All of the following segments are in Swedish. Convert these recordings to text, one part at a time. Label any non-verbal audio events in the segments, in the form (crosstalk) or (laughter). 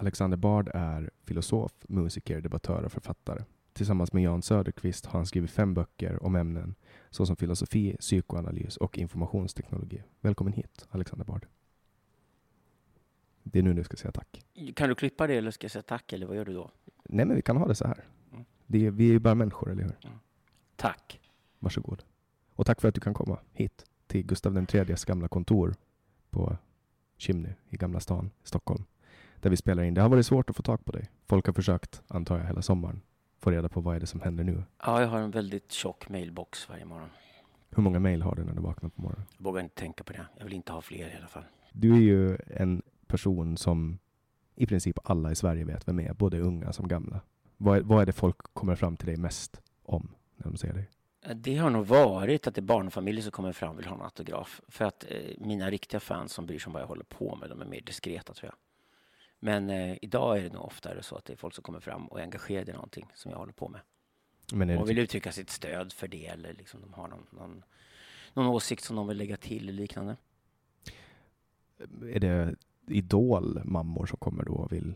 Alexander Bard är filosof, musiker, debattör och författare. Tillsammans med Jan Söderqvist har han skrivit fem böcker om ämnen såsom filosofi, psykoanalys och informationsteknologi. Välkommen hit, Alexander Bard. Det är nu du ska säga tack. Kan du klippa det eller ska jag säga tack eller vad gör du då? Nej, men vi kan ha det så här. Mm. Det är, vi är ju bara människor, eller hur? Tack. Varsågod. Och tack för att du kan komma hit till Gustav IIIs gamla kontor på Chimney i Gamla stan, Stockholm, där vi spelar in. Det har varit svårt att få tag på dig. Folk har försökt, antar jag, hela sommaren få reda på vad är det som händer nu. Ja, jag har en väldigt tjock mailbox varje morgon. Hur många mejl har du när du vaknar på morgonen? Jag vågar inte tänka på det. Jag vill inte ha fler i alla fall. Du är ju en person som i princip alla i Sverige vet vem är, både unga som gamla. Vad är, vad är det folk kommer fram till dig mest om när de ser dig? Det har nog varit att det är barnfamiljer som kommer fram och vill ha en autograf. För att eh, mina riktiga fans som bryr sig om vad jag håller på med, de är mer diskreta tror jag. Men eh, idag är det nog oftare så att det är folk som kommer fram och är engagerade i någonting som jag håller på med. Men Och vill uttrycka sitt stöd för det eller liksom de har någon, någon, någon åsikt som de vill lägga till eller liknande. är det idolmammor som kommer då och vill...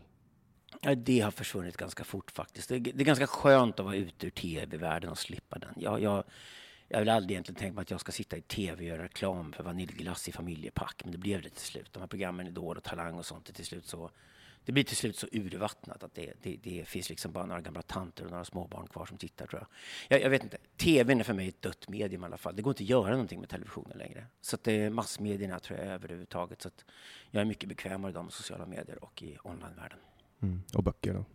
Ja, det har försvunnit ganska fort faktiskt. Det, det är ganska skönt att vara ute ur tv-världen och slippa den. Jag, jag, jag vill aldrig egentligen tänka mig att jag ska sitta i tv och göra reklam för vaniljglass i familjepack, men det blev det till slut. De här programmen Idol och Talang och sånt, till slut så, det blir till slut så urvattnat att det, det, det finns liksom bara några gamla tanter och några småbarn kvar som tittar tror jag. jag. Jag vet inte, tvn är för mig ett dött medium i alla fall. Det går inte att göra någonting med televisionen längre. Så att det är massmedierna tror jag överhuvudtaget. Så att jag är mycket bekvämare idag med sociala medier och i onlinevärlden. Mm. Och böcker då?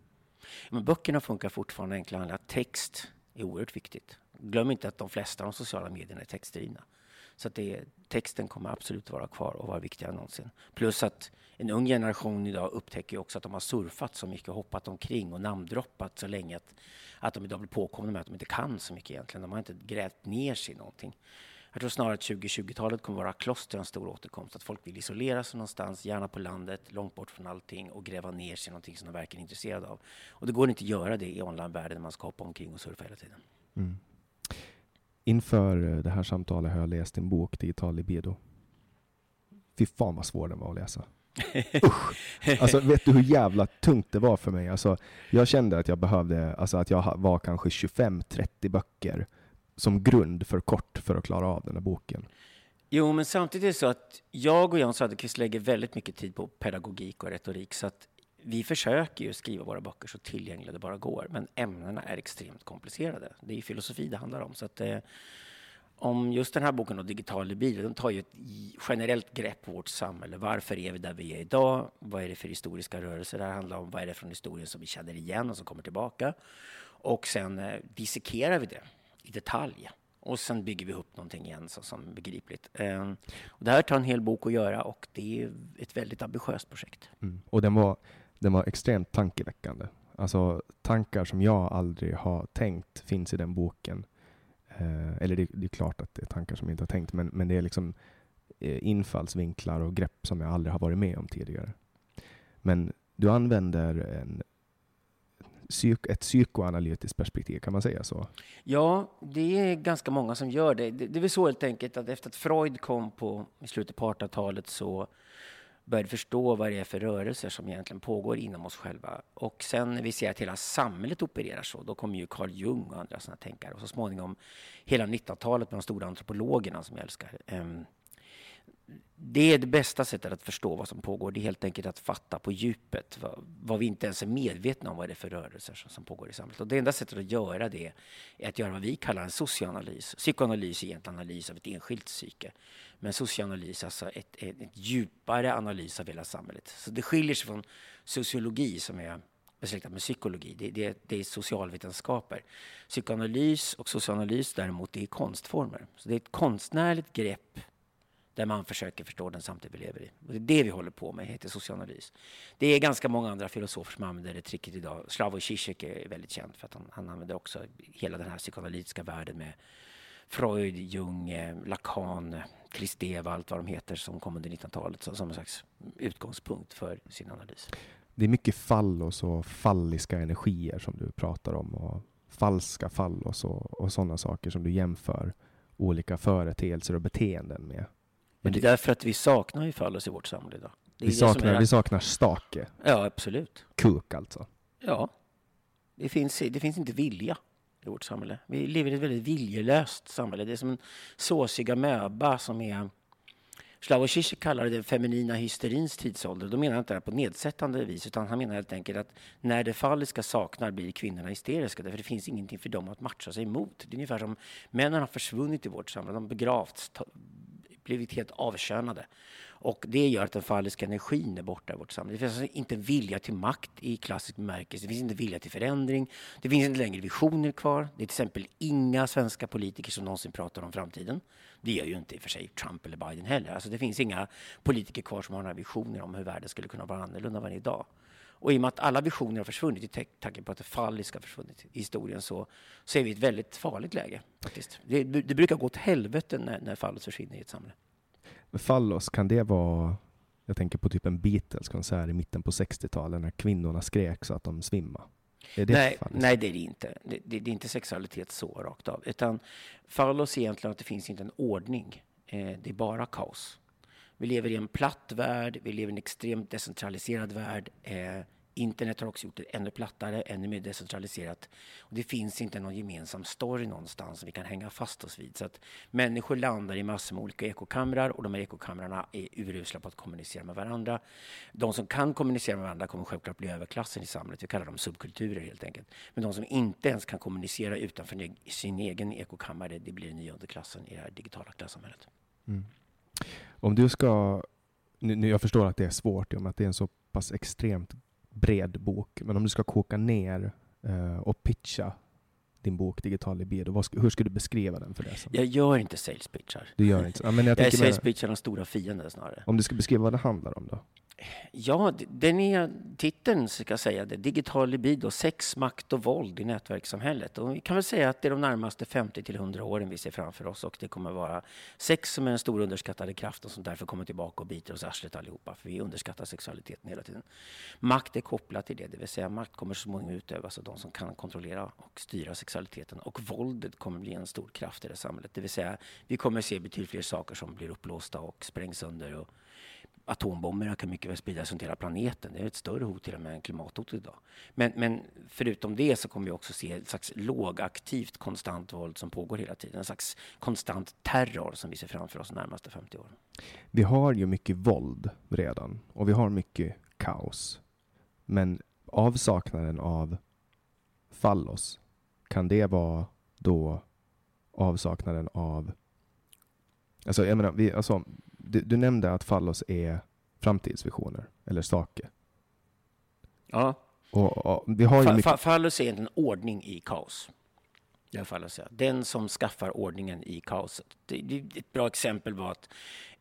Men böckerna funkar fortfarande enkla handlar. Text är oerhört viktigt. Glöm inte att de flesta av de sociala medierna är textdrivna. Så att det, texten kommer absolut vara kvar och vara viktigare än någonsin. Plus att en ung generation idag upptäcker också att de har surfat så mycket och hoppat omkring och namndroppat så länge att, att de idag blir påkomna med att de inte kan så mycket egentligen. De har inte grävt ner sig i någonting. Jag tror snarare att 2020-talet kommer vara klostrens stor återkomst. Att folk vill isolera sig någonstans, gärna på landet, långt bort från allting och gräva ner sig i någonting som de verkligen är intresserade av. Och det går inte att göra det i online-världen när man ska hoppa omkring och surfa hela tiden. Mm. Inför eh, det här samtalet har jag läst din bok Digital libido. Fy fan vad svår den var att läsa. (laughs) Usch! Alltså vet du hur jävla tungt det var för mig? Alltså, jag kände att jag behövde, alltså att jag var kanske 25-30 böcker som grund för kort för att klara av den här boken. Jo, men samtidigt är det så att jag och Jan Söderqvist lägger väldigt mycket tid på pedagogik och retorik. Så att vi försöker ju skriva våra böcker så tillgängliga det bara går. Men ämnena är extremt komplicerade. Det är ju filosofi det handlar om. Så att, eh, om just den här boken, då, Digital libido, den tar ju ett generellt grepp på vårt samhälle. Varför är vi där vi är idag? Vad är det för historiska rörelser det här handlar om? Vad är det från historien som vi känner igen och som kommer tillbaka? Och sen eh, dissekerar vi det i detalj. Och sen bygger vi upp någonting igen så, som är begripligt. Eh, och det här tar en hel bok att göra och det är ett väldigt ambitiöst projekt. Mm. Och den var, den var extremt tankeväckande. Alltså tankar som jag aldrig har tänkt finns i den boken. Eh, eller det, det, är klart att det är tankar som jag inte har tänkt, men, men det är liksom eh, infallsvinklar och grepp som jag aldrig har varit med om tidigare. Men du använder en, ett psykoanalytiskt perspektiv, kan man säga så? Ja, det är ganska många som gör det. Det, det är väl så helt enkelt att efter att Freud kom på, i slutet på 1800-talet så började förstå vad det är för rörelser som egentligen pågår inom oss själva. Och sen när vi ser att hela samhället opererar så, då kommer ju Carl Jung och andra sådana tänkare. Och så småningom hela 1900-talet med de stora antropologerna som jag älskar. Um, det är det bästa sättet att förstå vad som pågår. Det är helt enkelt att fatta på djupet vad, vad vi inte ens är medvetna om vad det är för rörelser som, som, pågår i samhället. Och det enda sättet att göra det är att göra vad vi kallar en socioanalys. Psykoanalys är egentligen analys av ett enskilt psyke. Men socioanalys, är alltså ett, ett, ett djupare analys av hela samhället. Så det skiljer sig från sociologi som är besläktat med psykologi. Det, det, det, är socialvetenskaper. Psykoanalys och socioanalys däremot det är konstformer. Så det är ett konstnärligt grepp där man försöker förstå den samtid vi lever i. Och det är det vi håller på med, heter socioanalys. Det är ganska många andra filosofer som använder det tricket idag. Slavoj Zizek är väldigt känd för att han, han använder också hela den här psykoanalytiska världen med Freud, Jung, eh, Lacan, Kristeva, allt vad de heter som kom under 1900-talet som en slags utgångspunkt för sin analys. Det är mycket fallos och falliska energier som du pratar om och falska fallos och, och sådana saker som du jämför olika företeelser och beteenden med. Men det är därför att vi saknar ju fallos i vårt samhälle idag. Vi saknar, är... vi saknar stake. Ja, absolut. Kuk alltså. Ja. Det finns, det finns inte vilja i vårt samhälle. Vi lever i ett väldigt viljelöst samhälle. Det är som en såsig amöba som är... Slavoj Zizek kallar det den feminina hysterins tidsålder. Då menar han inte det på nedsättande vis, utan han menar helt enkelt att när det falliska saknar blir kvinnorna hysteriska, därför det finns ingenting för dem att matcha sig emot. Det är ungefär som männen har försvunnit i vårt samhälle, de begravts, blivit helt avkönade. Och det gör att den falliska energin är borta i vårt samhälle. Det finns alltså inte vilja till makt i klassisk bemärkelse. Det finns inte vilja till förändring. Det finns inte längre visioner kvar. Det är till exempel inga svenska politiker som någonsin pratar om framtiden. Det gör ju inte i och för sig Trump eller Biden heller. Alltså det finns inga politiker kvar som har några visioner om hur världen skulle kunna vara annorlunda än idag. Och i och med att alla visioner har försvunnit, i tanke på att det falliska har försvunnit i historien, så, så är vi i ett väldigt farligt läge. faktiskt. Det, det brukar gå åt helvete när, när fallet försvinner i ett samhälle. Fallos, kan det vara... Jag tänker på typ en Beatles-konsert i mitten på 60-talet när kvinnorna skrek så att de svimmade. Det nej, nej, det är det inte. Det, det, det, är inte sexualitet så rakt av. Utan fallos är egentligen att det finns inte en ordning. Eh, det är bara kaos. Vi lever i en platt värld, vi lever i en extremt decentraliserad värld. Eh, internet har också gjort det ännu plattare, ännu mer decentraliserat. Och det finns inte någon gemensam story någonstans som vi kan hänga fast oss vid. Så att människor landar i massor med olika ekokamrar och de här ekokamrarna är urusla på att kommunicera med varandra. De som kan kommunicera med varandra kommer självklart bli överklassen i samhället. Vi kallar dem subkulturer helt enkelt. Men de som inte ens kan kommunicera utanför sin egen ekokammare, det blir den nya underklassen i det här digitala klassamhället. Mm. Om du ska, nu, jag förstår att det är svårt i och med att det är en så pass extremt bred bok, men om du ska koka ner uh, och pitcha din bok Digital libido, hur skulle du beskriva den för läsarna? Jag gör inte sales pitchar. Du gör inte ja, men jag, jag är sales pitchar de stora fienden snarare. Om du ska beskriva vad det handlar om då? Ja, den är titeln, ska jag säga det. Digital libido, sex, makt och våld i nätverkssamhället. Och vi kan väl säga att det är de närmaste 50 till 100 åren vi ser framför oss och det kommer vara sex som är den stora underskattade kraften som därför kommer tillbaka och biter oss arslet allihopa, för vi underskattar sexualiteten hela tiden. Makt är kopplat till det, det vill säga makt kommer så småningom utövas av de som kan kontrollera och styra sexualiteten och våldet kommer bli en stor kraft i det samhället. Det vill säga, vi kommer se betydligt fler saker som blir upplåsta och sprängs sönder och atombomberna kan mycket väl spridas runt hela planeten. Det är ett större hot till och med än klimathotet idag. Men, men förutom det så kommer vi också se ett slags lågaktivt konstant våld som pågår hela tiden. En slags konstant terror som vi ser framför oss de närmaste 50 åren. Vi har ju mycket våld redan och vi har mycket kaos. Men avsaknaden av fallos, kan det vara då avsaknaden av Alltså, jag menar, vi, alltså, du, du nämnde att fallos är framtidsvisioner, eller saker. Ja. Och, och, vi har Fa- mycket... fa- Fallos är en ordning i kaos. Den som skaffar ordningen i kaoset. Ett bra exempel var att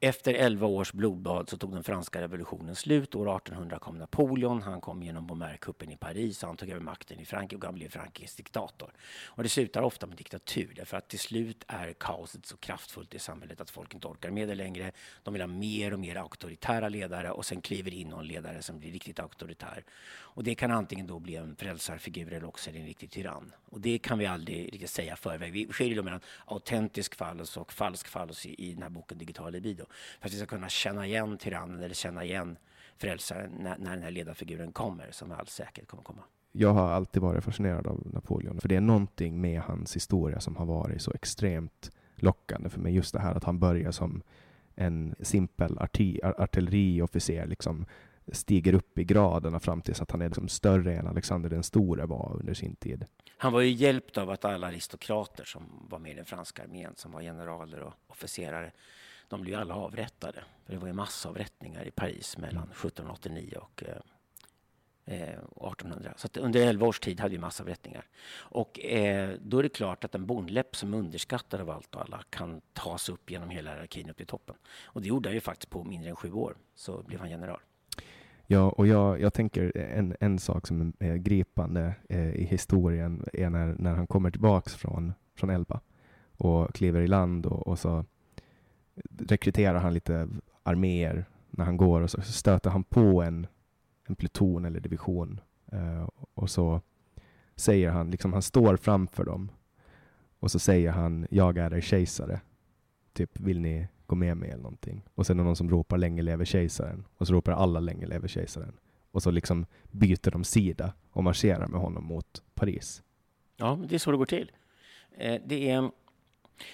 efter 11 års blodbad så tog den franska revolutionen slut. År 1800 kom Napoleon. Han kom genom Bombay-kuppen i Paris. Han tog över makten i Frankrike och han blev Frankrikes diktator. Och det slutar ofta med diktatur därför att till slut är kaoset så kraftfullt i samhället att folk inte orkar med det längre. De vill ha mer och mer auktoritära ledare och sen kliver in någon ledare som blir riktigt auktoritär. Och det kan antingen då bli en frälsarfigur eller också en riktig tyrann. Och det kan vi aldrig riktigt säga förväg. Vi skiljer då mellan autentisk fallos och falsk fallos i, i den här boken Digital libido. För att vi ska kunna känna igen tyrannen eller känna igen frälsaren när, när den här ledarfiguren kommer, som med all säkerhet kommer komma. Jag har alltid varit fascinerad av Napoleon, för det är någonting med hans historia som har varit så extremt lockande för mig. Just det här att han börjar som en simpel arti, ar- artilleriofficer, liksom stiger upp i graderna fram tills att han är liksom större än Alexander den store var under sin tid. Han var ju hjälpt av att alla aristokrater som var med i den franska armén, som var generaler och officerare, de blev ju alla avrättade. För det var ju massavrättningar i Paris mellan 1789 och eh, eh, 1800. Så att under 11 års tid hade vi massavrättningar. Och eh, då är det klart att en bondläpp som är underskattad av allt och alla kan tas upp genom hela hierarkin upp till toppen. Och det gjorde han ju faktiskt på mindre än sju år, så blev han general. Ja, och jag, jag tänker en, en sak som är gripande eh, i historien är när, när han kommer tillbaks från, från Elba och kliver i land och, och så rekryterar han lite arméer när han går och så stöter han på en, en pluton eller division eh, och så säger han, liksom han står framför dem och så säger han jag är er kejsare. Typ vill ni gå med mig eller någonting. Och sen är det någon som ropar länge lever kejsaren. Och så ropar alla länge lever kejsaren. Och så liksom byter de sida och marscherar med honom mot Paris. Ja, det är så det går till. Eh, det är,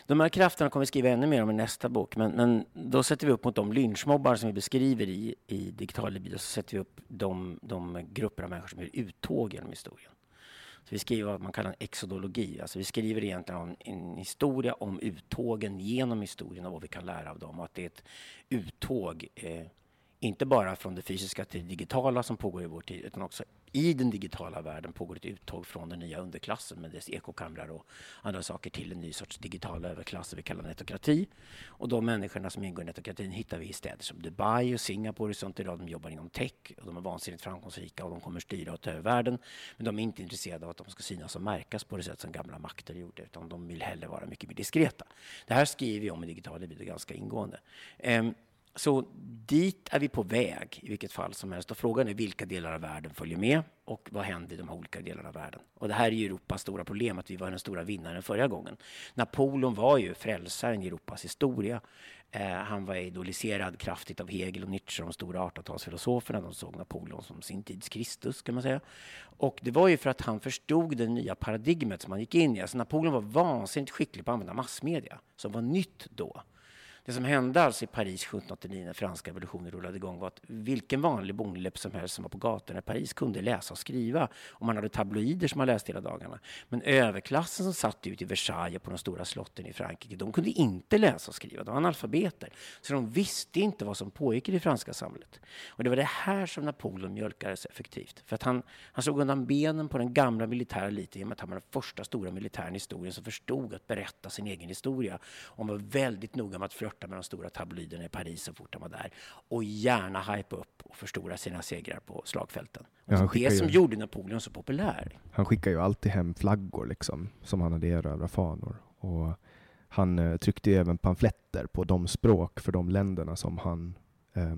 de här krafterna kommer vi skriva ännu mer om i nästa bok, men, men då sätter vi upp mot de lynchmobbar som vi beskriver i, i Digital libido, så sätter vi upp de, de grupper av människor som gör uttåg genom historien. Så vi skriver vad man kallar en exodologi, alltså vi skriver egentligen om en historia om uttågen genom historien och vad vi kan lära av dem och att det är ett uttåg eh, inte bara från det fysiska till det digitala som pågår i vår tid, utan också i den digitala världen pågår ett uttåg från den nya underklassen med dess ekokamrar och andra saker till en ny sorts digital överklass som vi kallar netokrati. Och de människorna som ingår i netokratin hittar vi i städer som Dubai och Singapore och sånt idag. De jobbar inom tech och de är vansinnigt framgångsrika och de kommer styra och ta över världen. Men de är inte intresserade av att de ska synas och märkas på det sätt som gamla makter gjorde, utan de vill hellre vara mycket mer diskreta. Det här skriver vi om i digitala libido ganska ingående. Ehm, så dit är vi på väg i vilket fall som helst. Och frågan är vilka delar av världen följer med och vad händer i de olika delarna av världen? Och det här är ju Europas stora problem, att vi var den stora vinnaren förra gången. Napoleon var ju frälsaren i Europas historia. Eh, han var idoliserad kraftigt av Hegel och Nietzsche, de stora 1800-talsfilosoferna. De såg Napoleon som sin tids Kristus, kan man säga. Och det var ju för att han förstod det nya paradigmet som han gick in i. Alltså Napoleon var vansinnigt skicklig på att använda massmedia, som var nytt då. Det som hände alltså i Paris 1789 när franska revolutionen rullade igång var att vilken vanlig bondeläpp som helst som var på gatorna i Paris kunde läsa och skriva. Och man hade tabloider som man läste hela dagarna. Men överklassen som satt ute i Versailles på de stora slotten i Frankrike, de kunde inte läsa och skriva. De var analfabeter. Så de visste inte vad som pågick i det franska samhället. Och det var det här som Napoleon mjölkades effektivt. För att han, han slog undan benen på den gamla militära eliten genom att han var den första stora militären i historien som förstod att berätta sin egen historia. Och han var väldigt noga med att flörta flörta med de stora tabloiderna i Paris så fort han var där och gärna hypa upp och förstora sina segrar på slagfälten. Ja, det som gjorde Napoleon så populär. Han skickade ju alltid hem flaggor liksom, som han hade erövrat fanor. Och han eh, tryckte ju även pamfletter på de språk för de länderna som han eh,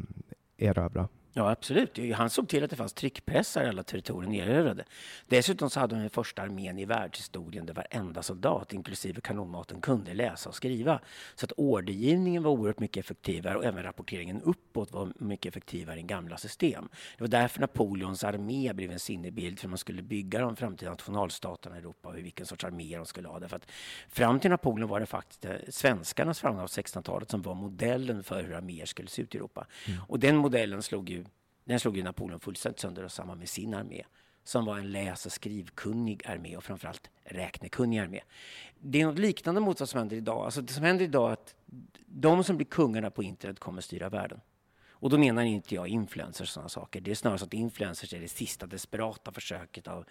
erövrade. Ja, absolut. Han såg till att det fanns tryckpressar i alla territorier nererövrade. Dessutom så hade de den första armén i världshistorien där varenda soldat, inklusive kanonmaten, kunde läsa och skriva. Så att ordergivningen var oerhört mycket effektivare och även rapporteringen uppåt var mycket effektivare än gamla system. Det var därför Napoleons armé blev en sinnebild för man skulle bygga de framtida nationalstaterna i Europa och vilken sorts armé de skulle ha. Därför att fram till Napoleon var det faktiskt eh, svenskarnas framgång av 1600-talet som var modellen för hur arméer skulle se ut i Europa. Mm. Och den modellen slog ju den slog ju Napoleon fullständigt sönder och samman med sin armé som var en läs och skrivkunnig armé och framförallt räknekunnig armé. Det är något liknande mot vad som händer idag. Alltså det som händer idag är att de som blir kungarna på internet kommer styra världen. Och då menar inte jag influencers och sådana saker. Det är snarare så att influencers är det sista desperata försöket av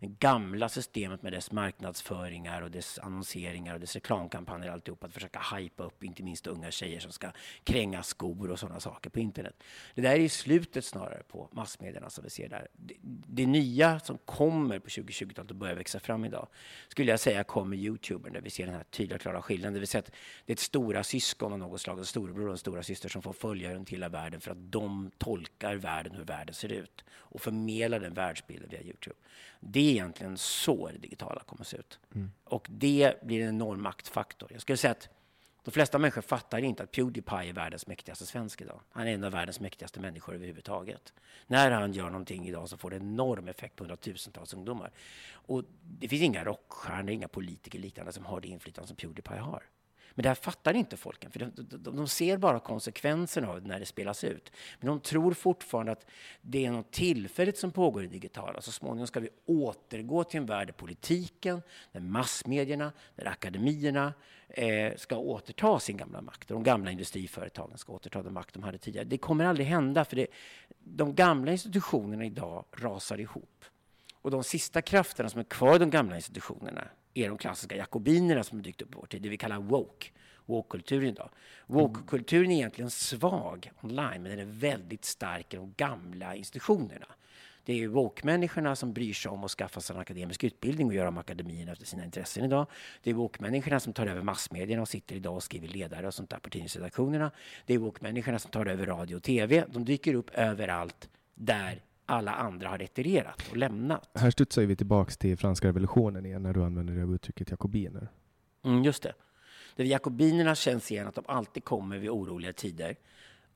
det gamla systemet med dess marknadsföringar och dess annonseringar och dess reklamkampanjer och alltihop. Att försöka hypa upp inte minst unga tjejer som ska kränga skor och sådana saker på internet. Det där är ju slutet snarare på massmedierna som vi ser där. Det, det nya som kommer på 2020-talet och börjar växa fram idag skulle jag säga kommer Youtubern där vi ser den här tydliga klara skillnaden. Det vill säga att det är ett stora syskon av något slag, en storebror och en stora syster som får följa runt hela världen världen för att de tolkar världen hur världen ser ut och förmedlar den världsbilden via Youtube. Det är egentligen så det digitala kommer att se ut. Mm. Och det blir en enorm maktfaktor. Jag skulle säga att de flesta människor fattar inte att Pewdiepie är världens mäktigaste svensk idag. Han är en av världens mäktigaste människor överhuvudtaget. När han gör någonting idag så får det enorm effekt på hundratusentals ungdomar. Och det finns inga rockstjärnor, inga politiker liknande som har det inflytande som Pewdiepie har. Men det här fattar inte folken, för de, de, de, ser bara konsekvenserna av det när det spelas ut. Men de tror fortfarande att det är något tillfälligt som pågår i digitala. Så småningom ska vi återgå till en värld där politiken, där massmedierna, där akademierna eh, ska återta sin gamla makt. De gamla industriföretagen ska återta den makt de hade tidigare. Det kommer aldrig hända, för det, de gamla institutionerna idag rasar ihop. Och de sista krafterna som är kvar i de gamla institutionerna är de klassiska jakobinerna som dykt upp i vår tid, det vi kallar woke. Woke-kulturen idag. Woke-kulturen är egentligen svag online, men den är väldigt stark i de gamla institutionerna. Det är woke-människorna som bryr sig om att skaffa sig en akademisk utbildning och göra om akademin efter sina intressen idag. Det är woke-människorna som tar över massmedierna och sitter idag och skriver ledare och sånt där på tidningsredaktionerna. Det är woke-människorna som tar över radio och tv. De dyker upp överallt där alla andra har retirerat och lämnat. Här studsar vi tillbaks till franska revolutionen igen när du använder det uttrycket jakobiner. Mm, just det. det jakobinerna känns igen att de alltid kommer vid oroliga tider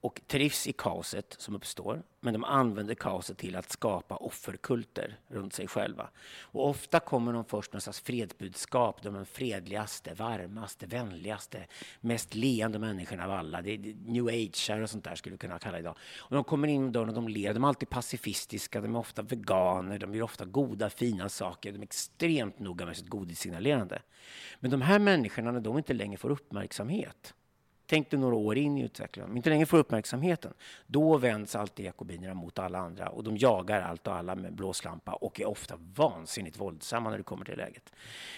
och trivs i kaoset som uppstår. Men de använder kaoset till att skapa offerkulter runt sig själva. Och ofta kommer de först med slags fredsbudskap. De är de fredligaste, varmaste, vänligaste, mest leende människorna av alla. Det är new age och sånt där skulle vi kunna kalla det idag. Och de kommer in dörren och de ler. De är alltid pacifistiska, de är ofta veganer, de gör ofta goda, fina saker. De är extremt noga med sitt godissignalerande. Men de här människorna, när de inte längre får uppmärksamhet, Tänk dig några år in i utvecklingen. Om inte längre får uppmärksamheten, då vänds alltid jakobinerna mot alla andra och de jagar allt och alla med blåslampa och är ofta vansinnigt våldsamma när det kommer till läget.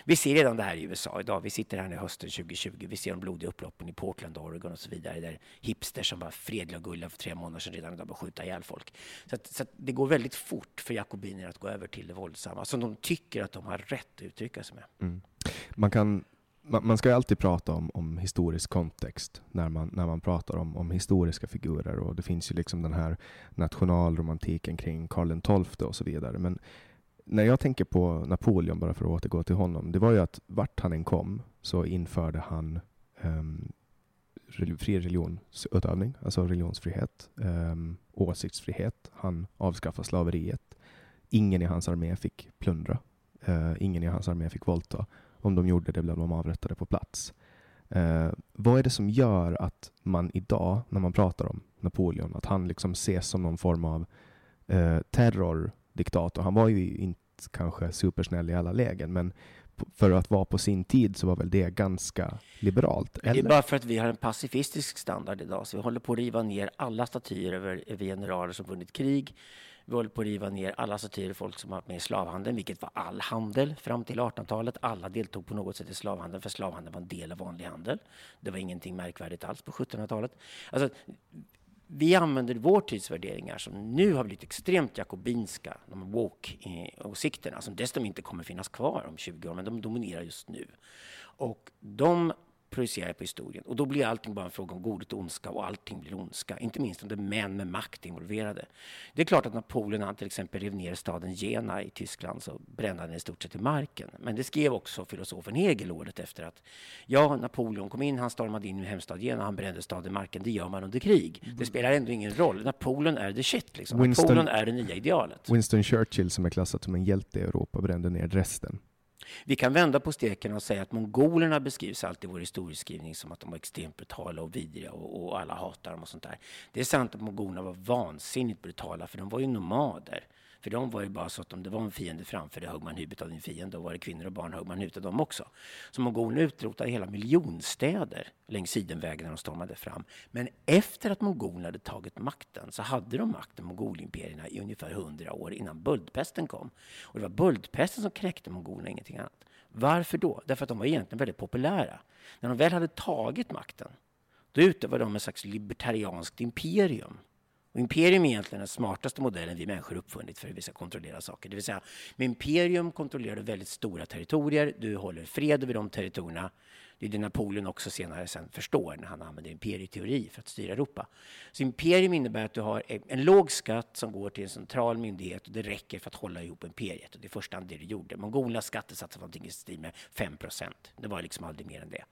Vi ser redan det här i USA idag. Vi sitter här nu hösten 2020. Vi ser de blodiga upploppen i Portland, Oregon och så vidare. Där hipsters som var fredliga och gulliga för tre månader sedan redan idag börjar skjuta ihjäl folk. Så, att, så att det går väldigt fort för jakobiner att gå över till det våldsamma som de tycker att de har rätt att uttrycka sig med. Mm. Man kan man, man ska ju alltid prata om, om historisk kontext när man, när man pratar om, om historiska figurer och det finns ju liksom den här nationalromantiken kring Karl XII och så vidare. Men när jag tänker på Napoleon, bara för att återgå till honom, det var ju att vart han än kom så införde han um, fri religionsutövning, alltså religionsfrihet, um, åsiktsfrihet. Han avskaffade slaveriet. Ingen i hans armé fick plundra. Uh, ingen i hans armé fick våldta om de gjorde det blev de avrättade på plats. Eh, vad är det som gör att man idag, när man pratar om Napoleon, att han liksom ses som någon form av eh, terrordiktator? Han var ju inte kanske supersnäll i alla lägen, men för att vara på sin tid så var väl det ganska liberalt? Eller? Det är bara för att vi har en pacifistisk standard idag. Så vi håller på att riva ner alla statyer över, över generaler som vunnit krig. Vi håller på att riva ner alla statyer folk som har varit med i slavhandeln, vilket var all handel fram till 1800-talet. Alla deltog på något sätt i slavhandeln, för slavhandeln var en del av vanlig handel. Det var ingenting märkvärdigt alls på 1700-talet. Alltså, vi använder vår tids värderingar som nu har blivit extremt jakobinska, de woke-åsikterna som dessutom inte kommer finnas kvar om 20 år, men de dominerar just nu. Och de projicerar på historien. Och då blir allting bara en fråga om godhet och ondska och allting blir ondska. Inte minst om det är män med makt involverade. Det är klart att Napoleon han till exempel rev ner staden Jena i Tyskland så brände han i stort sett i marken. Men det skrev också filosofen Hegel året efter att ja, Napoleon kom in, han stormade in i hemstad Jena, han brände staden i marken. Det gör man under krig. Det spelar ändå ingen roll. Napoleon är the shit liksom. Winston, Napoleon är det nya idealet. Winston Churchill som är klassad som en hjälte i Europa brände ner Dresden. Vi kan vända på steken och säga att mongolerna beskrivs alltid i vår historieskrivning som att de var extremt brutala och vidriga och, och alla hatar dem och sånt där. Det är sant att mongolerna var vansinnigt brutala, för de var ju nomader. För de var ju bara så att om det var en fiende framför dig högg man huvudet av din fiende. Och var det kvinnor och barn högg man huvudet av dem också. Så mongolerna utrotade hela miljonstäder längs sidenvägen när de stormade fram. Men efter att mongolerna hade tagit makten så hade de makten, mongolimperierna, i ungefär hundra år innan böldpesten kom. Och det var böldpesten som kräkte mongolerna, ingenting annat. Varför då? Därför att de var egentligen väldigt populära. När de väl hade tagit makten, då utövade de ett slags libertarianskt imperium och imperium är egentligen den smartaste modellen vi människor uppfunnit för hur vi ska kontrollera saker. Det vill säga, med imperium kontrollerar du väldigt stora territorier, du håller fred över de territorierna. Det är det Napoleon också senare sen förstår när han använder imperieteori för att styra Europa. Så imperium innebär att du har e-, en låg skatt som går till en central myndighet och det räcker för att hålla ihop imperiet. Och det är första hand det du gjorde. Mongolernas skattesats var någonting i stil med 5 procent. Det var liksom aldrig mer än det.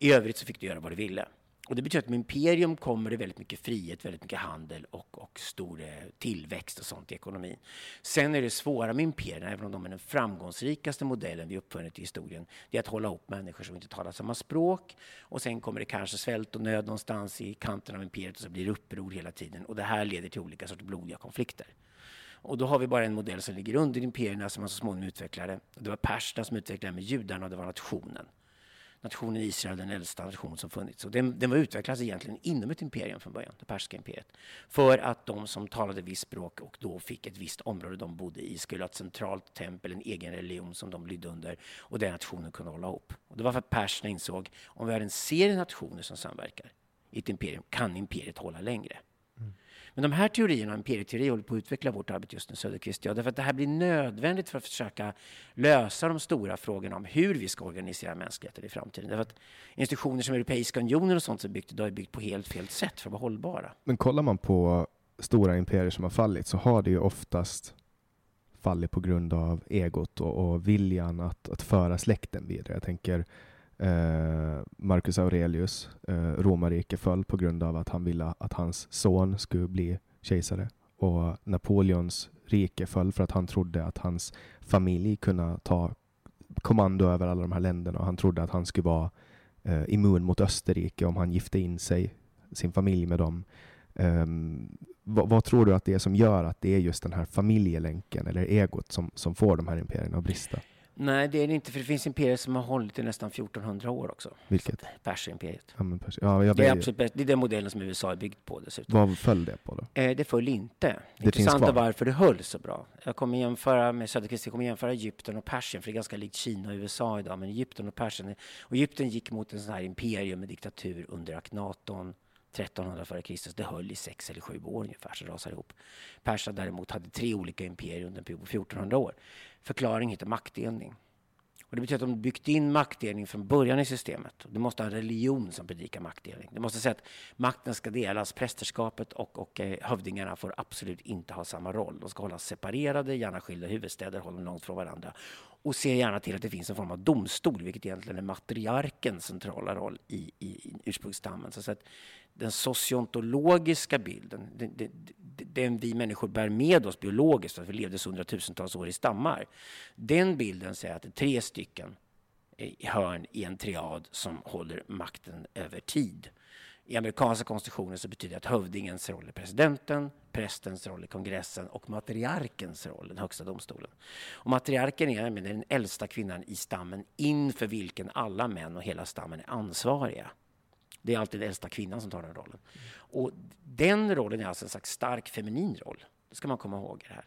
I övrigt så fick du göra vad du ville. Och det betyder att med imperium kommer det väldigt mycket frihet, väldigt mycket handel och, och stor eh, tillväxt och sånt i ekonomin. Sen är det svåra med imperierna, även om de är den framgångsrikaste modellen vi uppfunnit i historien, det är att hålla ihop människor som inte talar samma språk. Och sen kommer det kanske svält och nöd någonstans i kanten av imperiet och så blir det uppror hela tiden. Och det här leder till olika sorters blodiga konflikter. Och då har vi bara en modell som ligger under imperierna som man så småningom utvecklade. Det var perserna som utvecklade med judarna och det var nationen nationen Israel den äldsta nation som funnits. Och den, den var utvecklad egentligen inom ett imperium från början, det persiska imperiet. För att de som talade visst språk och då fick ett visst område de bodde i skulle ha ett centralt tempel, en egen religion som de lydde under och den nationen kunde hålla ihop. Och det var för att perserna insåg om vi har en serie nationer som samverkar i ett imperium kan imperiet hålla längre. Men de här teorierna, imperieteori, håller på att utveckla vårt arbete just nu, Söderqvist. Ja, därför att det här blir nödvändigt för att försöka lösa de stora frågorna om hur vi ska organisera mänskligheten i framtiden. Därför att institutioner som Europeiska unionen och sånt som är byggt idag är byggt på helt fel sätt för att vara hållbara. Men kollar man på stora imperier som har fallit så har det ju oftast fallit på grund av egot och, och viljan att, att föra släkten vidare. Jag tänker Eh, Marcus Aurelius, eh, romarriket föll på grund av att han ville att hans son skulle bli kejsare. Och Napoleons rike föll för att han trodde att hans familj kunde ta kommando över alla de här länderna och han trodde att han skulle vara eh, immun mot Österrike om han gifte in sig, sin familj med dem. Ehm, um, vad, vad, tror du att det är som gör att det är just den här familjelänken eller egot som, som får de här imperierna att brista? Nej, det är det inte, för det finns imperier som har hållit i nästan 1400 år också. Vilket? Persimperiet. Ja, pers ja, jag det, är absolut det är den modellen som USA är byggt på dessutom. Vad föll det på då? Eh, det föll inte. Det Intressant är varför det höll så bra. Jag kommer jämföra med Söderqvist, jag kommer jämföra Egypten och Persien, för det är ganska likt Kina och USA idag, men Egypten och Persien. Och Egypten gick mot en sån här imperium med diktatur under Aknaton, 1300 f.Kr. Det höll i sex eller sju år ungefär, så rasade ihop. Perserna däremot hade tre olika imperier under en period på 1400 år. Förklaring heter maktdelning. Och det betyder att de byggt in maktdelning från början i systemet. Du måste ha en religion som predikar maktdelning. Du måste säga att makten ska delas, prästerskapet och, och eh, hövdingarna får absolut inte ha samma roll. De ska hållas separerade, gärna skilda huvudstäder, hålla långt från varandra. Och se gärna till att det finns en form av domstol, vilket egentligen är matriarkens centrala roll i, i, i ursprungsstammen. Så att den sociontologiska bilden, den, den, den, vi människor bär med oss biologiskt, att vi levde så hundratusentals år i stammar, den bilden säger att det är tre stycken hörn i en triad som håller makten över tid. I amerikanska konstitutionen så betyder det att hövdingens roll är presidenten, prästens roll är kongressen och matriarkens roll, den högsta domstolen. Och matriarken är den äldsta kvinnan i stammen inför vilken alla män och hela stammen är ansvariga. Det är alltid den äldsta kvinnan som tar den rollen. Och den rollen är alltså en slags stark feminin roll. Det ska man komma ihåg det här.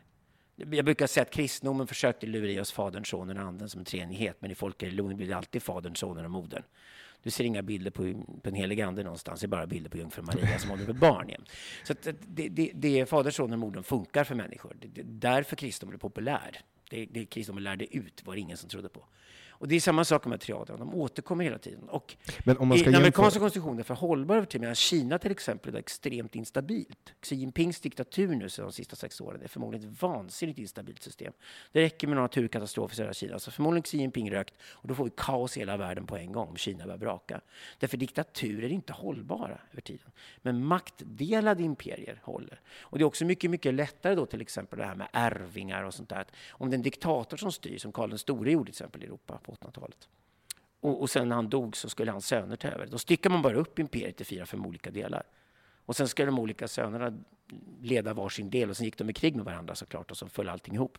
Jag brukar säga att kristendomen försökte lura i oss Fadern, Sonen och Anden som en treenighet, men i folkreligionen blir det alltid Fadern, Sonen och Modern. Du ser inga bilder på, på en helig ande någonstans, det är bara bilder på jungfru Maria som håller på barn igen. Så det, det, det Fader, Sonen och Modern funkar för människor. Det, det, därför kristendomen är populär. Det, det kristendomen lärde ut var det ingen som trodde på. Och det är samma sak med triaderna, de återkommer hela tiden. Och Men om man i ska den amerikanska konstitutionen för hållbar över tid, medan Kina till exempel är extremt instabilt. Xi Jinpings diktatur nu så de sista sex åren är förmodligen ett vansinnigt instabilt system. Det räcker med några naturkatastrofer i södra Kina, så förmodligen Xi Jinping rökt och då får vi kaos i hela världen på en gång om Kina börjar braka. Därför diktaturer är inte hållbara över tiden. Men maktdelade imperier håller. Och det är också mycket, mycket lättare då till exempel det här med ärvingar och sånt där. Om det är en diktator som styr, som Karl den store gjorde till exempel i Europa på 1800-talet, och, och sen när han dog så skulle hans söner ta över. Då styckar man bara upp imperiet i fyra, fem olika delar. Och sen ska de olika sönerna leda varsin del och sen gick de i krig med varandra såklart och så föll allting ihop.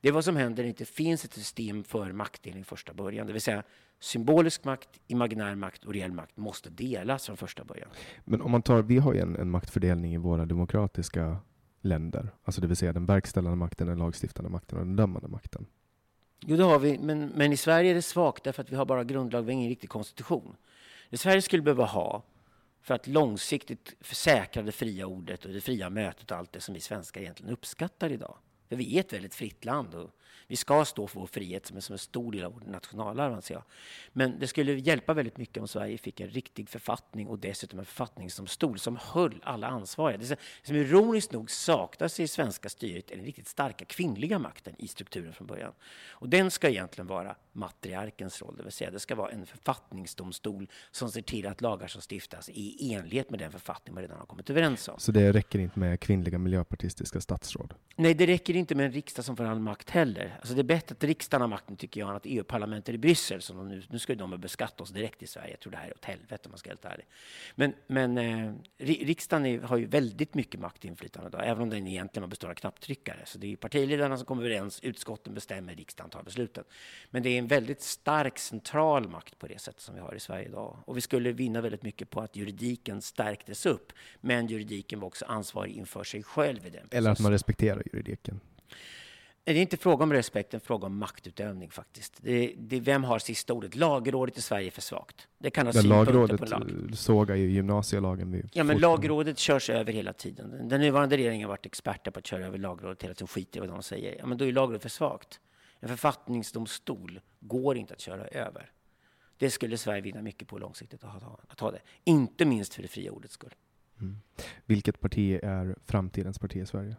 Det är vad som händer när det inte finns ett system för maktdelning första början. Det vill säga symbolisk makt, imaginär makt och reell makt måste delas från första början. Men om man tar, vi har ju en, en maktfördelning i våra demokratiska länder, alltså det vill säga den verkställande makten, den lagstiftande makten och den dömande makten. Jo, det har vi, men, men i Sverige är det svagt därför att vi har bara grundlag, vi har ingen riktig konstitution. Det Sverige skulle behöva ha för att långsiktigt säkra det fria ordet och det fria mötet och allt det som vi svenskar egentligen uppskattar idag. För vi är ett väldigt fritt land och vi ska stå för vår frihet som är som en stor del av vårt nationalarv, anser jag. Men det skulle hjälpa väldigt mycket om Sverige fick en riktig författning och dessutom en författningsdomstol som höll alla ansvariga. Det som- ironiskt nog saknas i svenska styret är den riktigt starka kvinnliga makten i strukturen från början. Och den ska egentligen vara matriarkens roll, det vill säga det ska vara en författningsdomstol som ser till att lagar som stiftas är i enlighet med den författning man redan har kommit överens om. Så det räcker inte med kvinnliga miljöpartistiska statsråd. Nej, det räcker inte med en riksdag som får all makt heller. Alltså det är bättre att riksdagen har makten, tycker jag, än att EU-parlamentet i Bryssel, som de nu, nu ska de beskatta oss direkt i Sverige. Jag tror det här är åt helvete om man ska vara helt ärlig. Men, men eh, ri- riksdagen är, har ju väldigt mycket makt och inflytande idag, även om den egentligen består av knapptryckare. Så det är ju partiledarna som kommer överens, utskotten bestämmer, riksdagen tar besluten. Men det är en väldigt stark central makt på det sätt som vi har i Sverige idag. Och vi skulle vinna väldigt mycket på att juridiken stärktes upp, men juridiken var också ansvarig inför sig själv i den Eller att processen. man respekterar juridiken. Det är inte fråga om respekt, det är fråga om maktutövning faktiskt. Det, det, vem har sista ordet? Lagrådet i Sverige är för svagt. Det kan ha Men lagrådet på lag. sågar ju gymnasielagen vid Ja, men lagrådet körs över hela tiden. Den nuvarande regeringen har varit experter på att köra över lagrådet hela tiden, skiter i vad de säger. Ja, men då är lagrådet för svagt. En författningsdomstol går inte att köra över. Det skulle Sverige vinna mycket på långsiktigt att ha, att ha det. Inte minst för det fria ordets skull. Vilket parti är framtidens parti i Sverige?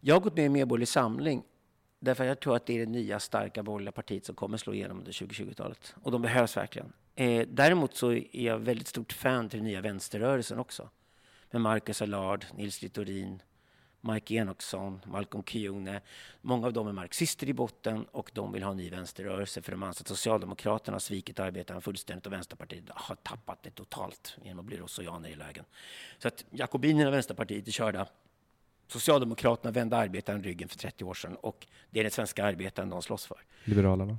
Jag har gått med i Medborgerlig Samling därför jag tror att det är det nya starka borgerliga partiet som kommer slå igenom under 2020-talet. Och de behövs verkligen. Eh, däremot så är jag väldigt stort fan till den nya vänsterrörelsen också. Med Marcus Allard, Nils Littorin, Mike Enoksson, Malcolm Kyune. Många av dem är marxister i botten och de vill ha en ny vänsterrörelse för de anser att Socialdemokraterna har svikit arbetarna fullständigt och Vänsterpartiet har tappat det totalt genom att bli rosojaner i lägen. Så att Jakobinerna och Vänsterpartiet är körda. Socialdemokraterna vände arbetaren ryggen för 30 år sedan och det är den svenska arbetaren de slåss för. Liberalerna?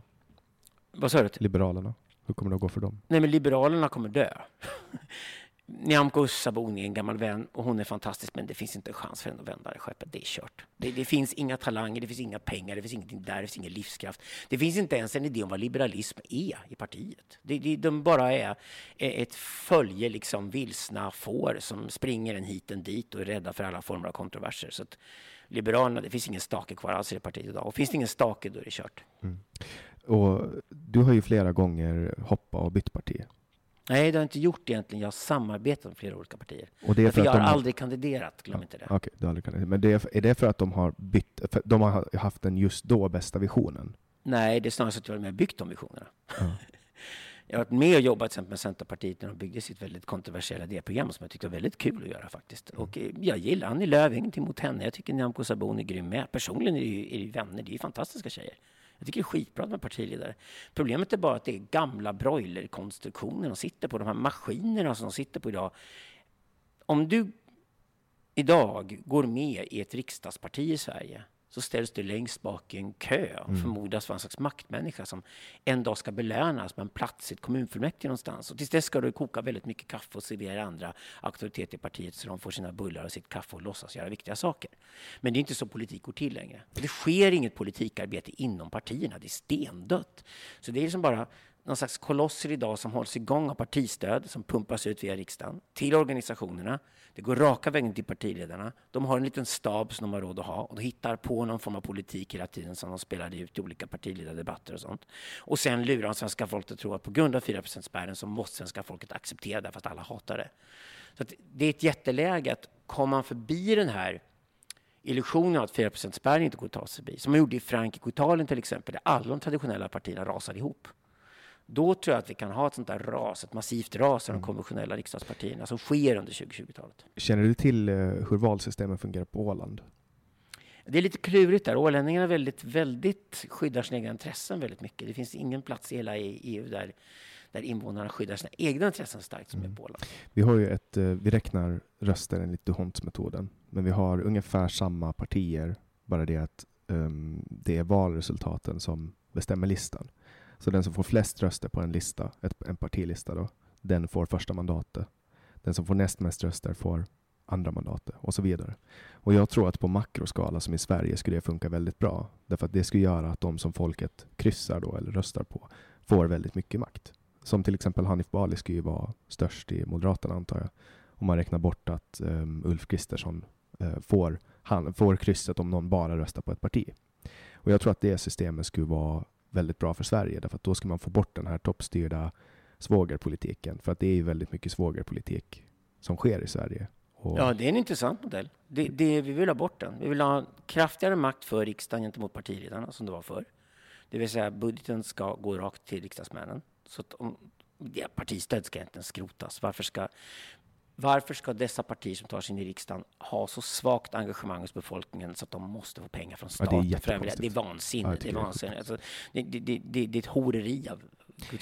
Vad sa du? Liberalerna? Hur kommer det att gå för dem? Nej, men Liberalerna kommer dö. (laughs) Nyamko Sabuni är en gammal vän och hon är fantastisk, men det finns inte en chans för henne att vända det skeppet. Det är kört. Det, det finns inga talanger, det finns inga pengar, det finns ingenting där, det finns ingen livskraft. Det finns inte ens en idé om vad liberalism är i partiet. Det, det, de bara är ett följe liksom vilsna får som springer en hit en dit och är rädda för alla former av kontroverser. Så att Liberalerna, det finns ingen stake kvar alls i det partiet idag. Och finns det ingen stake, då är det kört. Mm. Och du har ju flera gånger hoppat och bytt parti. Nej, det har jag inte gjort egentligen. Jag har samarbetat med flera olika partier. Och det är För för jag att har de aldrig kandiderat, glöm inte det. Okej, du har aldrig kandiderat. Men det är, är det för att de har bytt, de har haft den just då bästa visionen? Nej, det är snarare så att jag har med och byggt de visionerna. Ja. (laughs) Jag har varit med och jobbat med Centerpartiet när de byggde sitt väldigt kontroversiella idéprogram som jag tyckte var väldigt kul att göra faktiskt. Och eh, jag gillar Annie Lööf, ingenting mot henne. Jag tycker Nyamko Sabuni är grym med. Personligen är det ju, är det vänner, det är ju fantastiska tjejer. Jag tycker det är skitbra med partiledare. Problemet är bara att det är gamla broilerkonstruktioner de sitter på, de här maskinerna som de sitter på idag. Om du idag går med i ett riksdagsparti i Sverige så ställs du längst bak i en kö och mm. förmodas vara en slags maktmänniska som en dag ska belönas med en plats i ett kommunfullmäktige någonstans. Och tills dess ska du koka väldigt mycket kaffe och servera andra auktoriteter i partiet så de får sina bullar och sitt kaffe och låtsas göra viktiga saker. Men det är inte så politik går till längre. Det sker inget politikarbete inom partierna, det är stendött. Så det är liksom bara någon slags kolosser idag som hålls igång av partistöd som pumpas ut via riksdagen till organisationerna. Det går raka vägen till partiledarna. De har en liten stab som de har råd att ha och de hittar på någon form av politik hela tiden som de spelar ut i olika partiledardebatter och sånt. Och sen lurar de svenska folket att tro att på grund av 4% spärren så måste svenska folket acceptera det fast alla hatar det. Så det är ett jätteläge att kommer man förbi den här illusionen att 4% spärren inte går att ta sig förbi, som man gjorde i Frankrike och Italien till exempel, där alla de traditionella partierna rasade ihop. Då tror jag att vi kan ha ett sånt där ras, ett massivt ras av de mm. konventionella riksdagspartierna som sker under 2020-talet. Känner du till eh, hur valsystemet fungerar på Åland? Det är lite klurigt där. Ålänningarna väldigt, väldigt skyddar sina egna intressen väldigt mycket. Det finns ingen plats i hela EU där, där invånarna skyddar sina egna intressen starkt som mm. är på Åland. Vi har ju ett, eh, vi räknar röster enligt Duhonts-metoden, men vi har ungefär samma partier, bara det att um, det är valresultaten som bestämmer listan. Så den som får flest röster på en lista, ett, en partilista, då, den får första mandatet. Den som får näst mest röster får andra mandatet och så vidare. Och jag tror att på makroskala som i Sverige skulle det funka väldigt bra. Därför att det skulle göra att de som folket kryssar då eller röstar på får väldigt mycket makt. Som till exempel Hanif Bali skulle ju vara störst i Moderaterna antar jag. Om man räknar bort att um, Ulf Kristersson uh, får, han, får krysset om någon bara röstar på ett parti. Och jag tror att det systemet skulle vara väldigt bra för Sverige, därför att då ska man få bort den här toppstyrda svågerpolitiken, för att det är ju väldigt mycket svågerpolitik som sker i Sverige. Och... Ja, det är en intressant modell. Det, det, vi vill ha bort den. Vi vill ha kraftigare makt för riksdagen gentemot partiledarna, som det var förr. Det vill säga, budgeten ska gå rakt till riksdagsmännen. Så att om, ja, partistöd ska egentligen skrotas. Varför ska varför ska dessa partier som tar sig in i riksdagen ha så svagt engagemang hos befolkningen så att de måste få pengar från staten? Ja, det, är det är vansinne. Ja, det, är vansinne. Alltså, det, det, det, det, är ett horeri av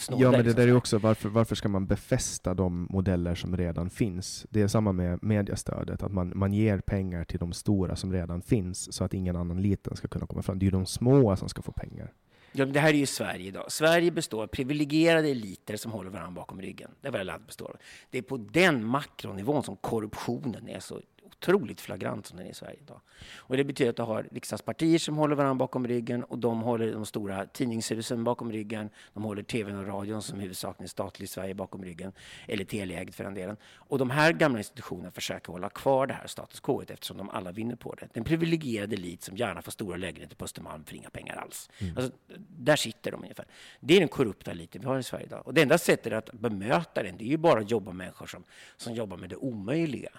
nåde. Ja, men det där är också varför, varför ska man befästa de modeller som redan finns? Det är samma med mediestödet, att man, man ger pengar till de stora som redan finns så att ingen annan liten ska kunna komma fram. Det är ju de små som ska få pengar. Ja, det här är ju Sverige idag. Sverige består av privilegierade eliter som håller varandra bakom ryggen. Det är vad landet består av. Det är på den makronivån som korruptionen är så otroligt flagrant som den är i Sverige idag. Och det betyder att du har riksdagspartier som håller varandra bakom ryggen och de håller de stora tidningshusen bakom ryggen. De håller tvn och radion som huvudsakligen är statlig i Sverige bakom ryggen, eller teleägd för den delen. Och de här gamla institutionerna försöker hålla kvar det här status quo eftersom de alla vinner på det. Den privilegierade elit som gärna får stora lägenheter på Östermalm för inga pengar alls. Mm. Alltså, där sitter de ungefär. Det är den korrupta eliten vi har i Sverige idag. Och det enda sättet att bemöta den, det är ju bara att jobba med människor som, som jobbar med det omöjliga.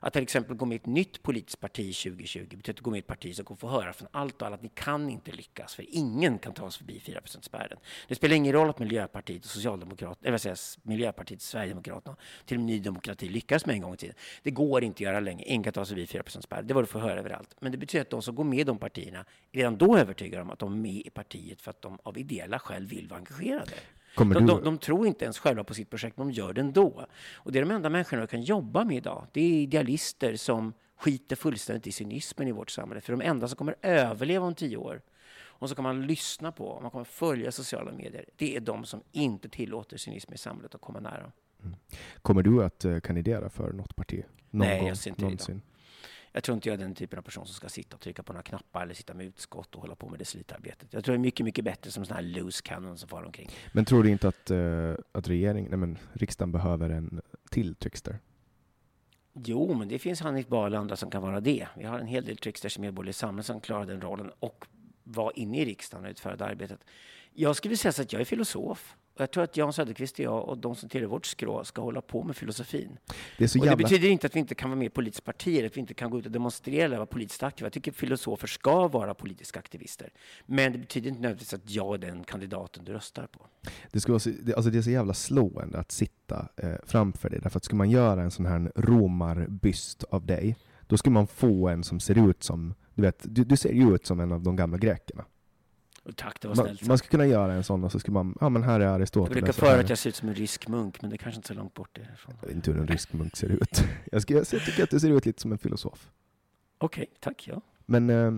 Att till exempel gå med i ett nytt politiskt parti 2020 betyder att gå med i ett parti som kommer få höra från allt och alla att ni kan inte lyckas, för ingen kan ta sig förbi 4% spärren. Det spelar ingen roll att Miljöpartiet och Socialdemokraterna, eller eh, säga, Miljöpartiet, Sverigedemokraterna, till och med Ny Demokrati lyckas med en gång i tiden. Det går inte att göra längre. Ingen kan ta sig förbi 4% spärren. Det var du får höra överallt. Men det betyder att de som går med i de partierna redan då övertygar om att de är med i partiet för att de av ideella skäl vill vara engagerade. De, du... de, de, tror inte ens själva på sitt projekt, men de gör det ändå. Och det är de enda människorna vi kan jobba med idag. Det är idealister som skiter fullständigt i cynismen i vårt samhälle. För de enda som kommer överleva om tio år och så kan man lyssna på, man kommer följa sociala medier. Det är de som inte tillåter cynism i samhället att komma nära. Mm. Kommer du att eh, kandidera för något parti? Någon Nej, jag ser inte någonsin? det. Jag tror inte jag är den typen av person som ska sitta och trycka på några knappar eller sitta med utskott och hålla på med det slitarbetet. Jag tror det är mycket, mycket bättre som sån här loose cannon som far omkring. Men tror du inte att, uh, att regeringen, nej men riksdagen behöver en till trickster? Jo, men det finns Hanif Bali och andra som kan vara det. Vi har en hel del tricksters i Medborgerlig Samhälle som klarar den rollen och var inne i riksdagen och utförde arbetet. Jag skulle säga så att jag är filosof. Jag tror att Jan Söderqvist och jag och de som tillhör vårt skrå ska hålla på med filosofin. Det, och det betyder inte att vi inte kan vara med i politiska partier, att vi inte kan gå ut och demonstrera eller vara politiskt aktiva. Jag tycker filosofer ska vara politiska aktivister. Men det betyder inte nödvändigtvis att jag är den kandidaten du röstar på. Det, skulle vara så, det, alltså det är så jävla slående att sitta eh, framför dig, därför att ska man göra en sån här romarbyst av dig, då ska man få en som ser ut som, du vet, du, du ser ju ut som en av de gamla grekerna. Och tack, det var Man, snällt. man skulle kunna göra en sån och så skulle man, ja men här är jag Aristoteles. brukar och föra att jag ser ut som en rysk munk, men det är kanske inte så långt bort därifrån. Jag vet inte hur en rysk munk ser ut. (laughs) Jag, ska, jag tycker att du ser ut lite som en filosof. Okej, tack. Ja. Men eh,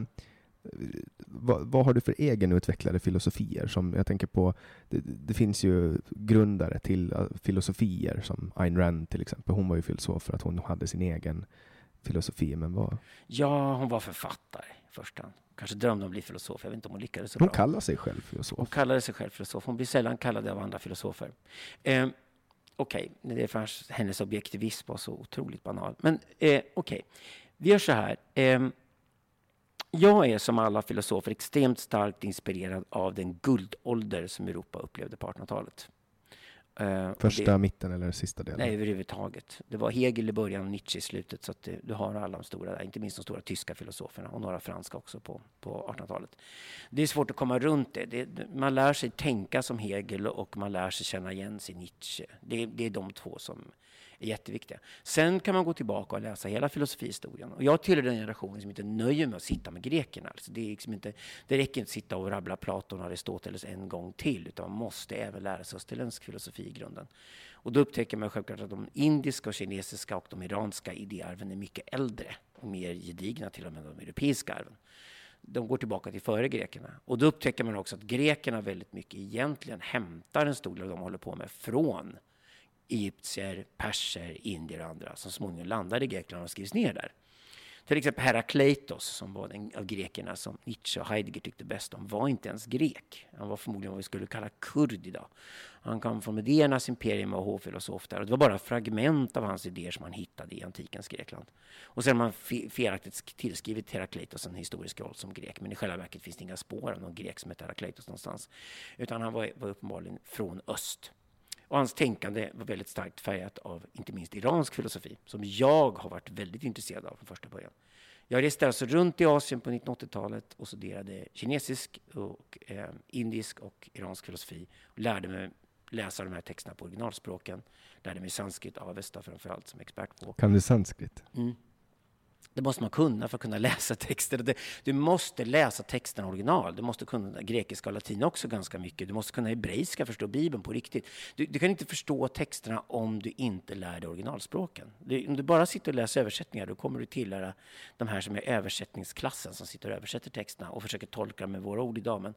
vad, vad har du för egenutvecklade filosofier? Som jag tänker på, det, det finns ju grundare till eh, filosofier som Ayn Rand till exempel. Hon var ju filosof för att hon hade sin egen filosofi. Men vad, ja, hon var författare hand. Kanske drömde om att bli filosof. Jag vet inte om hon lyckades så hon bra. kallar sig själv Hon filosof. kallade sig själv filosof. Hon blir sällan kallad av andra filosofer. Eh, okej, det är för hennes objektivism var så otroligt banal. Men eh, okej, vi gör så här. Eh, jag är som alla filosofer extremt starkt inspirerad av den guldålder som Europa upplevde på 1800-talet. Eh, Första, det- mitten eller sista delen? Nej, överhuvudtaget. Det var Hegel i början och Nietzsche i slutet. Så att det, du har alla de stora där, inte minst de stora tyska filosoferna och några franska också på, på 1800-talet. Det är svårt att komma runt det. det. Man lär sig tänka som Hegel och man lär sig känna igen sig i Nietzsche. Det, det är de två som är jätteviktiga. Sen kan man gå tillbaka och läsa hela filosofihistorien. Och jag tillhör den generationen som inte nöjer med att sitta med grekerna. Alltså det, är liksom inte, det räcker inte att sitta och rabbla Platon och Aristoteles en gång till, utan man måste även lära sig österländsk filosofi i grunden. Och då upptäcker man självklart att de indiska, och kinesiska och de iranska idéarven är mycket äldre och mer gedigna till och med än de europeiska arven. De går tillbaka till före grekerna. Och då upptäcker man också att grekerna väldigt mycket egentligen hämtar en stor del av det de håller på med från egyptier, perser, indier och andra som småningom landade i Grekland och skrivs ner där. Till exempel Herakleitos, som var den av grekerna som Nietzsche och Heidegger tyckte bäst om, var inte ens grek. Han var förmodligen vad vi skulle kalla kurd idag. Han kom från Mediernas imperium och var hovfilosof där. Och det var bara fragment av hans idéer som man hittade i antikens Grekland. Och sen har man felaktigt tillskrivit Herakleitos en historisk roll som grek. Men i själva verket finns det inga spår av någon grek som heter Herakleitos någonstans. Utan han var, var uppenbarligen från öst. Och hans tänkande var väldigt starkt färgat av inte minst iransk filosofi, som jag har varit väldigt intresserad av från första början. Jag reste alltså runt i Asien på 1980-talet och studerade kinesisk, och, eh, indisk och iransk filosofi. Och lärde mig läsa de här texterna på originalspråken. Lärde mig sanskrit, avesta framförallt, som expert på. Kan du sanskrit? Mm. Det måste man kunna för att kunna (laughs) läsa texter. Du måste läsa texten original. Du måste kunna grekiska och latin också ganska mycket. Du måste kunna hebreiska, förstå Bibeln på riktigt. Du, du kan inte förstå texterna om du inte lär dig originalspråken. Du, om du bara sitter och läser översättningar då kommer du tillhöra de här som är översättningsklassen som sitter och översätter texterna och försöker tolka med våra ord idag. Men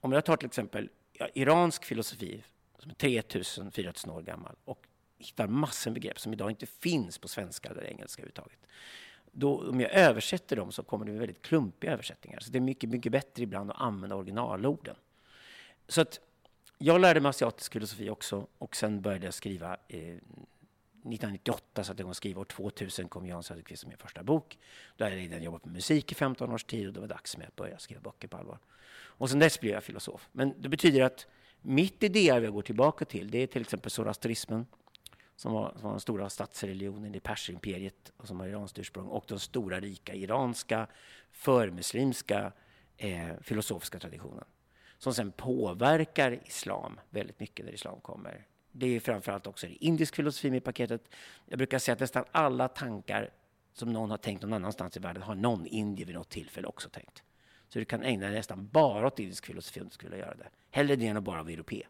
om jag tar till exempel ja, iransk filosofi som är 3000-4000 år gammal och hittar massor med begrepp som idag inte finns på svenska eller engelska överhuvudtaget då, om jag översätter dem så kommer det bli väldigt klumpiga översättningar. Så det är mycket, mycket bättre ibland att använda originalorden. Så att jag lärde mig asiatisk filosofi också och sen började jag skriva eh, 1998 satte jag igång att skriva. År 2000 kom Jan Söderqvist med min första bok. Då hade jag redan jobbat med musik i 15 års tid och det var dags med att börja skriva böcker på allvar. Och sen dess blev jag filosof. Men det betyder att mitt idéarv jag går tillbaka till, det är till exempel zoroastrismen som var, som var den stora statsreligionen i Persimperiet och som har iranskt ursprung och den stora rika iranska förmuslimska eh, filosofiska traditionen som sen påverkar islam väldigt mycket när islam kommer. Det är framförallt också det indisk filosofi med i paketet. Jag brukar säga att nästan alla tankar som någon har tänkt någon annanstans i världen har någon indier vid något tillfälle också tänkt. Så du kan ägna dig nästan bara åt indisk filosofi om du skulle göra det. Hellre det än att bara vara europé.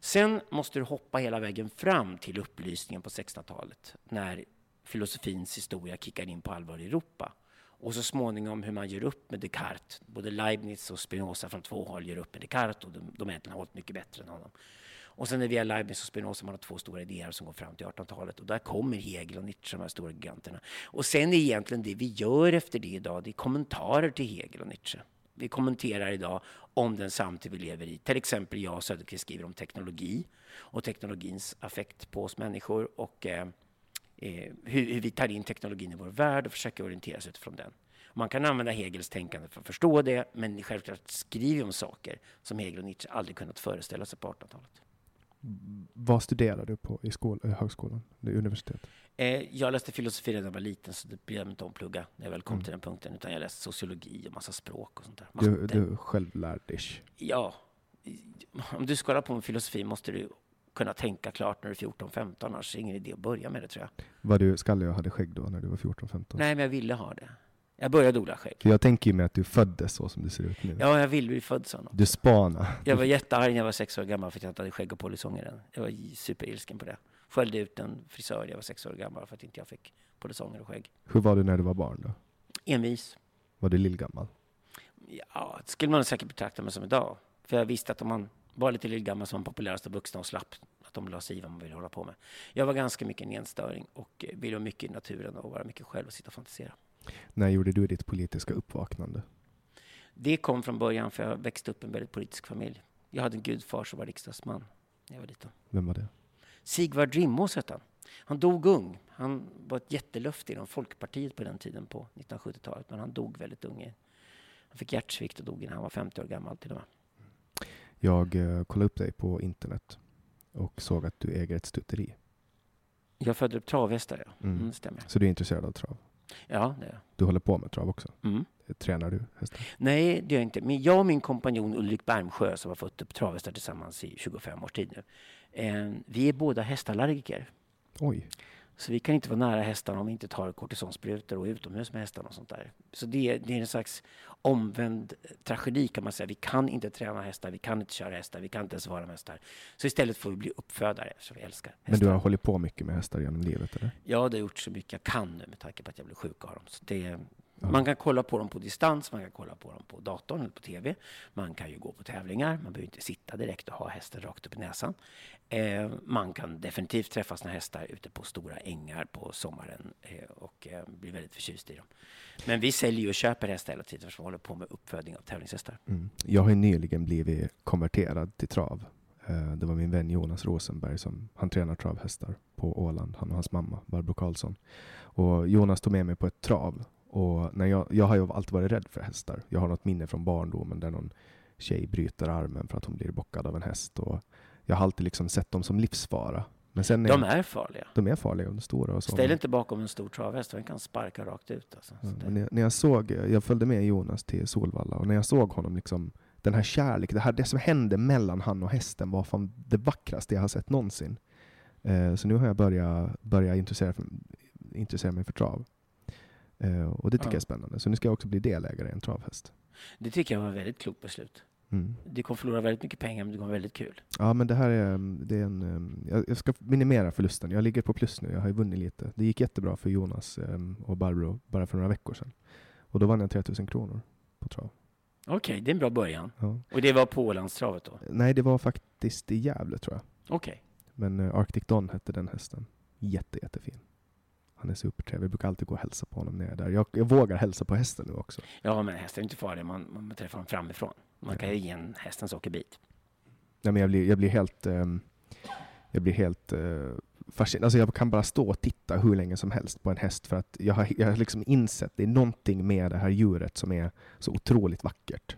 Sen måste du hoppa hela vägen fram till upplysningen på 1600-talet när filosofins historia kickar in på allvar i Europa. Och så småningom hur man gör upp med Descartes. Både Leibniz och Spinoza från två håll gör upp med Descartes och de, de egentligen har hållit mycket bättre än honom. Och sen är det via Leibniz och Spinoza man har två stora idéer som går fram till 1800-talet. Och där kommer Hegel och Nietzsche, de här stora giganterna. Och sen är egentligen det vi gör efter det idag, det är kommentarer till Hegel och Nietzsche. Vi kommenterar idag om den samtid vi lever i. Till exempel jag och Söderqvist skriver om teknologi och teknologins affekt på oss människor och eh, eh, hur, hur vi tar in teknologin i vår värld och försöker orientera oss utifrån den. Man kan använda Hegels tänkande för att förstå det, men självklart skriver vi om saker som Hegel och Nietzsche aldrig kunnat föreställa sig på 1800-talet. Vad studerar du på i skol, eh, högskolan, det universitet? Eh, jag läste filosofi redan när jag var liten, så det brydde jag inte om att plugga när jag väl kom Mm. till den punkten. Utan jag läste sociologi och massa språk och sånt där. Matte. Du, du är självlärd-ish. Ja, om du ska hålla på med filosofi måste du kunna tänka klart när du är 14-15, annars är det ingen idé att börja med det tror jag. Var du skallig och hade skägg då när du var 14-15? Nej, men jag ville ha det. Jag började odla skägg. För jag tänker ju mig att du föddes så som du ser ut nu. Ja, jag vill bli född sån. Du spana. Jag var jättearg när jag var sex år gammal för att jag inte hade skägg och polisonger än. Jag var superilsken på det. Skällde ut en frisör när jag var sex år gammal för att inte jag fick polisonger och skägg. Hur var du när du var barn då? Envis. Var du lillgammal? Ja, det skulle man säkert betrakta mig som idag. För jag visste att om man var lite lillgammal som populäraste vuxna och slapp att de la sig i vad man ville hålla på med. Jag var ganska mycket en enstöring och ville vara mycket i naturen och vara mycket själv och sitta och fantisera. När gjorde du ditt politiska uppvaknande? Det kom från början för jag växte upp i en väldigt politisk familj. Jag hade en gudfar som var riksdagsman när jag var liten. Vem var det? Sigvard Rimås hette han. Han dog ung. Han var ett jättelöfte inom Folkpartiet på den tiden på 1970-talet. Men han dog väldigt ung. Han fick hjärtsvikt och dog innan han var 50 år gammal till och med. Jag eh, kollade upp dig på internet och såg att du äger ett stutteri. Jag födde upp travhästar, ja. Mm. Mm, stämmer. Så du är intresserad av trav? Ja, det är. Du håller på med trav också? Mm. Tränar du hästar? Nej, det gör jag inte. Men jag och min kompanjon Ulrik Bermsjö som har fått upp travhästar tillsammans i 25 års tid nu. Eh, vi är båda hästallergiker. Oj. Så vi kan inte vara nära hästarna om vi inte tar kortisonsprutor och är utomhus med hästarna och sånt där. Så det, det är en slags omvänd tragedi kan man säga. Vi kan inte träna hästar, vi kan inte köra hästar, vi kan inte ens vara med hästar. Så istället får vi bli uppfödare, så vi älskar hästar. Men du har hållit på mycket med hästar genom livet eller? Ja, det har gjort så mycket jag kan nu med tanke på att jag blev sjuk av dem. Så det. Man kan kolla på dem på distans, man kan kolla på dem på datorn eller på TV. Man kan ju gå på tävlingar, man behöver inte sitta direkt och ha hästen rakt upp i näsan. Eh, man kan definitivt träffa sina hästar ute på stora ängar på sommaren eh, och eh, bli väldigt förtjust i dem. Men vi säljer och köper hästar hela tiden för vi håller på med uppfödning av tävlingshästar. Mm. Jag har nyligen blivit konverterad till trav. Eh, Det var min vän Jonas Rosenberg som han tränar travhästar på Åland, han och hans mamma Barbro Karlsson. Och Jonas tog med mig på ett trav. Och när jag, jag har ju alltid varit rädd för hästar. Jag har något minne från barndomen där någon tjej bryter armen för att hon blir bockad av en häst. Och jag har alltid liksom sett dem som livsfara. Men sen De är farliga. de är farliga, är stora och så. Ställ inte bakom en stor travhäst, den kan sparka rakt ut. Alltså. Ja, det- när, när jag såg, jag följde med Jonas till Solvalla och när jag såg honom liksom den här kärleken, det, här, det som hände mellan han och hästen var fan det vackraste jag har sett någonsin. Eh, så nu har jag börjat, börjat intressera, intressera mig för trav. Eh, och det tycker Ja. jag är spännande. Så nu ska jag också bli delägare i en travhäst. det tycker jag var ett väldigt klokt beslut. Mm. Du kommer förlora väldigt mycket pengar, men det kommer vara väldigt kul. Ja men det här är, det är en, eh, jag, ska minimera förlusten. Jag ligger på plus nu, jag har ju vunnit lite. Det gick jättebra för Jonas eh, och Barbro bara för några veckor sedan. Och då vann jag 3000 kronor på trav. Okej, det är en bra början. Ja. Och det var på Ålandstravet då? Nej, det var faktiskt i Gävle tror jag. Okej. Men eh, Arctic Don hette den hästen. Jätte, jättefin. Han är supertrevlig. Jag brukar alltid gå och hälsa på honom när jag är där. Jag, jag vågar hälsa på hästen nu också. Ja, men hästar är inte farliga. Man, man träffar dem framifrån. Man kan ju ge en häst en sockerbit. Ja, men jag, blir, jag blir helt, ehm, jag blir helt uh, fascinerad. Alltså jag kan bara stå och titta hur länge som helst på en häst för att jag har, jag har liksom insett det är någonting med det här djuret som är så otroligt vackert.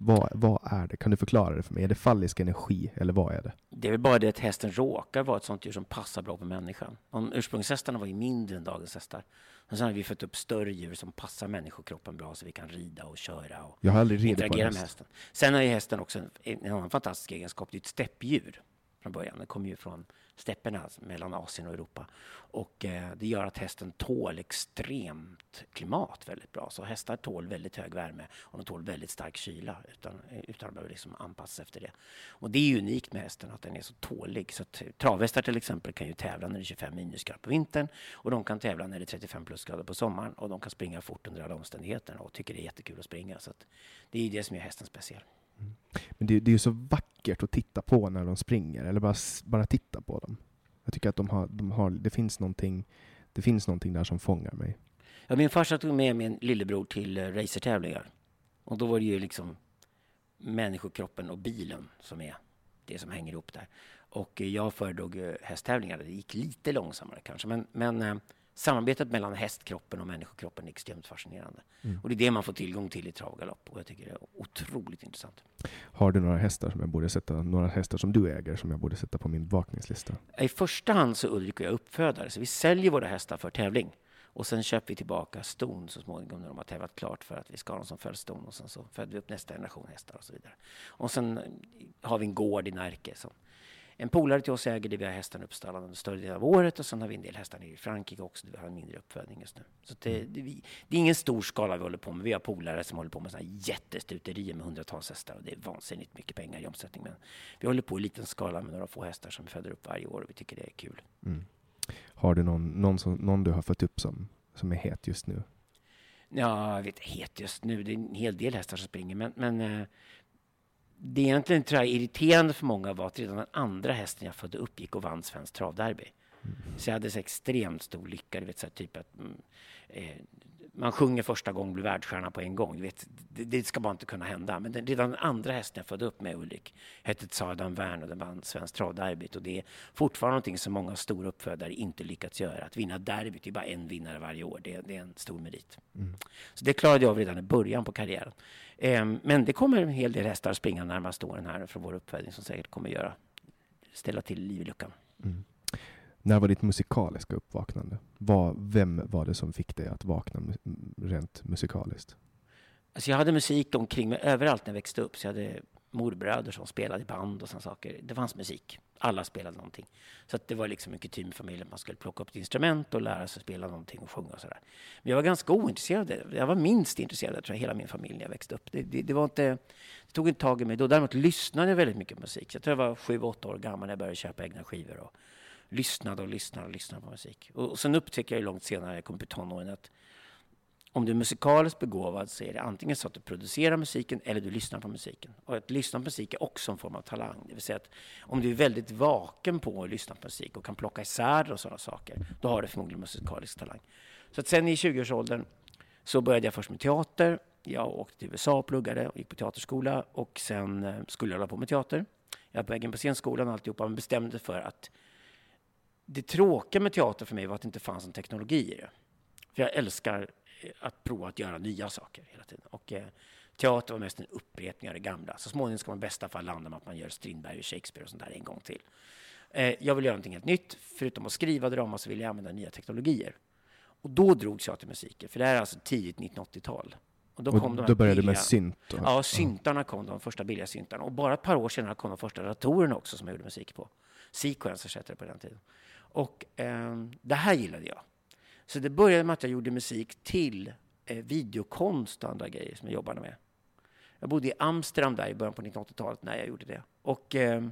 Vad, vad är det? Kan du förklara det för mig? Är det fallisk energi eller vad är det? Det är väl bara det att hästen råkar vara ett sånt djur som passar bra på människan. De ursprungshästarna var ju mindre än dagens hästar. Och sen har vi fått upp större djur som passar människokroppen bra så vi kan rida och köra och Jag har aldrig ridit på en interagera med häst. hästen. Sen har ju hästen också en, en annan fantastisk egenskap. Det är ett steppdjur från början. Den kommer ju från stäpperna mellan Asien och Europa. Och eh, det gör att hästen tål extremt klimat väldigt bra. Så hästar tål väldigt hög värme och de tål väldigt stark kyla utan, eh, utan att behöva liksom anpassa sig efter det. Och det är ju unikt med hästen att den är så tålig. Så travhästar till exempel kan ju tävla när det är 25 minusgrader på vintern och de kan tävla när det är 35 plusgrader på sommaren och de kan springa fort under alla omständigheter och tycker det är jättekul att springa. Så att det är ju det som gör hästen speciell. Men det, det är ju så vackert att titta på när de springer, eller bara, bara titta på dem. Jag tycker att de har, de har, det, finns någonting, det finns någonting där som fångar mig. Ja, min farsa tog med min lillebror till eh, racertävlingar. Och då var det ju liksom människokroppen och bilen som är det som hänger ihop där. Och eh, jag föredrog eh, hästtävlingar. Det gick lite långsammare kanske. Men, men eh, samarbetet mellan hästkroppen och människokroppen är extremt fascinerande. Och det är det man får tillgång till i trav och jag tycker det är otroligt intressant. Har du några hästar som jag borde sätta, några hästar som du äger som jag borde sätta på min bevakningslista? I första hand så Ulrik och jag uppfödare, så vi säljer våra hästar för tävling. Och sen köper vi tillbaka ston så småningom när de har tävlat klart för att vi ska ha dem som följston och sen så föder vi upp nästa generation hästar och så vidare. Och sen har vi en gård i Närke som En polare till oss äger det, vi har hästarna uppstallade under större delen av året och sen har vi en del hästar nere i Frankrike också, där vi har en mindre uppfödning just nu. Så det, det, vi, det är ingen stor skala vi håller på med. Vi har polare som håller på med sådana jättestuterier med hundratals hästar och det är vansinnigt mycket pengar i omsättning. Men vi håller på i liten skala med några få hästar som vi föder upp varje år och vi tycker det är kul. Mm. Har du någon, någon, som, någon du har fått upp som, som är het just nu? Ja, jag vet het just nu. Det är en hel del hästar som springer, men, men det egentligen tror jag irriterande för många var att redan den andra hästen jag födde upp gick och vann Svenskt travderby. Mm. Så jag hade så extremt stor lycka. Du vet, så här, typ att mm, eh, man sjunger första gången blir världsstjärna på en gång. Du vet, det, det, ska bara inte kunna hända. Men den, redan den andra hästen jag födde upp med Ulrik hette Tsadan Wern och den vann Svenskt travderbyt. Och det är fortfarande någonting som många stora uppfödare inte lyckats göra. Att vinna derbyt, det är bara en vinnare varje år. Det, det är en stor merit. Mm. Så det klarade jag av redan i början på karriären. Eh, men det kommer en hel del hästar springa närmaste åren här från vår uppfödning som säkert kommer göra ställa till liv i luckan. Mm. När var ditt musikaliska uppvaknande? Var, vem var det som fick dig att vakna rent musikaliskt? Alltså jag hade musik omkring mig överallt när jag växte upp. Så jag hade morbröder som spelade i band och sådana saker. Det fanns musik. Alla spelade någonting. Så det var liksom en kutym i familjen. Man skulle plocka upp ett instrument och lära sig spela någonting och sjunga och sådär. Men jag var ganska ointresserad. Jag var minst intresserad av hela min familj när jag växte upp. Det, det, det, var inte, det tog inte tag i mig då. Däremot lyssnade jag väldigt mycket på musik. Jag tror jag var sju, åtta år gammal när jag började köpa egna skivor. Och lyssnade och lyssnade och lyssnade på musik. Och, och sen upptäckte jag långt senare, jag kom på tonåren, att om du är musikaliskt begåvad så är det antingen så att du producerar musiken eller du lyssnar på musiken. Och att lyssna på musik är också en form av talang. Det vill säga att om du är väldigt vaken på att lyssna på musik och kan plocka isär och sådana saker, då har du förmodligen musikalisk talang. Så att sen i 20-årsåldern så började jag först med teater. Jag åkte till USA och pluggade och gick på teaterskola och sen eh, skulle jag hålla på med teater. Jag var på vägen på scenskolan och alltihopa, men bestämde för att det tråkiga med teater för mig var att det inte fanns någon teknologi i det. För jag älskar att prova att göra nya saker hela tiden. Och eh, teater var mest en upprepning av det gamla. Så småningom ska man i bästa fall landa med att man gör Strindberg och Shakespeare och sånt där en gång till. Eh, jag vill göra någonting helt nytt. Förutom att skriva drama så vill jag använda nya teknologier. Och då drogs jag till musiken, för det här är alltså tidigt 1980-tal. Och då, kom och då började billiga, med synt? Och, ja, syntarna kom, de första billiga syntarna. Och bara ett par år senare kom de första datorerna också som jag gjorde musik på. Sequence hette det på den tiden. Och eh, det här gillade jag. Så det började med att jag gjorde musik till eh, videokonst och andra grejer som jag jobbade med. Jag bodde i Amsterdam där i början på 1980-talet när jag gjorde det. Och eh,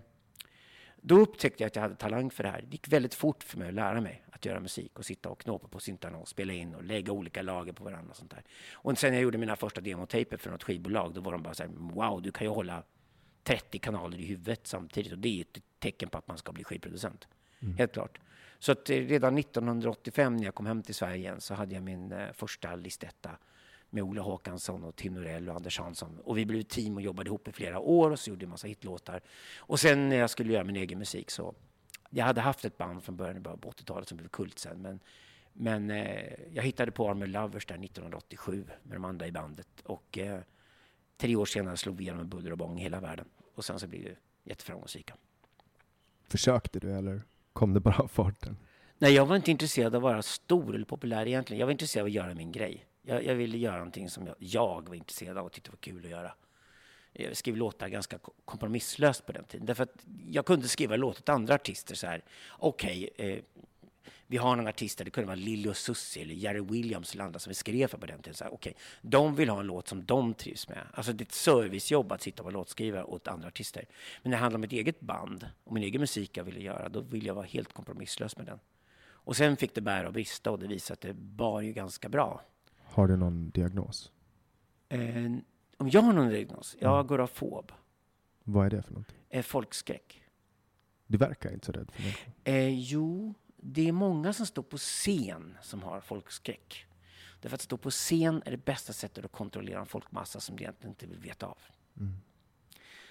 då upptäckte jag att jag hade talang för det här. Det gick väldigt fort för mig att lära mig att göra musik och sitta och knåpa på syntarna och spela in och lägga olika lager på varandra. Och sånt där. Och sen jag gjorde mina första demotaper för något skivbolag, då var de bara så här, wow, du kan ju hålla 30 kanaler i huvudet samtidigt och det är ett tecken på att man ska bli skivproducent. Mm. Helt klart. Så att eh, redan 1985 när jag kom hem till Sverige igen så hade jag min eh, första listetta med Ola Håkansson och Tim Norell och Anders Hansson. Och vi blev ett team och jobbade ihop i flera år och så gjorde vi en massa hitlåtar. Och sen när jag skulle göra min egen musik så... Jag hade haft ett band från början på 80-talet som blev kult sen. Men, men eh, jag hittade på Army Lovers där 1987 med de andra i bandet. Och eh, tre år senare slog vi igenom med buller och bång i hela världen. Och sen så blev det jätteframgångsrika. Försökte du eller? Kom det bara av farten? Nej, jag var inte intresserad av att vara stor eller populär egentligen. Jag var intresserad av att göra min grej. Jag, jag ville göra någonting som jag, jag, var intresserad av och tyckte var kul att göra. Jag skrev låtar ganska kompromisslöst på den tiden. Därför att jag kunde skriva låtar till andra artister så här. Okej, okay, eh, vi har några artister, det kunde vara Lili och Susie eller Jerry Williams eller andra som vi skrev för på den tiden. Så här, okay, de vill ha en låt som de trivs med. Alltså det är ett servicejobb att sitta och vara låtskrivare åt andra artister. Men när det handlar om ett eget band och min egen musik jag ville göra, då vill jag vara helt kompromisslös med den. Och sen fick det bära och brista och det visade att det bar ju ganska bra. Har du någon diagnos? Eh, om jag har någon diagnos? Jag mm. går av fob. Vad är det för något? Eh, folkskräck. Du verkar inte så rädd för människor. Eh, jo, det är många som står på scen som har folkskräck. Därför att stå på scen är det bästa sättet att kontrollera en folkmassa som du egentligen inte vill veta av. Mm.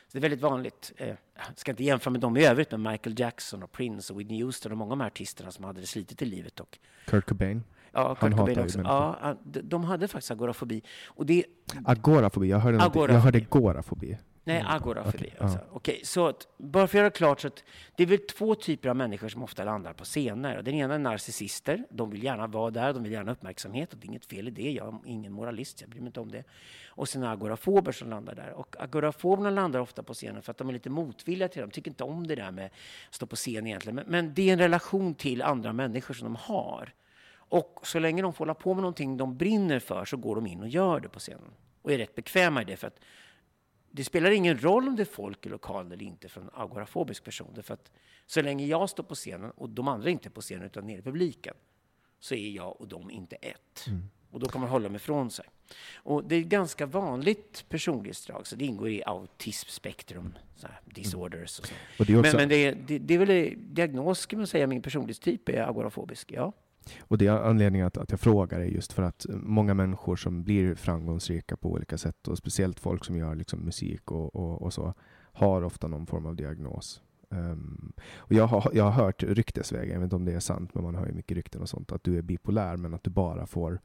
Så det är väldigt vanligt. Eh, jag ska inte jämföra med dem i övrigt, men Michael Jackson och Prince och Whitney Houston och många av de här artisterna som hade det slitet i livet. Och, Kurt Cobain. Ja, Kurt Cobain också. Ja, de hade faktiskt agorafobi. Och det, agorafobi? Jag hörde, agorafobi. Jag hörde gorafobi. Nej, Mm, agorafobi. okej, Alltså. ja. Okej, så att, bara för att göra klart så att det är väl två typer av människor som ofta landar på scener. Den ena är narcissister. De vill gärna vara där, de vill gärna ha uppmärksamhet och det är inget fel i det. Jag är ingen moralist, jag bryr mig inte om det. Och sen agorafober som landar där. Och agorafoberna landar ofta på scenen för att de är lite motvilliga till det. De tycker inte om det där med att stå på scen egentligen. Men, men det är en relation till andra människor som de har. Och så länge de får hålla på med någonting de brinner för så går de in och gör det på scenen. Och är rätt bekväma i det. För att det spelar ingen roll om det är folk i lokalen eller inte för en agorafobisk person. Därför att så länge jag står på scenen och de andra inte är på scenen utan nere i publiken så är jag och de inte ett. Och då kan man hålla dem ifrån sig. Och det är ett ganska vanligt personlighetsdrag, så det ingår i autismspektrum, så här, disorders och så. Och det också, Men, men det, är, det, det är väl diagnos, kan man säga, min personlighetstyp är agorafobisk, ja. Och det är anledningen att, att jag frågar är just för att många människor som blir framgångsrika på olika sätt och speciellt folk som gör liksom musik och, och, och så har ofta någon form av diagnos. Um, och jag, har, jag har hört ryktesvägen, jag vet inte om det är sant, men man hör ju mycket rykten och sånt, att du är bipolär men att du bara får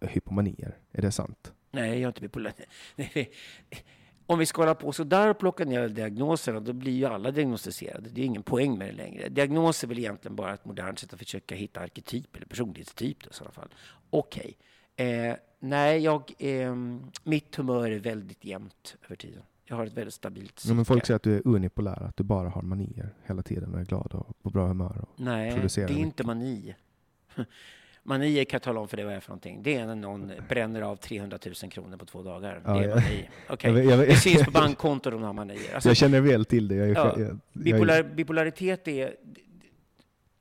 hypomanier. Är det sant? Nej, jag är inte bipolär. (laughs) Om vi ska hålla på så där och plocka ner diagnoserna, då blir ju alla diagnostiserade. Det är ingen poäng med det längre. Diagnos är väl egentligen bara ett modernt sätt att försöka hitta arketyp eller personlighetstyp då, i sådana fall. Okej. Eh, nej, jag, eh, mitt humör är väldigt jämnt över tiden. Jag har ett väldigt stabilt Ja, men folk psyke. säger att du är unipolär, att du bara har manier hela tiden och är glad och på bra humör. Och, Nej, det är mycket. inte mani. (laughs) Manier kan jag tala om för det vad är för någonting. Det är när någon bränner av 300 000 kronor på två dagar. Ja, det är jag- mani. Okej. Jag jag Det syns på bankkontot om de har manier. Alltså, jag känner väl till det. Jag Ja, Bipolar, bipolaritet är...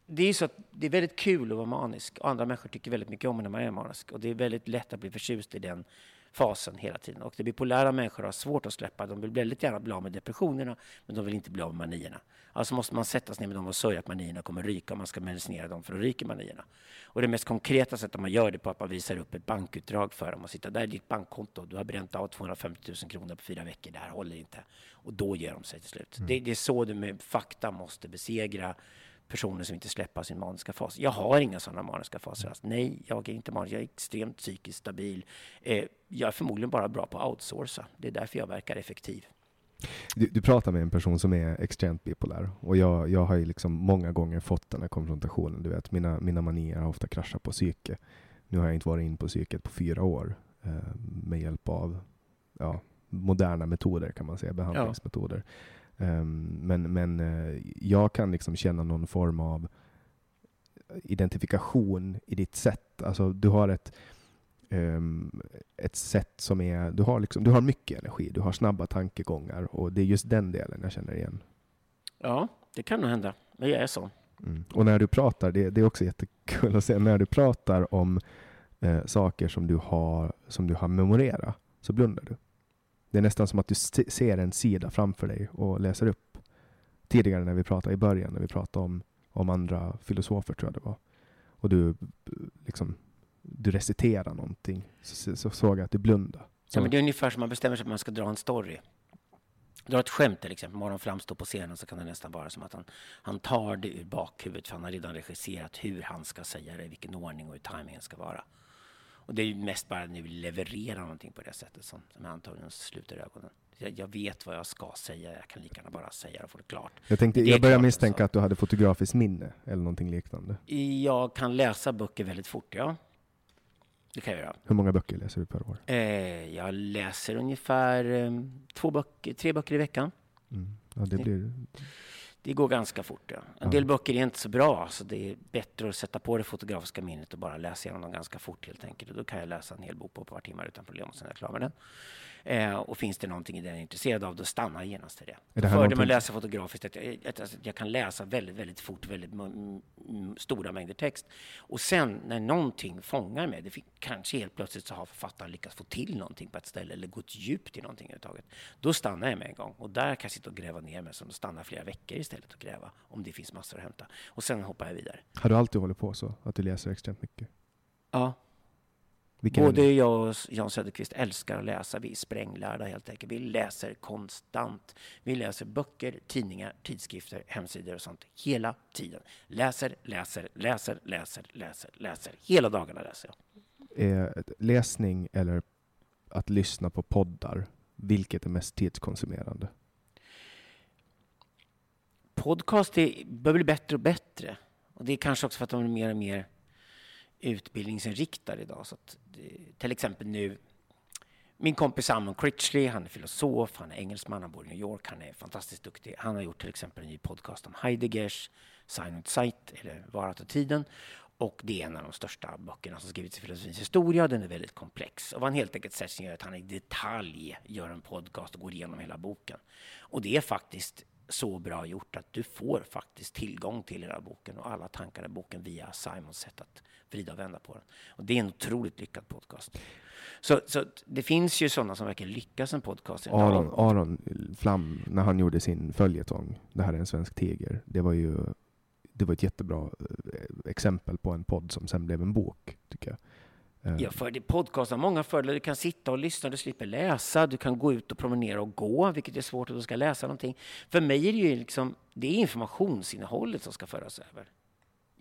Det är så att det är väldigt kul att vara manisk andra människor tycker väldigt mycket om när man är manisk. Och det är väldigt lätt att bli förtjust i den fasen hela tiden. Och det bipolära människor har svårt att släppa. De vill väldigt gärna bli av med depressionerna, men de vill inte bli av med manierna. Alltså måste man sätta sig ner med dem och sörja att manierna kommer ryka och man ska medicinera dem för att ryka manierna. Och det mest konkreta sättet man gör det på är att man visar upp ett bankutdrag för dem och sitter där är ditt bankkonto. Du har bränt av 250 000 kronor på fyra veckor. Det här håller inte. Och då ger de sig till slut. Det, det är så du med fakta måste besegra personer som inte släpper sin maniska fas. Jag har inga sådana maniska faser alls. Nej, jag är inte manisk. Jag är extremt psykiskt stabil. Eh, jag är förmodligen bara bra på att outsourca. Det är därför jag verkar effektiv. Du, du pratar med en person som är extremt bipolär och jag, jag har ju liksom många gånger fått den här konfrontationen. Du vet, mina, mina manier har ofta kraschat på psyke. Nu har jag inte varit in på psyket på fyra år eh, med hjälp av ja, moderna metoder kan man säga, behandlingsmetoder. Ehm, men men eh, jag kan liksom känna någon form av identifikation i ditt sätt. Alltså du har ett ehm, ett sätt som är, du har, liksom, du har mycket energi, du har snabba tankegångar och det är just den delen jag känner igen. Ja, det kan nog hända. Men jag är så. Mm. Och när du pratar, det, det är också jättekul att se, när du pratar om eh, saker som du, har, som du har memorerat så blundar du. Det är nästan som att du se- ser en sida framför dig och läser upp. Tidigare när vi pratade i början, när vi pratade om, om andra filosofer tror jag det var. Och du liksom, du reciterar någonting, så, så såg jag att du blundade. Ja, men det är ungefär som man bestämmer sig för att man ska dra en story. Dra ett skämt till exempel, Morgon framstår på scenen så kan det nästan vara som att han, han tar det ur bakhuvudet för han har redan regisserat hur han ska säga det, i vilken ordning och hur tajmingen ska vara. Och det är ju mest bara nu leverera någonting på det sättet som, som jag antagligen sluter ögonen. Jag, jag vet vad jag ska säga, jag kan lika gärna bara säga det och få det klart. Jag, tänkte, jag börjar misstänka alltså. att du hade fotografiskt minne eller någonting liknande. Jag kan läsa böcker väldigt fort, ja. Det kan jag göra. Hur många böcker läser du per år? Eh, jag läser ungefär eh, två böcker, tre böcker i veckan. Mm. Ja, det blir... Det går ganska fort. Ja. En Ja. del böcker är inte så bra, så det är bättre att sätta på det fotografiska minnet och bara läsa igenom dem ganska fort helt enkelt. Och då kan jag läsa en hel bok på ett par timmar utan problem och sen är jag klar med den. Eh, och finns det någonting i den är intresserad av, då stannar jag genast till det. det Fördelen med någonting- att läsa fotografiskt är att jag, att, att jag kan läsa väldigt, väldigt fort, väldigt stora mängder text. Och sen när någonting fångar mig, det kanske helt plötsligt så har författaren lyckats få till någonting på ett ställe eller gått djupt i någonting överhuvudtaget. Då stannar jag med en gång och där kan jag sitta och gräva ner mig, som att stanna flera veckor istället och gräva om det finns massor att hämta. Och sen hoppar jag vidare. Har du alltid hållit på så? Att du läser extremt mycket? Ja, Vilken både jag och Jan Söderqvist älskar att läsa. Vi är spränglärda helt enkelt. Vi läser konstant. Vi läser böcker, tidningar, tidskrifter, hemsidor och sånt hela tiden. Läser, läser, läser, läser, läser, läser. Hela dagarna läser jag. är läsning eller att lyssna på poddar? vilket är mest tidskonsumerande? Podcast är, bör bli bättre och bättre. Och det är kanske också för att de är mer och mer utbildningsinriktade idag. Så att, till exempel nu, min kompis Simon Critchley, han är filosof, han är engelsman, han bor i New York, han är fantastiskt duktig. Han har gjort till exempel en ny podcast om Heideggers Sign Silent Sight, eller Varat och tiden. Och det är en av de största böckerna som skrivits i filosofins historia. Den är väldigt komplex. Och vad han helt enkelt sätter sig gör att han i detalj gör en podcast och går igenom hela boken. Och det är faktiskt så bra gjort att du får faktiskt tillgång till hela boken och alla tankar i boken via Simons sätt att vrida och vända på den. Och det är en otroligt lyckad podcast. Så, så det finns ju sådana som verkligen lyckas en podcast. Aron, Aron Flam, när han gjorde sin följetong, Det här är en svensk tiger, det var ju det var ett jättebra eh, exempel på en podd som sen blev en bok, tycker jag. Ja, eh. för det podcast har många fördelar. Du kan sitta och lyssna, du slipper läsa, du kan gå ut och promenera och gå, vilket är svårt att du ska läsa någonting. För mig är det ju liksom, det är informationsinnehållet som ska föras över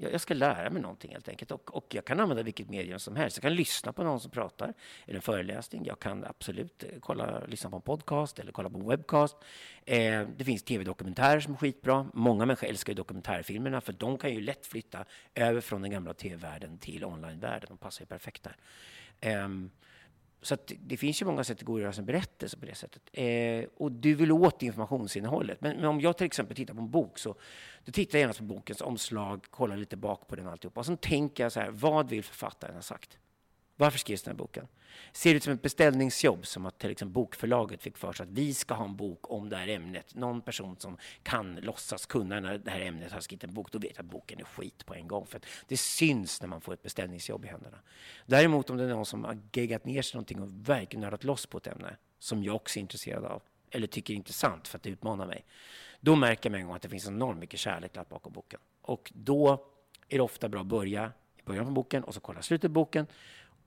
jag, ska lära mig någonting helt enkelt. Och, och, jag kan använda vilket medium som helst. Jag kan lyssna på någon som pratar, eller en föreläsning. Jag kan absolut eh, kolla, lyssna på en podcast eller kolla på en webcast. Eh, det finns tv-dokumentärer som är skitbra. Många människor älskar ju dokumentärfilmerna för de kan ju lätt flytta över från den gamla tv-världen till online-världen. De passar ju perfekt där. Eh, så det finns ju många sätt att gå och göra en berättelse på det sättet. Eh, och du vill åt informationsinnehållet. Men, men, om jag till exempel tittar på en bok så då tittar jag gärna på bokens omslag, kollar lite bak på den alltihopa. Och sen tänker jag så här, vad vill författaren ha sagt? Varför skrevs den här boken? Ser det ut som ett beställningsjobb, som att till exempel bokförlaget fick för sig att vi ska ha en bok om det här ämnet. Någon person som kan låtsas kunna när det här ämnet har skrivit en bok, då vet jag att boken är skit på en gång. För det syns när man får ett beställningsjobb i händerna. Däremot om det är någon som har geggat ner sig någonting och verkligen nördat loss på ett ämne, som jag också är intresserad av, eller tycker är intressant för att det utmanar mig, då märker man en gång att det finns enormt mycket kärlek bakom boken. Och då är det ofta bra att börja i början på boken och så kolla slutet på boken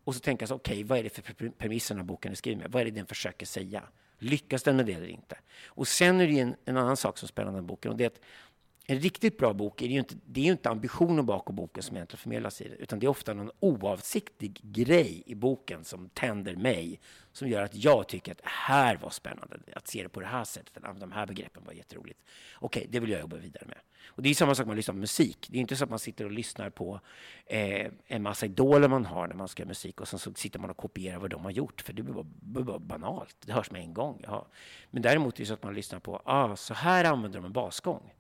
och så tänka så, okej, okay, vad är det för premisser den boken är skriven med? Vad är det den försöker säga? Lyckas den med det eller inte? Och sen är det en, en annan sak som är spännande med boken och det är att en riktigt bra bok är ju inte, det är ju inte ambitionen bakom boken som egentligen förmedlas i det, utan det är ofta någon oavsiktlig grej i boken som tänder mig, som gör att jag tycker att det här var spännande, att se det på det här sättet, att de här begreppen var jätteroligt. Okej, okay, det vill jag jobba vidare med. Och det är samma sak med att lyssna på musik. Det är inte så att man sitter och lyssnar på eh, en massa idoler man har när man ska göra musik och sen så sitter man och kopierar vad de har gjort, för det blir bara, bara banalt. Det hörs med en gång. Ja. Men däremot är det så att man lyssnar på, ah, så här använder de en basgång.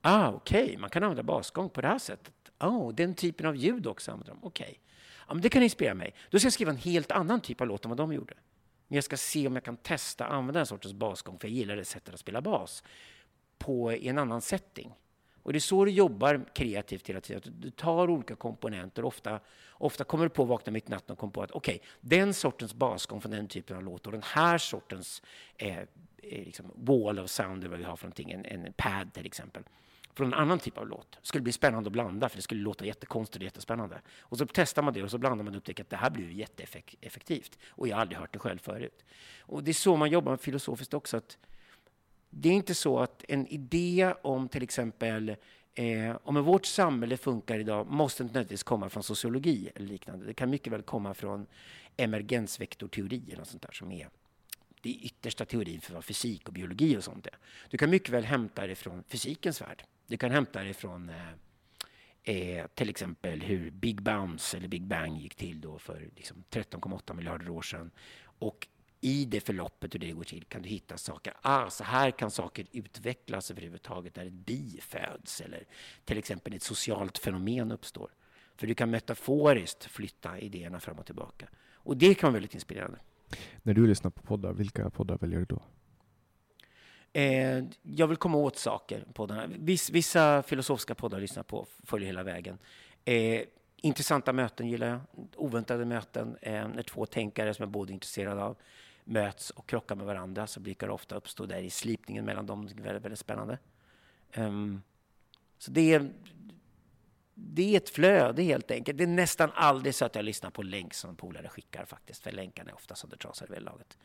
Ah, okej, okay. man kan använda basgång på det här sättet. Oh, den typen av ljud också använder de. Okej. Okay. Ja, men det kan inspirera mig. Då ska jag skriva en helt annan typ av låt än vad de gjorde. Men jag ska se om jag kan testa att använda den sortens basgång, för jag gillar det sättet att spela bas, på, i en annan setting. Och det är så du jobbar kreativt hela tiden. Du tar olika komponenter. Ofta, ofta kommer du på att vakna mitt i natten och kommer på att okej, okay, den sortens basgång från den typen av låt och den här sortens eh, Eh, liksom wall of sound, eller vad vi har för någonting, en, en pad till exempel från en annan typ av låt. Det skulle bli spännande att blanda, för det skulle låta jättekonstigt och jättespännande. Och så testar man det och så blandar man och upptäcker att det här blir jätteeffektivt. Och jag har aldrig hört det själv förut. Och det är så man jobbar filosofiskt också. Att det är inte så att en idé om till exempel Eh, om vårt samhälle funkar idag måste inte nödvändigtvis komma från sociologi eller liknande. Det kan mycket väl komma från emergensvektorteori eller något sånt där som är det är yttersta teorin för vad fysik och biologi och sånt är. Du kan mycket väl hämta det från fysikens värld. Du kan hämta det från eh, eh till exempel hur Big Bounce eller Big Bang gick till då för liksom 13,8 miljarder år sedan. Och i det förloppet hur det går till kan du hitta saker. Ah, så här kan saker utvecklas överhuvudtaget när ett bi föds eller till exempel ett socialt fenomen uppstår. För du kan metaforiskt flytta idéerna fram och tillbaka. Och det kan vara väldigt inspirerande. När du lyssnar på poddar, vilka poddar väljer du då? Eh, jag vill komma åt saker. Poddarna. Viss, vissa filosofiska poddar lyssnar på, följer hela vägen. Eh, intressanta möten gillar jag. Oväntade möten. Eh, när två tänkare som är både intresserade av möts och krockar med varandra så brukar det ofta uppstå där i slipningen mellan dem. Det är väldigt, väldigt spännande. Ehm, så det är, det är ett flöde helt enkelt. Det är nästan aldrig så att jag lyssnar på länk som polare skickar faktiskt. För länkarna är ofta söndertrasade vid laget.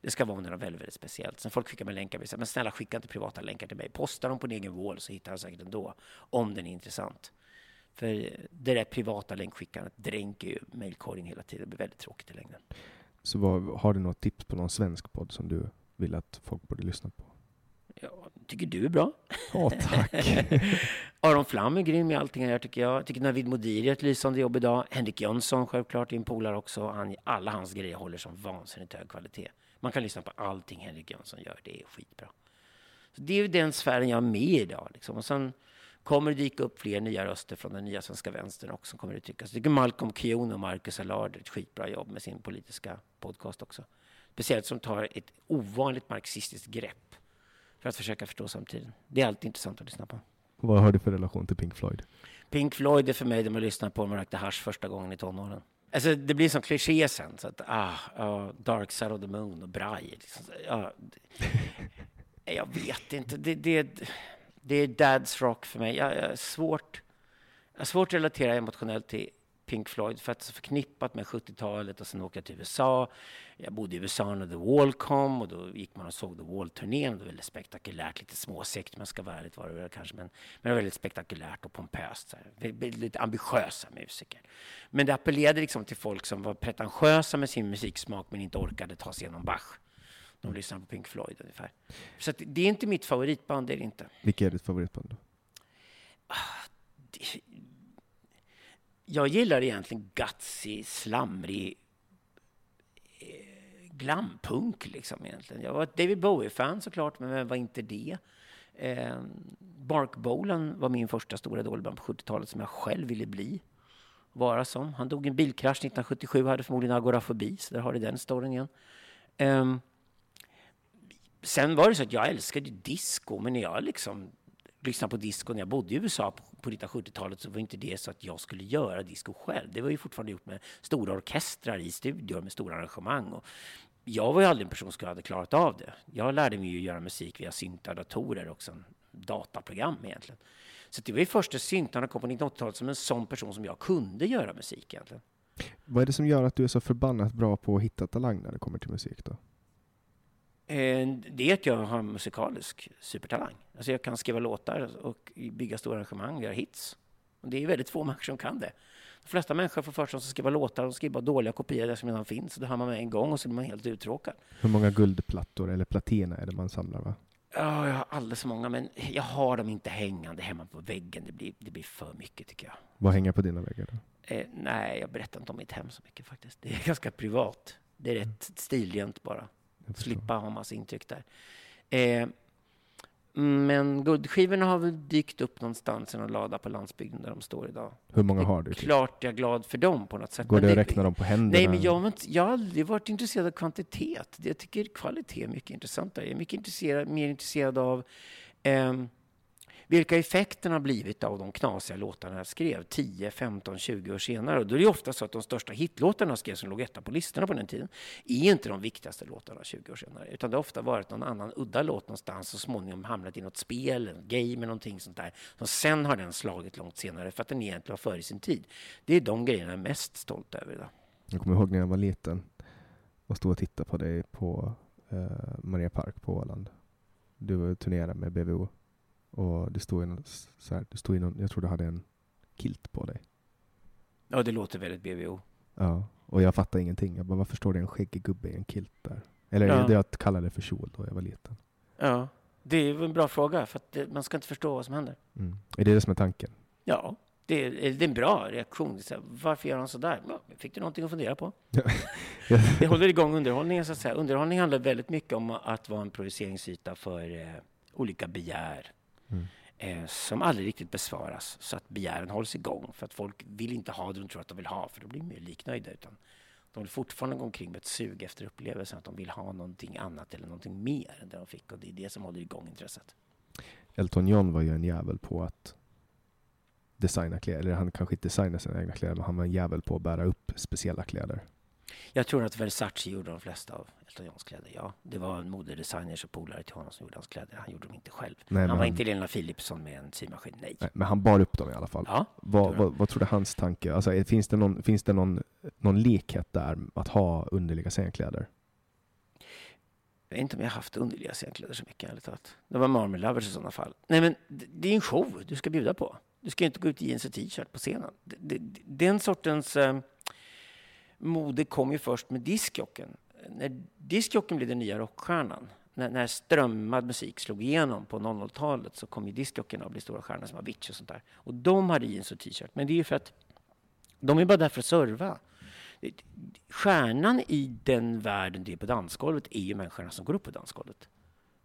Det ska vara något väldigt, väldigt speciellt. Sen folk skickar mig länkar, säger, men snälla skicka inte privata länkar till mig. Posta dem på din egen wall så hittar jag säkert ändå. Om den är intressant. För det där privata länkskickandet dränker ju mejlkorgen hela tiden. Det blir väldigt tråkigt i längden. Så vad, har du något tips på någon svensk podd som du vill att folk borde lyssna på? Ja, tycker du är bra. Ja, tack. (laughs) Aron Flam är grym i allting han gör tycker jag. Jag tycker Navid Modiri gör ett lysande jobb idag. Henrik Jönsson självklart en polare också. Han, alla hans grejer håller som vansinnigt hög kvalitet. Man kan lyssna på allting Henrik Jönsson gör. Det är skitbra. Så det är ju den sfären jag är med i idag. Liksom. Och sen kommer det dyka upp fler nya röster från den nya svenska vänstern också. Kommer det tyckas. Jag tycker Malcolm Keown och Marcus Allard gör ett skitbra jobb med sin politiska podcast också. Speciellt som tar ett ovanligt marxistiskt grepp för att försöka förstå samtiden. Det är alltid intressant att lyssna på. Vad har du för relation till Pink Floyd? Pink Floyd är för mig det man lyssnar på när man rökte hash första gången i tonåren. Alltså, det blir som kliché sen. Så att, ah, ah, Dark Side of the Moon och Braj. Liksom, ah, jag vet inte. Det, det, det är dads rock för mig. Jag, jag, är svårt, jag har svårt att relatera emotionellt till Pink Floyd för att det är så förknippat med 70-talet och sen åka till USA. Jag bodde i USA när The Wall kom och då gick man och såg The Wall-turnén. Det var väldigt spektakulärt, lite småsekt om jag ska vara ärligt var det väl kanske, men, men det var väldigt spektakulärt och pompöst. Så här. Lite ambitiösa musiker. Men det appellerade liksom till folk som var pretentiösa med sin musiksmak men inte orkade ta sig igenom Bach. De lyssnade på Pink Floyd ungefär. Så det är inte mitt favoritband, det är det inte. Vilket är ditt favoritband då? Jag gillar egentligen gutsy, slamrig eh, glampunk liksom egentligen. Jag var ett David Bowie-fan såklart, men vem var inte det? Eh, Mark Bolan var min första stora idolband på 70-talet som jag själv ville bli. Vara som. Han dog i en bilkrasch 1977, hade förmodligen agorafobi, så där har du den storyn igen. Eh, sen var det så att jag älskade disco, men när jag liksom lyssna på disco när jag bodde i USA på, på 1970-talet så var inte det så att jag skulle göra disco själv. Det var ju fortfarande gjort med stora orkestrar i studior med stora arrangemang. Och jag var ju aldrig en person som hade klarat av det. Jag lärde mig ju göra musik via syntar, datorer och sen dataprogram egentligen. Så det var ju först när syntarna kom på 1980-talet som en sån person som jag kunde göra musik egentligen. Vad är det som gör att du är så förbannat bra på att hitta talang när det kommer till musik då? Eh, det är att jag har musikalisk supertalang. Alltså jag kan skriva låtar och bygga stora arrangemang, göra hits. Och det är väldigt få (laughs) människor som kan det. De flesta människor får för sig att skriva låtar och skriva dåliga kopior det som redan finns. Det hör man med en gång och så blir man helt uttråkad. Hur många guldplattor eller platina är det man samlar? Va? Ja, jag har alldeles för många, men jag har dem inte hängande hemma på väggen. Det blir, det blir för mycket tycker jag. Vad hänger på dina väggar då? Eh, nej, jag berättar inte om mitt hem så mycket faktiskt. Det är (laughs) ganska privat. Det är rätt stilrent bara slippa ha massa intryck där. Eh, men guldskivorna har väl dykt upp någonstans i någon lada på landsbygden där de står idag. Hur många har du? Klart jag är glad för dem på något sätt. Går det, att räkna dem på händerna? Nej, men jag, har, inte, jag har aldrig varit intresserad av kvantitet. Jag tycker kvalitet är mycket intressantare. Jag är mycket intresserad, mer intresserad av eh, vilka effekterna har blivit av de knasiga låtarna jag skrev 10, 15, 20 år senare. Och då är det ofta så att de största hitlåtarna jag skrev som låg etta på listorna på den tiden är inte de viktigaste låtarna 20 år senare. Utan det har ofta varit någon annan udda låt någonstans och småningom hamnat i något spel, en game eller någonting sånt där. Och sen har den slagit långt senare för att den egentligen var före sin tid. Det är de grejerna jag är mest stolt över idag. Jag kommer ihåg när jag var liten och stod och tittade på dig på eh, Maria Park på Åland. Du turnerade med BVO. Och det stod, en, så här, det stod någon, jag tror du hade en kilt på dig. Ja, det låter väldigt BVO. Ja, och jag fattade ingenting. Jag bara, varför står det en skäggig gubbe i en kilt där? Eller ja. det jag kallade för kjol då jag var liten. Ja, det är en bra fråga, för det, man ska inte förstå vad som händer. Mm. Är det det som är tanken? Ja, det är, det är en bra reaktion. Så här, varför gör han så där? Ja, fick du någonting att fundera på? (laughs) det håller igång underhållningen, så att säga. Underhållning handlar väldigt mycket om att vara en projiceringsyta för eh, olika begär, Mm. Eh, som aldrig riktigt besvaras så att begären hålls igång. För att folk vill inte ha det de tror att de vill ha för då blir de mer liknöjda. Utan de vill fortfarande gå omkring med ett sug efter upplevelsen att de vill ha någonting annat eller någonting mer än det de fick och det är det som håller igång intresset. Elton John var ju en jävel på att designa kläder, eller han kanske inte designade sina egna kläder men han var en jävel på att bära upp speciella kläder. Jag tror att Versace gjorde de flesta av Elton Johns kläder. Ja, det var en modedesigners och polare till honom som gjorde hans kläder. Han gjorde dem inte själv. Nej, han var inte Lena Philipsson med en symaskin. Nej. Nej. Men han bar upp dem i alla fall. Ja, vad, vad, vad tror du hans tanke? Alltså, finns det, någon, finns det någon, någon likhet där att ha underliga scenkläder? Jag vet inte om jag haft underliga scenkläder så mycket, ärligt talat. Det var Marmor Lovers i sådana fall. Nej, men det är en show du ska bjuda på. Du ska inte gå ut i jeans och t-shirt på scenen. Den sortens... Eh, mode kom ju först med diskjocken. När diskjocken blev den nya rockstjärnan, när, när strömmad musik slog igenom på 00-talet så kom ju diskjocken att bli stora stjärnor som Avicii och sånt där. Och de hade jeans och t-shirt. Men det är ju för att de är bara där för att serva. Stjärnan i den världen det är på dansgolvet är ju människorna som går upp på dansgolvet.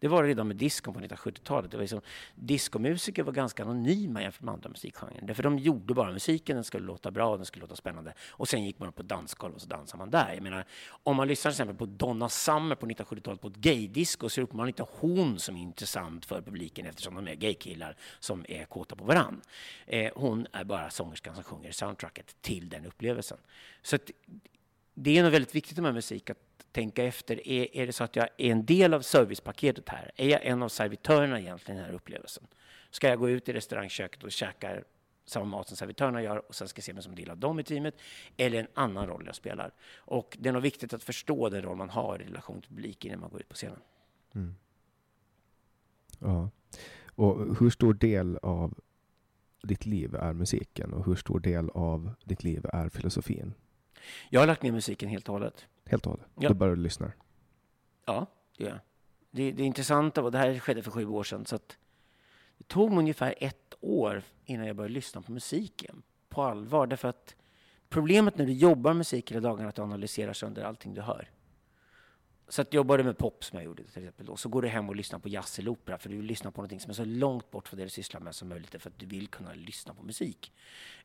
Det var det redan med diskon på 1970-talet. Det var liksom, diskomusiker var ganska anonyma jämfört med andra musikgenrer. Därför de gjorde bara musiken, den skulle låta bra, den skulle låta spännande. Och sen gick man upp på dansgolv och så dansade man där. Jag menar, om man lyssnar till exempel på Donna Summer på 1970-talet på ett gaydisco så är det uppenbarligen inte hon som är intressant för publiken eftersom de är gaykillar som är kåta på varann. Eh, hon är bara sångerskan som sjunger soundtracket till den upplevelsen. Så att, det är nog väldigt viktigt med musik att tänka efter. Är, är det så att jag är en del av servicepaketet här? Är jag en av servitörerna egentligen i den här upplevelsen? Ska jag gå ut i restaurangköket och käka samma mat som servitörerna gör och sen ska jag se mig som en del av dem i teamet, eller en annan roll jag spelar. Och det är nog viktigt att förstå den roll man har i relation till publiken innan man går ut på scenen. Mm. Ja. Och hur stor del av ditt liv är musiken och hur stor del av ditt liv är filosofin? Jag har lagt ner musiken helt och hållet. Helt och hållet? Ja. Du bara lyssnar? Ja, det gör jag. Det, det intressanta var, det här skedde för sju år sedan, så att det tog mig ungefär ett år innan jag började lyssna på musiken på allvar. Därför att problemet när du jobbar med musik hela dagarna är att du analyserar sönder allting du hör. Så att jobbar du med pop som jag gjorde till exempel då, så går du hem och lyssnar på jazz eller opera för du vill lyssna på något som är så långt bort från det du sysslar med som möjligt för att du vill kunna lyssna på musik.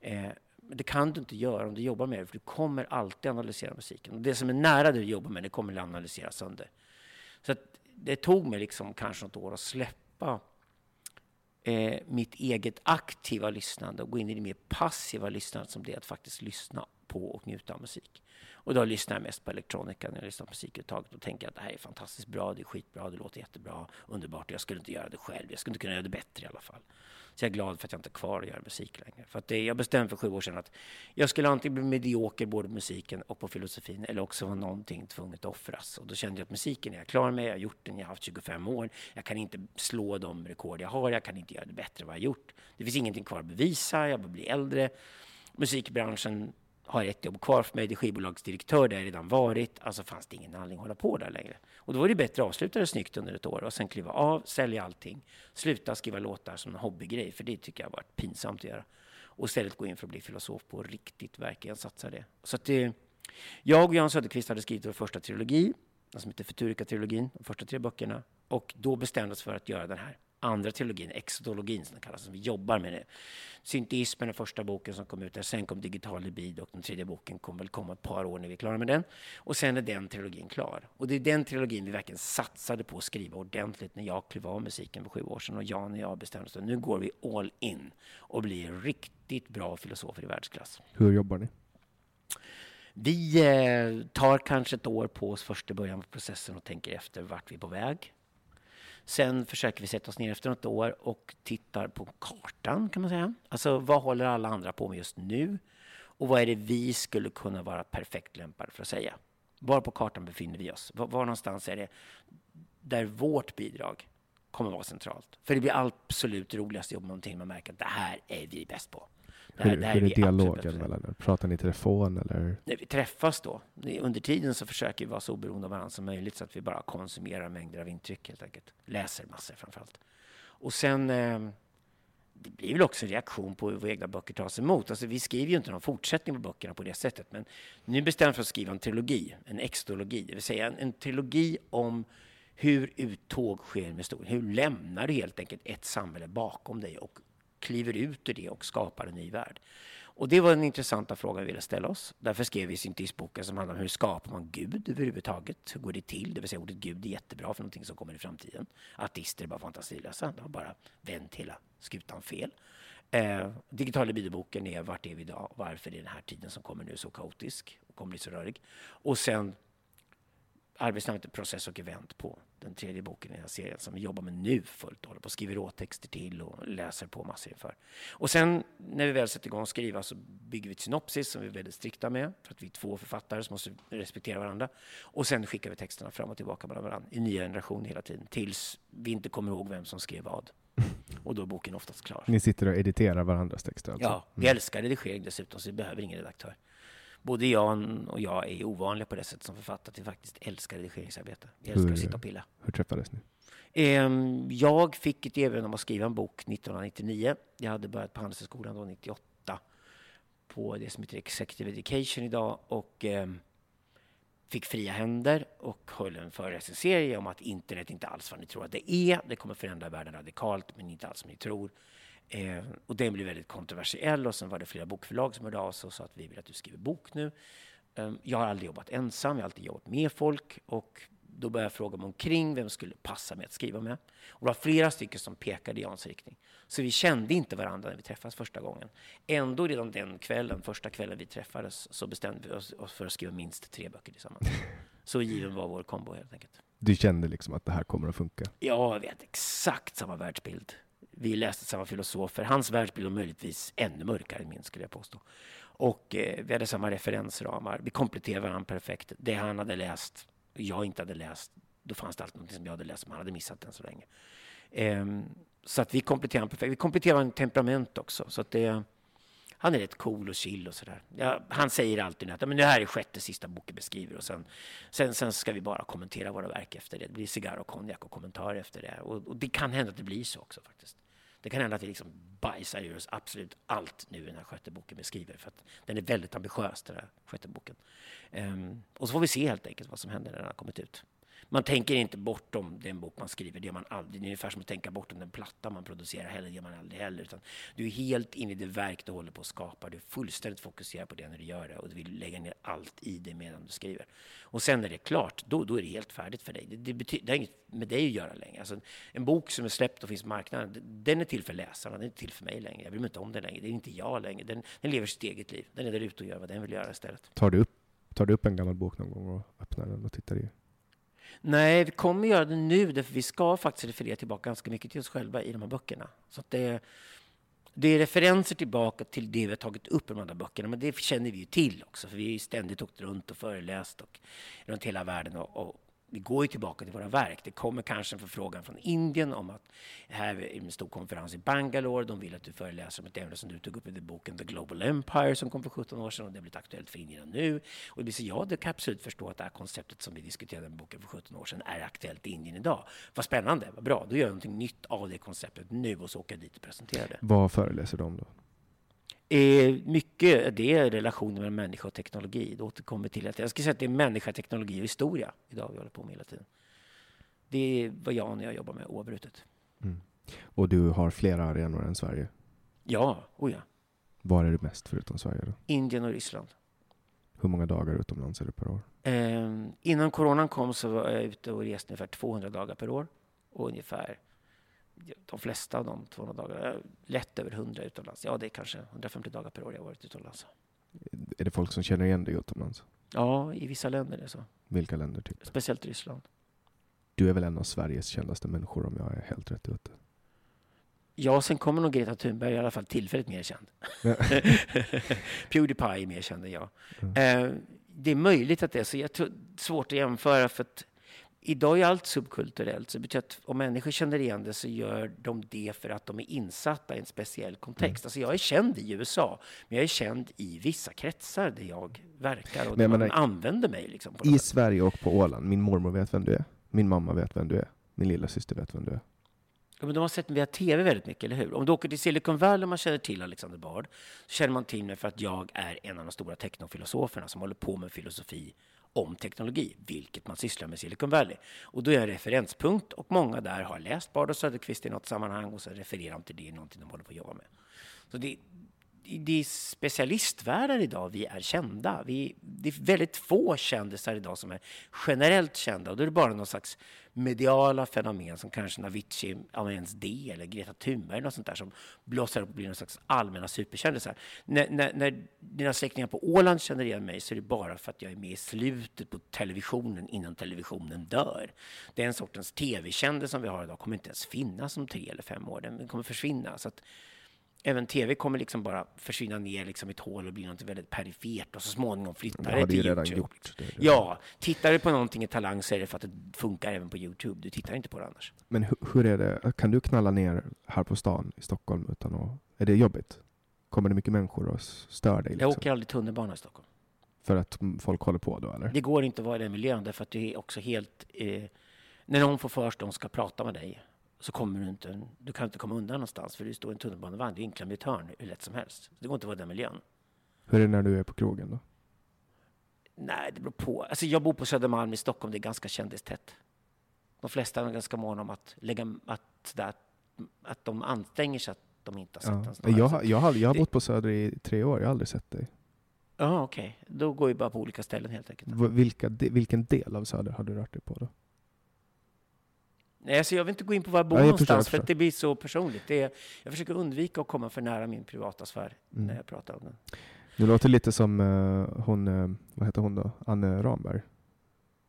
Eh, men det kan du inte göra om du jobbar med det, för du kommer alltid analysera musiken. Och det som är nära det du jobbar med, det kommer du analysera sönder. Så att det tog mig liksom kanske något år att släppa eh, mitt eget aktiva lyssnande och gå in i det mer passiva lyssnandet som det är att faktiskt lyssna på och njuta av musik. Och då lyssnar jag mest på elektronika när jag lyssnar på musik överhuvudtaget och tänker att det här är fantastiskt bra, det är skitbra, det låter jättebra, underbart. Jag skulle inte göra det själv, jag skulle inte kunna göra det bättre i alla fall. Så jag är glad för att jag inte är kvar och gör musik längre. För att det, jag bestämde för sju år sedan att jag skulle antingen bli medioker både på musiken och på filosofin eller också vara någonting tvunget att offras. Och då kände jag att musiken är jag klar med, jag har gjort den, jag har haft 25 år. Jag kan inte slå de rekord jag har, jag kan inte göra det bättre än vad jag har gjort. Det finns ingenting kvar att bevisa, jag blir äldre. Musikbranschen har ett jobb kvar för mig, det är skivbolagsdirektör där jag redan varit. Alltså fanns det ingen anledning att hålla på där längre. Och då var det bättre att avsluta det snyggt under ett år och sen kliva av, sälja allting, sluta skriva låtar som en hobbygrej, för det tycker jag har varit pinsamt att göra. Och istället gå in för att bli filosof på riktigt, verkligen satsa det. Så att det, jag och Jan Söderqvist hade skrivit vår första trilogi, den som heter Futurika-trilogin, de första tre böckerna. Och då bestämde oss för att göra den här andra trilogin, exotologin som den kallas, som vi jobbar med det. Synteismen är första boken som kom ut där, sen kom Digital libid och den tredje boken kommer väl komma ett par år när vi är klara med den. Och sen är den trilogin klar. Och det är den trilogin vi verkligen satsade på att skriva ordentligt när jag klev av musiken för sju år sedan och Jan och jag bestämde oss nu går vi all in och blir riktigt bra filosofer i världsklass. Hur jobbar ni? Vi eh, tar kanske ett år på oss först i början på processen och tänker efter vart vi är på väg. Sen försöker vi sätta oss ner efter något år och tittar på kartan kan man säga. Alltså vad håller alla andra på med just nu? Och vad är det vi skulle kunna vara perfekt lämpade för att säga? Var på kartan befinner vi oss? Var, var någonstans är det där vårt bidrag kommer vara centralt? För det blir absolut roligast att jobba med någonting man märker att det här är vi bäst på. Hur, det här hur är, dialogen mellan er? Pratar ni i telefon eller? Nej, vi träffas då. Under tiden så försöker vi vara så oberoende av varandra som möjligt så att vi bara konsumerar mängder av intryck helt enkelt. Läser massor framförallt. Och sen eh, det blir väl också en reaktion på hur våra egna böcker tas emot. Alltså, vi skriver ju inte någon fortsättning på böckerna på det sättet. Men nu bestämmer vi för att skriva en trilogi, en extologi, det vill säga en, en trilogi om hur uttåg sker med historien. Hur lämnar du helt enkelt ett samhälle bakom dig och kliver ut ur det och skapar en ny värld. Och det var den intressanta frågan vi ville ställa oss. Därför skrev vi syntisboken som handlar om hur skapar man Gud överhuvudtaget? Hur går det till? Det vill säga ordet Gud är jättebra för någonting som kommer i framtiden. Ateister är bara fantasilösa. De har bara vänt hela skutan fel. Eh, digitala bibelboken är vart är vi idag? Varför är den här tiden som kommer nu så kaotisk och kommer bli så rörig? Och sen arbetsnamnet Process och event på den tredje boken i den här serien som vi jobbar med nu fullt och håller på och skriver råtexter till och läser på massor inför. Och sen när vi väl sätter igång att skriva så bygger vi ett synopsis som vi är väldigt strikta med för att vi är två författare som måste respektera varandra. Och sen skickar vi texterna fram och tillbaka mellan varandra i nya generationer hela tiden tills vi inte kommer ihåg vem som skrev vad. (laughs) Och då är boken oftast klar. Ni sitter och editerar varandras texter? Alltså. Ja, vi mm. älskar redigering dessutom så vi behöver ingen redaktör både Jan och jag är ovanliga på det sättet som författare, att vi faktiskt älskar redigeringsarbete. Vi älskar Hur- att sitta och pilla. Hur träffades ni? Ehm, Jag fick ett erbjudande om att skriva en bok 1999. Jag hade börjat på Handelshögskolan då 98 på det som heter Executive Education idag och ehm, fick fria händer och höll en föreläsningsserie om att internet inte alls vad ni tror att det är. Det kommer förändra världen radikalt, men inte alls som ni tror. Eh, och den blev väldigt kontroversiell och sen var det flera bokförlag som hörde av sig och sa att vi vill att du skriver bok nu. Ehm, Jag har aldrig jobbat ensam, jag har alltid jobbat med folk och då började jag fråga mig omkring vem skulle passa mig att skriva med. Och det var flera stycken som pekade i Jans riktning. Så vi kände inte varandra när vi träffades första gången. Ändå redan den kvällen, första kvällen vi träffades, så bestämde vi oss oss för att skriva minst tre böcker tillsammans. (laughs) Så given var vår kombo helt enkelt. Du kände liksom att det här kommer att funka? Ja, vi hade exakt samma världsbild. Vi läste samma filosofer. Hans världsbild var möjligtvis ännu mörkare än min, skulle jag påstå. Och eh, vi hade samma referensramar. Vi kompletterade varandra perfekt. Det han hade läst och jag inte hade läst, då fanns det alltid något som jag hade läst som han hade missat än så länge. Eh, så att vi kompletterade perfekt. Vi kompletterade en temperament också. Så att det, han är rätt cool och chill och sådär. Ja, han säger alltid att men det här är sjätte sista boken beskriver och sen, sen, sen ska vi bara kommentera våra verk efter det. Det blir cigarr och konjak och kommentarer efter det. Och, och det kan hända att det blir så också faktiskt. Det kan hända att vi liksom bajsar ur oss absolut allt nu i den här sjätte boken skriver För att den är väldigt ambitiös, den här sjätte boken. Um, och så får vi se helt enkelt vad som händer när den har kommit ut. Man tänker inte bortom den bok man skriver, det gör man aldrig. Det är ungefär som att tänka bortom den platta man producerar heller, det gör man aldrig heller. Utan du är helt inne i det verk du håller på att skapa. Du är fullständigt fokuserad på det när du gör det och du vill lägga ner allt i det medan du skriver. Och sen när det är klart, då, då är det helt färdigt för dig. Det, det, betyder, det har inget med dig att göra längre. Alltså, en bok som är släppt och finns på marknaden, den är till för läsarna, den är inte till för mig längre. Jag bryr mig inte om den längre, det är inte jag längre. Den, den lever sitt eget liv. Den är där ute och gör vad den vill göra istället. Tar du upp, tar du upp en gammal bok någon gång och öppnar den och tittar i? Nej, vi kommer göra det nu, därför vi ska faktiskt referera tillbaka ganska mycket till oss själva i de här böckerna. Så att det, det är referenser tillbaka till det vi har tagit upp i de andra böckerna, men det känner vi ju till också, för vi har ju ständigt åkt runt och föreläst och runt hela världen och, och vi går ju tillbaka till våra verk. Det kommer kanske en förfrågan från Indien om att här är en stor konferens i Bangalore. De vill att du föreläser om ett ämne som du tog upp i boken The Global Empire som kom för 17 år sedan och det har blivit aktuellt för Indien nu. Och det blir så, ja, det kan jag absolut förstå att det här konceptet som vi diskuterade i boken för 17 år sedan är aktuellt i Indien idag. Vad spännande, vad bra. Då gör jag någonting nytt av det konceptet nu och så åker jag dit och presenterar det. Vad föreläser de då? Eh, mycket det är relationen mellan människa och teknologi. Det återkommer till att jag skulle säga att det är människa, teknologi och historia idag vi håller på med hela tiden. Det är vad Jan och jag jobbar med oavbrutet. Och du har flera arenor än Sverige. Ja, oh ja. Var är du mest förutom Sverige då? Indien och Ryssland. Hur många dagar utomlands är du per år? Eh, innan coronan kom så var jag ute och reste ungefär 200 dagar per år. Och ungefär de flesta av de 200 dagarna, eh, lätt över 100 utomlands. Ja, det är kanske 150 dagar per år jag varit utomlands. Är det folk som känner igen dig utomlands? Ja, i vissa länder är det så. Vilka länder typ? Speciellt Ryssland. Du är väl en av Sveriges kändaste människor om jag är helt rätt ute? Ja, sen kommer nog Greta Thunberg i alla fall tillfälligt mer känd. (laughs) Pewdiepie är mer känd än jag. Eh, det är möjligt att det är så. Jag tror, svårt att jämföra för att idag är allt subkulturellt. Så det betyder att om människor känner igen det så gör de det för att de är insatta i en speciell kontext. Alltså jag är känd i USA, men jag är känd i vissa kretsar där jag verkar och Men där man använder mig. Liksom, I. Sverige och på Åland. Min mormor vet vem du är. Min mamma vet vem du är. Min lilla syster vet vem du är. Ja, men de har sett mig via TV väldigt mycket, eller hur? Om du åker till Silicon Valley och man känner till Alexander Bard så känner man till mig för att jag är en av de stora teknofilosoferna som håller på med filosofi om teknologi, vilket man sysslar med i Silicon Valley. Och då är jag en referenspunkt och många där har läst Bard och Söderqvist i något sammanhang och så refererar de till det i någonting de håller på att jobba med. Så det, det är specialistvärldar idag vi är kända. Vi, det är väldigt få kändisar idag som är generellt kända och då är det bara någon slags mediala fenomen som kanske Avicii, ja, ens det eller Greta Thunberg eller något sånt där som blossar upp och blir någon slags allmänna superkändisar. När, när, när dina släktingar på Åland känner igen mig så är det bara för att jag är med i slutet på televisionen innan televisionen dör. Den sortens tv-kändis som vi har idag kommer inte ens finnas om tre eller fem år. Den kommer försvinna. Så att, Även tv kommer liksom bara försvinna ner liksom i ett hål och bli något väldigt perifert och så småningom flyttar Det det, till Youtube. gjort. Det det. Ja, tittar du på någonting i Talang så är det för att det funkar även på Youtube. Du tittar inte på det annars. Men hur, hur är det? Kan du knalla ner här på stan i Stockholm utan att... Är det jobbigt? Kommer det mycket människor och stör dig? Jag Liksom? åker aldrig tunnelbana i Stockholm. För att folk håller på då eller? Det går inte att vara i den miljön därför att det är också helt... Eh, när någon får för sig att de ska prata med dig så kommer du inte... Du kan inte komma undan någonstans för du står i en tunnelbanevagn. Du är inklämd i ett hörn hur lätt som helst. Det går inte att vara i den miljön. Hur är det när du är på krogen då? Nej, det beror på. Alltså jag bor på Södermalm i Stockholm. Det är ganska kändistätt. De flesta är ganska måna om att lägga... Att, där, att de anstränger sig att de inte har sett Ja. en snarare. Jag, har- jag, har, jag har Det- bott på Söder i tre år, jag har aldrig sett dig. Ja, okej. Då går vi bara på olika ställen helt enkelt. V- Vilka, de, vilken del av Söder har du rört dig på då? Nej, alltså jag vill inte gå in på var jag bor Ja, jag någonstans förstår, för att det blir så personligt. Det är, jag försöker undvika att komma för nära min privata sfär Mm. när jag pratar om den. Du låter lite som eh, hon, eh, vad heter hon då? Anne Ramberg?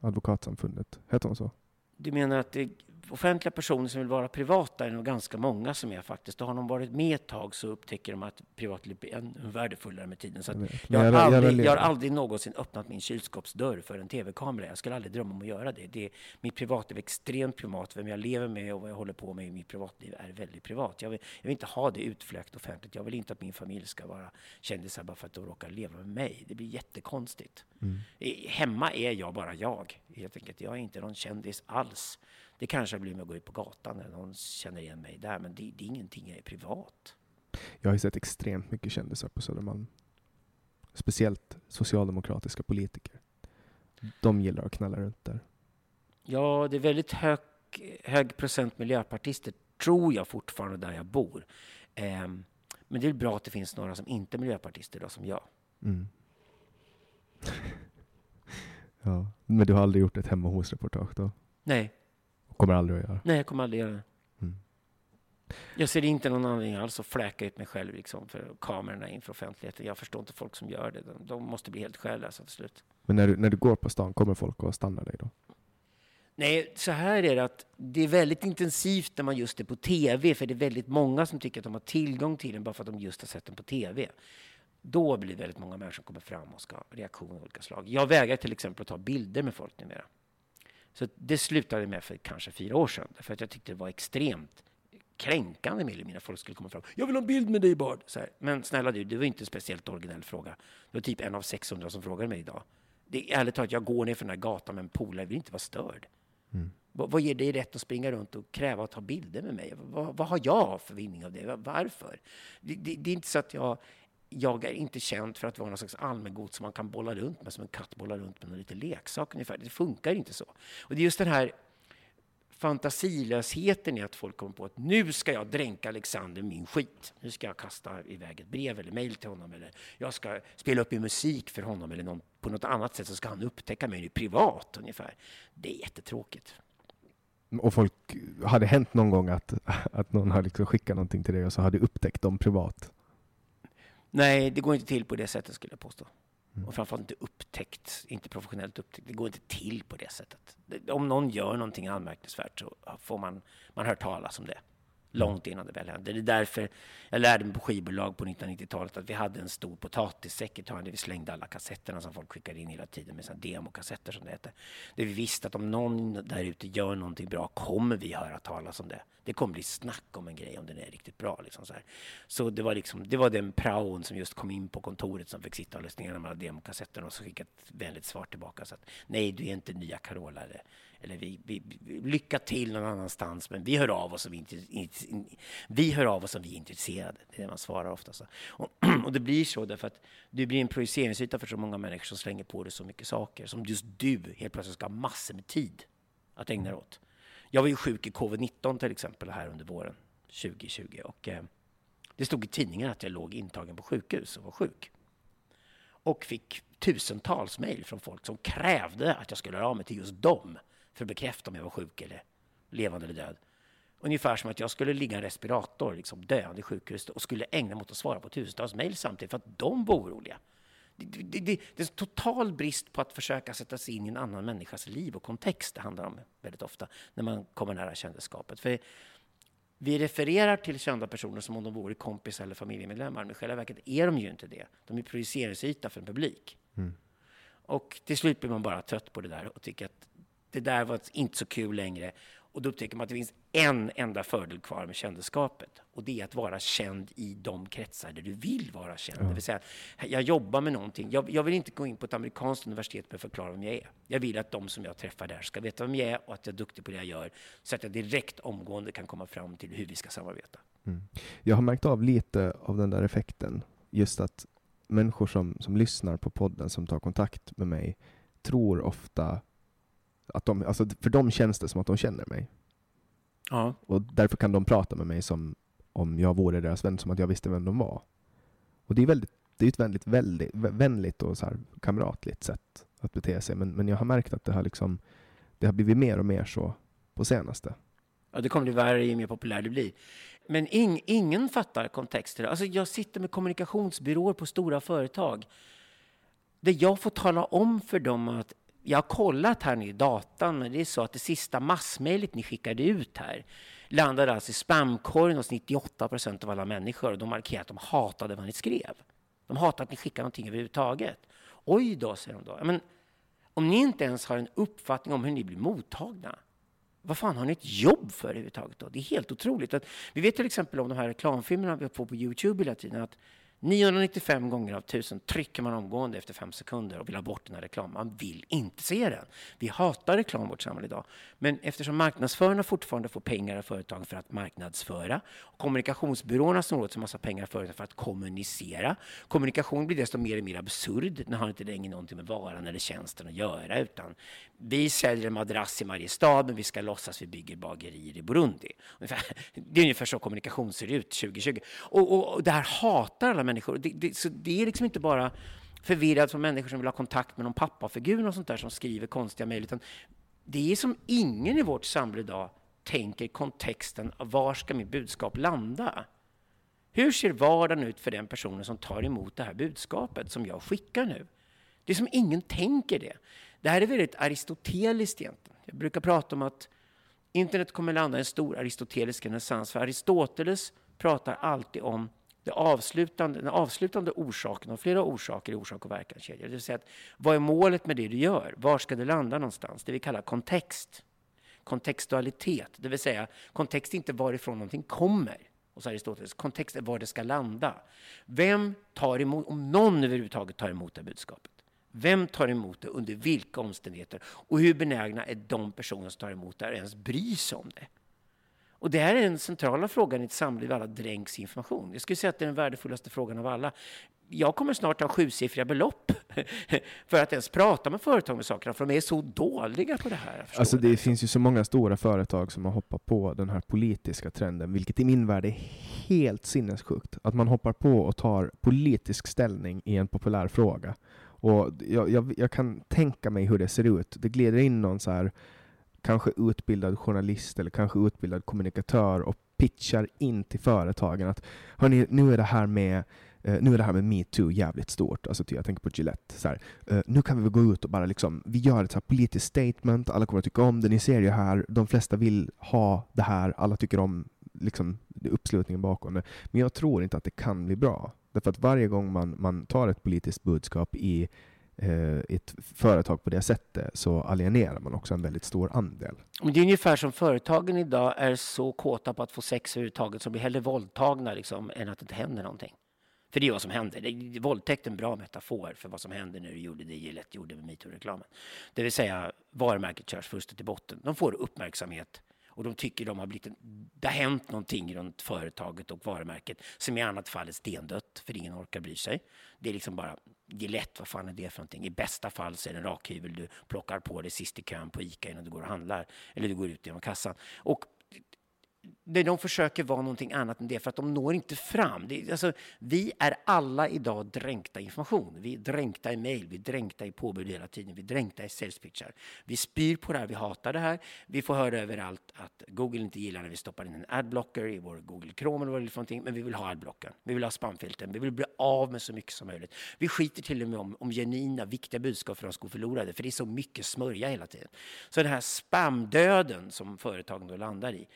Advokatsamfundet. Heter hon så? Du menar att det offentliga personer som vill vara privata är nog ganska många som är faktiskt. Och har de varit med ett tag så upptäcker de att privatliv blir ännu värdefullare med tiden. Så Jag har aldrig, jag har aldrig någonsin öppnat min kylskåpsdörr för en tv-kamera. Jag skulle aldrig drömma om att göra det. det mitt privatliv är extremt privat. Vem jag lever med och vad jag håller på med i mitt privatliv är väldigt privat. Jag vill, jag vill inte ha det utfläkt offentligt. Jag vill inte att min familj ska vara kändisar bara för att de råkar leva med mig. Det blir jättekonstigt. Mm. Hemma är jag bara jag, helt enkelt. Jag är inte någon kändis alls. Det kanske blir med att gå ut på gatan när någon känner igen mig där, men det, det är ingenting jag är privat. Jag har ju sett extremt mycket kändisar på Södermalm. Speciellt socialdemokratiska politiker. De gillar att knalla runt där. Ja, det är väldigt hög, hög procent miljöpartister, tror jag fortfarande, där jag bor. Ehm, men det är bra att det finns några som inte är miljöpartister då, som jag. Mm. (laughs) ja. Men du har aldrig gjort ett hemma hos-reportage då? Nej, Kommer aldrig att göra? nej, jag kommer aldrig göra det. Mm. Jag ser inte någon anledning alls att fläka ut mig själv liksom, för kamerorna inför offentligheten. Jag förstår inte folk som gör det. De, de måste bli helt själlösa till slut. Men när du, när du går på stan, kommer folk att stanna dig då? Nej, så här är det att det är väldigt intensivt när man just är på TV, för det är väldigt många som tycker att de har tillgång till den bara för att de just har sett den på TV. Då blir det väldigt många människor som kommer fram och ska ha reaktioner av olika slag. Jag vägrar till exempel att ta bilder med folk numera. Så det slutade med för kanske fyra år sedan, för att jag tyckte det var extremt kränkande mer eller mindre. Folk skulle komma fram. Jag vill ha en bild med dig Bard. Så här. Men snälla du, det var inte en speciellt originell fråga. Det var typ en av 600 som frågade mig idag. Det är ärligt talat, jag går ner för den här gatan med en polare, jag vill inte vara störd. Vad, vad ger dig rätt att springa runt och kräva att ta bilder med mig? Vad, vad har jag för vinning av det? Va- Varför? Det, det, det är inte så att jag, jag är inte känd för att vara någon slags allmängods som man kan bolla runt med, som en katt bollar runt med en liten leksak ungefär. Det funkar inte så. Och det är just den här fantasilösheten i att folk kommer på att nu ska jag dränka Alexander min skit. Nu ska jag kasta iväg ett brev eller mejl till honom eller jag ska spela upp i musik för honom eller någon, på något annat sätt så ska han upptäcka mig privat ungefär. Det är jättetråkigt. Och folk, har det hänt någon gång att, att någon har liksom skickat någonting till dig och så har du upptäckt dem privat? Nej, det går inte till på det sättet skulle jag påstå. Och framförallt inte upptäckt, inte professionellt upptäckt. Det går inte till på det sättet. Om någon gör någonting anmärkningsvärt så får man, man hör talas om det. Långt innan det väl hände. Det är därför jag lärde mig på skivbolag på 1990-talet att vi hade en stor potatissäck i där vi slängde alla kassetterna som folk skickade in hela tiden med sina demokassetter som det hette. Där vi visste att om någon där ute gör någonting bra kommer vi höra talas om det. Det kommer bli snack om en grej om den är riktigt bra. Liksom så här. så det var, liksom, det var den praon som just kom in på kontoret som fick sitta och lyssna igenom alla demokassetterna och så skicka ett vänligt svar tillbaka. Så att, nej, du är inte nya Carola eller, eller vi, vi, vi, lycka till någon annanstans, men vi hör av oss om vi, inte, inte, vi hör av oss om vi är intresserade. Det är det man svarar ofta. Så. Och, (clears throat) och det blir så därför att du blir en projiceringsyta för så många människor som slänger på dig så mycket saker som just du helt plötsligt ska ha massor med tid att ägna dig åt. Jag var ju sjuk i covid-19 till exempel här under våren 2020 och eh, det stod i tidningen att jag låg intagen på sjukhus och var sjuk. Och fick tusentals mejl från folk som krävde att jag skulle höra av mig till just dem för att bekräfta om jag var sjuk eller levande eller död. Ungefär som att jag skulle ligga i en respirator, liksom döende i sjukhus och skulle ägna mig åt att svara på tusentals mejl samtidigt för att de var oroliga. Det, det, det, det är en total brist på att försöka sätta sig in i en annan människas liv och kontext det handlar om väldigt ofta när man kommer nära kändisskapet. För vi refererar till kända personer som om de vore kompis eller familjemedlemmar, men i själva verket är de ju inte det. De är projiceringsyta för en publik. Och till slut blir man bara trött på det där och tycker att det där var inte så kul längre. Och då upptäcker man att det finns en enda fördel kvar med kändisskapet. Och det är att vara känd i de kretsar där du vill vara känd. Ja. Det vill säga, jag jobbar med någonting. Jag, jag, vill inte gå in på ett amerikanskt universitet och att förklara vem jag är. Jag vill att de som jag träffar där ska veta vem jag är och att jag är duktig på det jag gör. Så att jag direkt omgående kan komma fram till hur vi ska samarbeta. Mm. Jag har märkt av lite av den där effekten. Just att människor som, som lyssnar på podden, som tar kontakt med mig, tror ofta att de, alltså för dem känns det som att de känner mig. Ja. Och därför kan de prata med mig som om jag vore deras vän, som att jag visste vem de var. Och det är, väldigt, det är ett väldigt, väldigt vänligt och så här kamratligt sätt att bete sig. Men, men jag har märkt att det har, liksom, det har blivit mer och mer så på senaste. Ja, det kommer bli värre ju mer populär det blir. Men ing, ingen fattar kontexter. Alltså jag sitter med kommunikationsbyråer på stora företag där jag får tala om för dem att jag har kollat här nu i datan, men det är så att det sista massmejlet ni skickade ut här landade alltså i spamkorgen hos 98 procent av alla människor och de markerade att de hatade vad ni skrev. De hatade att ni skickade någonting överhuvudtaget. Oj då, säger de då. Men om ni inte ens har en uppfattning om hur ni blir mottagna, vad fan har ni ett jobb för överhuvudtaget då? Det är helt otroligt. Att, vi vet till exempel om de här reklamfilmerna vi får på Youtube hela tiden, att 995 gånger av 1000 trycker man omgående efter fem sekunder och vill ha bort den här reklamen. Man vill inte se den. Vi hatar reklam i vårt samhälle idag. Men eftersom marknadsförarna fortfarande får pengar av företagen för att marknadsföra och kommunikationsbyråerna snor åt sig massa pengar av företagen för att kommunicera. Kommunikation blir desto mer och mer absurd. Den har inte längre någonting med varan eller tjänsten att göra utan vi säljer en madrass i Mariestad men vi ska låtsas vi bygger bagerier i Burundi. (laughs) Det är ungefär så kommunikation ser ut 2020. Och, och, och det här hatar alla människor. Det, det, så det är liksom inte bara förvirrat från människor som vill ha kontakt med någon pappafigur och sånt där som skriver konstiga mejl. Utan det är som ingen i vårt samhälle idag tänker kontexten av var ska mitt budskap landa? Hur ser vardagen ut för den personen som tar emot det här budskapet som jag skickar nu? Det är som ingen tänker det. Det här är väldigt aristoteliskt egentligen. Jag brukar prata om att internet kommer landa i en stor aristotelisk renässans. För Aristoteles pratar alltid om det avslutande, den avslutande orsaken av flera orsaker i orsak och verkanskedjor. Det vill säga att vad är målet med det du gör? Var ska det landa någonstans? Det vi kallar kontext. Kontextualitet, det vill säga kontext är inte varifrån någonting kommer hos Aristoteles. Kontext är var det ska landa. Vem tar emot, om någon överhuvudtaget tar emot det budskapet? Vem tar emot det? Under vilka omständigheter? Och hur benägna är de personer som tar emot det att ens bry sig om det? Och det här är den centrala frågan i ett där alla dränks information. Jag skulle säga att det är den värdefullaste frågan av alla. Jag kommer snart ha sjusiffriga belopp (laughs) för att ens prata med företag med sakerna, för de är så dåliga på det här. Alltså det, det finns ju så många stora företag som har hoppat på den här politiska trenden, vilket i min värld är helt sinnessjukt. Att man hoppar på och tar politisk ställning i en populär fråga. Och jag, jag, jag kan tänka mig hur det ser ut. Det glider in någon så här kanske utbildad journalist eller kanske utbildad kommunikatör och pitchar in till företagen att hörni, nu är det här med Uh, nu är det här med metoo jävligt stort. Alltså, typ, jag tänker på Gillette. Så här, uh, nu kan vi väl gå ut och bara liksom, vi gör ett så politiskt statement, alla kommer att tycka om det, ni ser ju här, de flesta vill ha det här, alla tycker om liksom, uppslutningen bakom det. Men jag tror inte att det kan bli bra. Därför att varje gång man, man tar ett politiskt budskap i Eh, ett företag på det sättet så alienerar man också en väldigt stor andel. Det är ungefär som företagen idag är så kåta på att få sex överhuvudtaget som blir hellre våldtagna liksom, än att det inte händer någonting. För det är vad som händer. Det, våldtäkt är en bra metafor för vad som händer när du gjorde det Gillette gjorde med metoo-reklamen. Det vill säga varumärket körs först till botten. De får uppmärksamhet och de tycker de har blivit det har hänt någonting runt företaget och varumärket som i annat fall är stendött för ingen orkar bry sig. Det är liksom bara, det är lätt, vad fan är det för någonting? I bästa fall så är det en rakhyvel du plockar på dig sist i kön på ICA innan du går och handlar eller du går ut genom kassan. Och det de försöker vara någonting annat än det för att de når inte fram. Det, alltså, vi är alla idag dränkta i information. Vi är dränkta i mejl, vi är dränkta i påbud hela tiden, vi är dränkta i salespitchar. Vi spyr på det här, vi hatar det här. Vi får höra överallt att Google inte gillar när vi stoppar in en adblocker i vår Google Chrome eller vad det är för någonting, men vi vill ha adblockern. Vi vill ha spamfilten. vi vill bli av med så mycket som möjligt. Vi skiter till och med om, om genuina, viktiga budskap för oss går förlorade, för det är så mycket smörja hela tiden. Så den här spamdöden som företagen då landar i,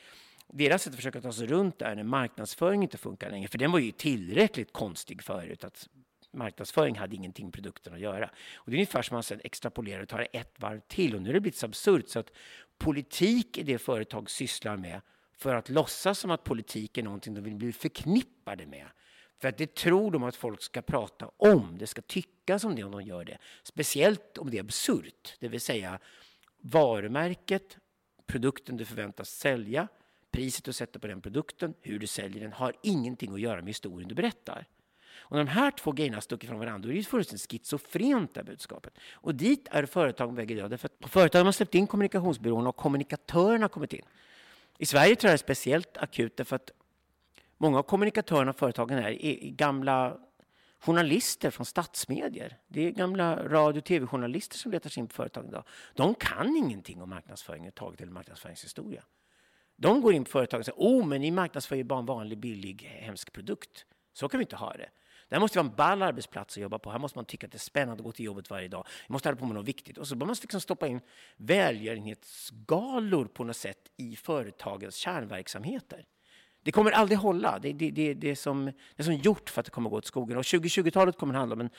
deras sätt att försöka ta sig runt är när marknadsföring inte funkar längre. För den var ju tillräckligt konstig förut. Att marknadsföring hade ingenting med produkten att göra. Och det är ungefär som man sen extrapolerar och tar det ett varv till. Och nu har det blivit så absurt så att politik är det företag sysslar med för att låtsas som att politik är någonting de vill bli förknippade med. För att det tror de att folk ska prata om, det ska tyckas om det om de gör det. Speciellt om det är absurt, det vill säga varumärket, produkten du förväntas sälja, priset du sätter på den produkten, hur du säljer den, har ingenting att göra med historien du berättar. Och när de här två grejerna stuckit från varandra, då är det fullständigt schizofrent det budskapet. Och dit är företagen väg idag, därför att på företagen har släppt in kommunikationsbyråerna och kommunikatörerna har kommit in. I Sverige tror jag det är speciellt akut därför att många av kommunikatörerna och företagen här är gamla journalister från statsmedier. Det är gamla radio och tv-journalister som letar sig in på företagen idag. De kan ingenting om marknadsföring överhuvudtaget eller marknadsföringshistoria. De går in på företagen och säger oh, men ni marknadsför ju bara en vanlig billig eh, hemsk produkt. Så kan vi inte ha det. Det här måste vara en ball arbetsplats att jobba på. Här måste man tycka att det är spännande att gå till jobbet varje dag. Vi måste hålla på med något viktigt. Och så bör man liksom stoppa in välgörenhetsgalor på något sätt i företagens kärnverksamheter. Det kommer aldrig hålla. Det, det, det, det, är som, det är som gjort för att det kommer gå åt skogen. Och 2020-talet kommer att handla om en,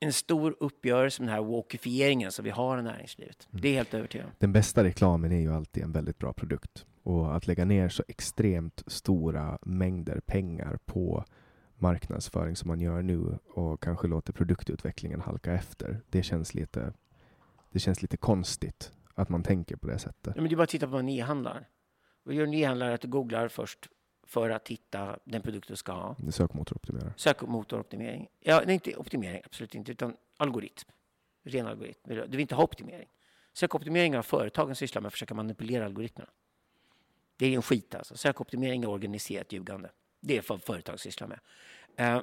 en stor uppgörelse med den här walkifieringen som vi har i näringslivet. Det är helt övertygad Den bästa reklamen är ju alltid en väldigt bra produkt. Och att lägga ner så extremt stora mängder pengar på marknadsföring som man gör nu och kanske låter produktutvecklingen halka efter. Det känns lite, det känns lite konstigt att man tänker på det sättet. men det är bara att titta på vad ni handlar. Vad gör ni handlar? Att du googlar först för att hitta den produkt du ska ha. Sökmotoroptimera. Sökmotoroptimering. Ja, nej, inte optimering, absolut inte, utan algoritm. Ren algoritm. Du vill inte ha optimering. Sökoptimering har företagen sysslar med att försöka manipulera algoritmerna. Det är en skit alltså. Sökoptimering är organiserat ljugande. Det är vad företag sysslar med. Eh,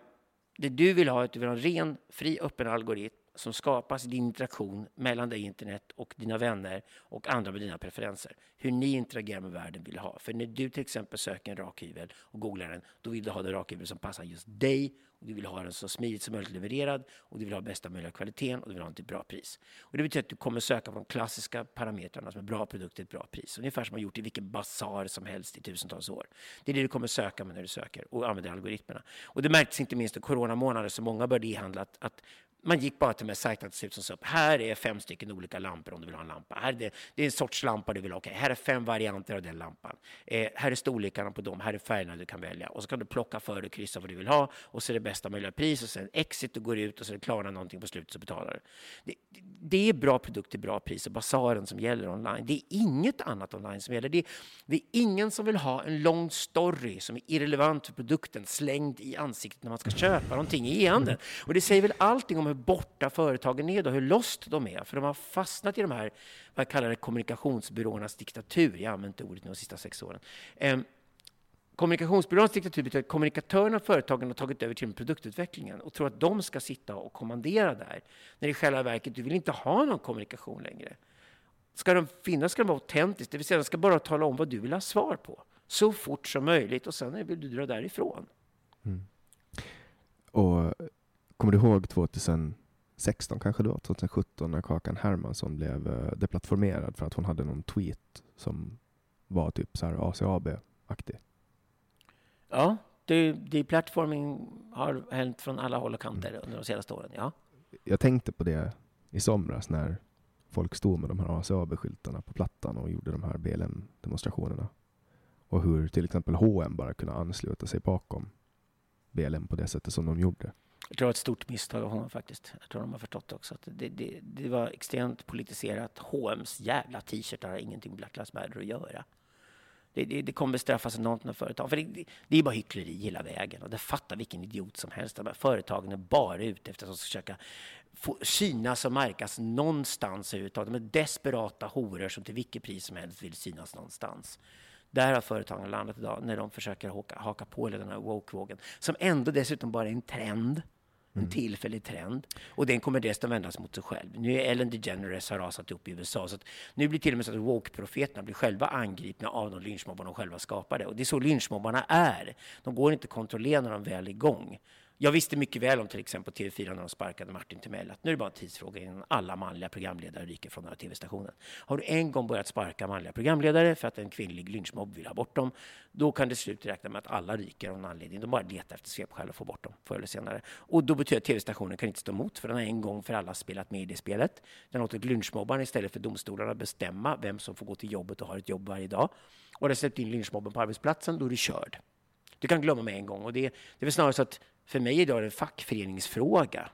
det du vill ha är att du vill ha en ren, fri, öppen algoritm som skapas i din interaktion mellan dig internet och dina vänner och andra med dina preferenser. Hur ni interagerar med världen vill ha. För när du till exempel söker en rakhyvel och googlar den, då vill du ha den rakhyvel som passar just dig och du vill ha den så smidigt som möjligt levererad och du vill ha bästa möjliga kvaliteten och du vill ha den till bra pris. Och det betyder att du kommer söka på de klassiska parametrarna som är bra produkt till ett bra pris. Ungefär som man gjort i vilken basar som helst i tusentals år. Det är det du kommer söka med när du söker och använder algoritmerna. Och det märktes inte minst i coronamånader så många började e-handla att, att man gick bara till de här sajterna till som sa upp. Här är fem stycken olika lampor om du vill ha en lampa. Här är det, det är en sorts lampa du vill ha. Okay, här är fem varianter av den lampan. Eh, här är storlekarna på dem. Här är färgerna du kan välja. Och så kan du plocka för och kryssa vad du vill ha. Och så är det bästa möjliga pris. Och sen exit, du går ut och så är det någonting på slutet så betalar du. Det, det är bra produkt till bra pris och basaren som gäller online. Det är inget annat online som gäller. Det, det är ingen som vill ha en lång story som är irrelevant för produkten slängd i ansiktet när man ska köpa någonting i e-handeln. Och det säger väl allting om hur borta företagen är då, hur lost de är. För de har fastnat i de här, vad jag kallar det, kommunikationsbyråernas diktatur. Jag har använt ordet nu de sista sex åren. Eh, kommunikationsbyråernas diktatur betyder att kommunikatörerna och företagen har tagit över till produktutvecklingen och tror att de ska sitta och kommandera där. När i själva verket, du vill inte ha någon kommunikation längre. Ska de finnas ska de vara autentiska, det vill säga de ska bara tala om vad du vill ha svar på. Så fort som möjligt och sen vill du dra därifrån. Mm. Och Kommer du ihåg 2016 kanske var, 2017 när Kakan Hermansson blev uh, deplattformerad för att hon hade någon tweet som var typ så här ACAB-aktig? Ja, det, det plattforming har hänt från alla håll och kanter mm. under de senaste åren. Ja. Jag tänkte på det i somras när folk stod med de här ACAB-skyltarna på plattan och gjorde de här BLM-demonstrationerna. Och hur till exempel H&M bara kunde ansluta sig bakom BLM på det sättet som de gjorde. Jag tror det var ett stort misstag av honom faktiskt. Jag tror de har förstått också att det, det, det var extremt politiserat. H&M's jävla t-shirtar har ingenting med Black Lives Matter att göra. Det, det, det kommer bestraffas enormt med företag. För det, det, är bara hyckleri hela vägen. Och det fattar vilken idiot som helst. De här företagen är bara ute efter att försöka få synas och märkas någonstans överhuvudtaget. De är desperata horor som till vilket pris som helst vill synas någonstans. Där har företagen landat idag när de försöker haka, haka på den här woke-vågen. Som ändå dessutom bara är en trend. En mm. tillfällig trend. Och den kommer dessutom vändas mot sig själv. Nu är Ellen DeGeneres har rasat upp i USA. Så nu blir till och med så att woke-profeterna blir själva angripna av de lynchmobbar de själva skapade. Och det är så lynchmobbarna är. De går inte att kontrollera när de väl är igång. Jag visste mycket väl om till exempel TV4 när de sparkade Martin Timell att nu är det bara en tidsfråga innan alla manliga programledare ryker från den här TV-stationen. Har du en gång börjat sparka manliga programledare för att en kvinnlig lynchmobb vill ha bort dem, då kan det slut räkna med att alla ryker av någon anledning. De bara letar efter svepskäl och får bort dem förr eller senare. Och då betyder att TV-stationen kan inte stå emot för den har en gång för alla spelat med i det spelet. Den har låtit lynchmobbarna istället för domstolarna bestämma vem som får gå till jobbet och har ett jobb varje dag. Och har släppt in lynchmobben på arbetsplatsen, då är du körd. Du kan glömma med en gång. Och det, det är väl snarare så att för mig är det en fackföreningsfråga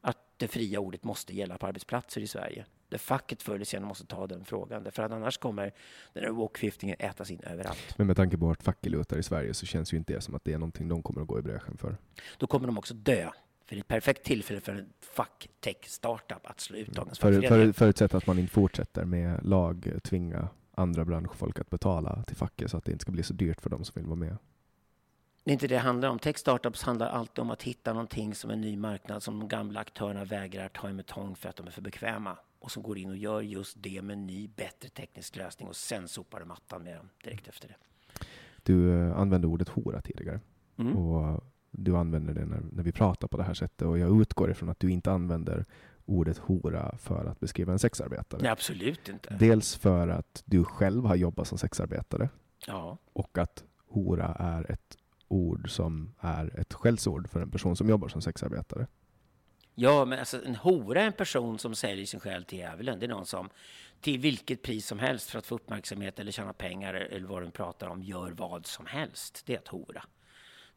att det fria ordet måste gälla på arbetsplatser i Sverige. Där facket förr eller senare måste ta den frågan. För att annars kommer den här walkfiftingen ätas in överallt. Men med tanke på vart facket lutar i Sverige så känns ju inte det som att det är någonting de kommer att gå i bräschen för. Då kommer de också dö. För det är ett perfekt tillfälle för en facktech-startup att slå ut dagens för, fackföreningar. för, Förutsatt att man inte fortsätter med lag tvinga andra branschfolk att betala till facket så att det inte ska bli så dyrt för dem som vill vara med. Det är inte det det handlar om. Tech startups handlar alltid om att hitta någonting som en ny marknad som de gamla aktörerna vägrar ta i med tång för att de är för bekväma och som går in och gör just det med en ny, bättre teknisk lösning och sen sopar du mattan med dem direkt efter det. Du eh, använde ordet hora tidigare Mm. och du använder det när, när vi pratar på det här sättet och jag utgår ifrån att du inte använder ordet hora för att beskriva en sexarbetare. Nej, absolut inte. Dels för att du själv har jobbat som sexarbetare Ja. och att hora är ett ord som är ett skällsord för en person som jobbar som sexarbetare. Ja, men alltså en hora är en person som säljer sin själ till djävulen. Det är någon som till vilket pris som helst för att få uppmärksamhet eller tjäna pengar eller vad de pratar om gör vad som helst. Det är att hora.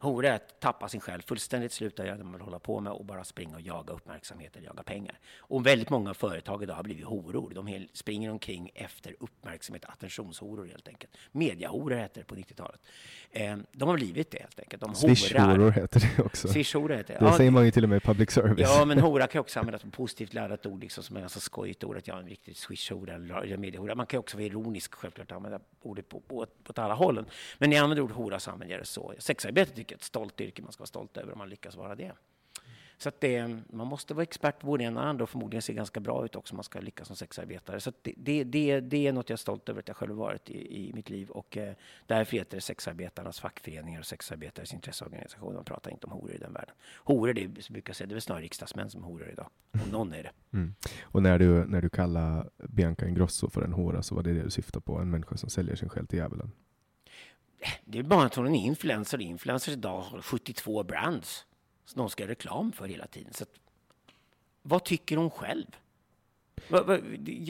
Hora är att tappa sin själ fullständigt, sluta göra det man vill hålla på med och bara springa och jaga uppmärksamhet eller jaga pengar. Och väldigt många företag idag har blivit horor. De springer omkring efter uppmärksamhet, attentionshoror helt enkelt. Mediahoror hette det på 90-talet. Eh, de har blivit det helt enkelt. De Swish-horor heter det också. Swishhoror heter det. Det Ja, säger man ju till och med i public service. Ja, men (laughs) hora kan också användas som positivt laddat ord, liksom, som är ganska skojigt ord, att jag är en riktig swishhora eller eller mediehora. Man kan också vara ironisk, självklart, använda ordet på, på, på åt alla hållen. Men när jag använder ordet hora så använder jag det så. Sexarbete tycker ett stolt yrke man ska vara stolt över om man lyckas vara det. Så att det, man måste vara expert på både det ena och det andra och förmodligen se ganska bra ut också om man ska lyckas som sexarbetare. Så att det, det, det, det är något jag är stolt över att jag själv varit i, i mitt liv och eh, därför heter det sexarbetarnas fackföreningar och sexarbetares intresseorganisation. Man pratar inte om horor i den världen. Horor, det är, brukar säga, det är väl snarare riksdagsmän som är horor idag. Om någon är det. Mm. Och när du, när du kallar Bianca Ingrosso för en hora så var det det du syftade på, en människa som säljer sin själ till djävulen. Det är bara att hon är en influencer. Influencers idag har 72 brands som de ska göra reklam för hela tiden. Så att, vad tycker hon själv?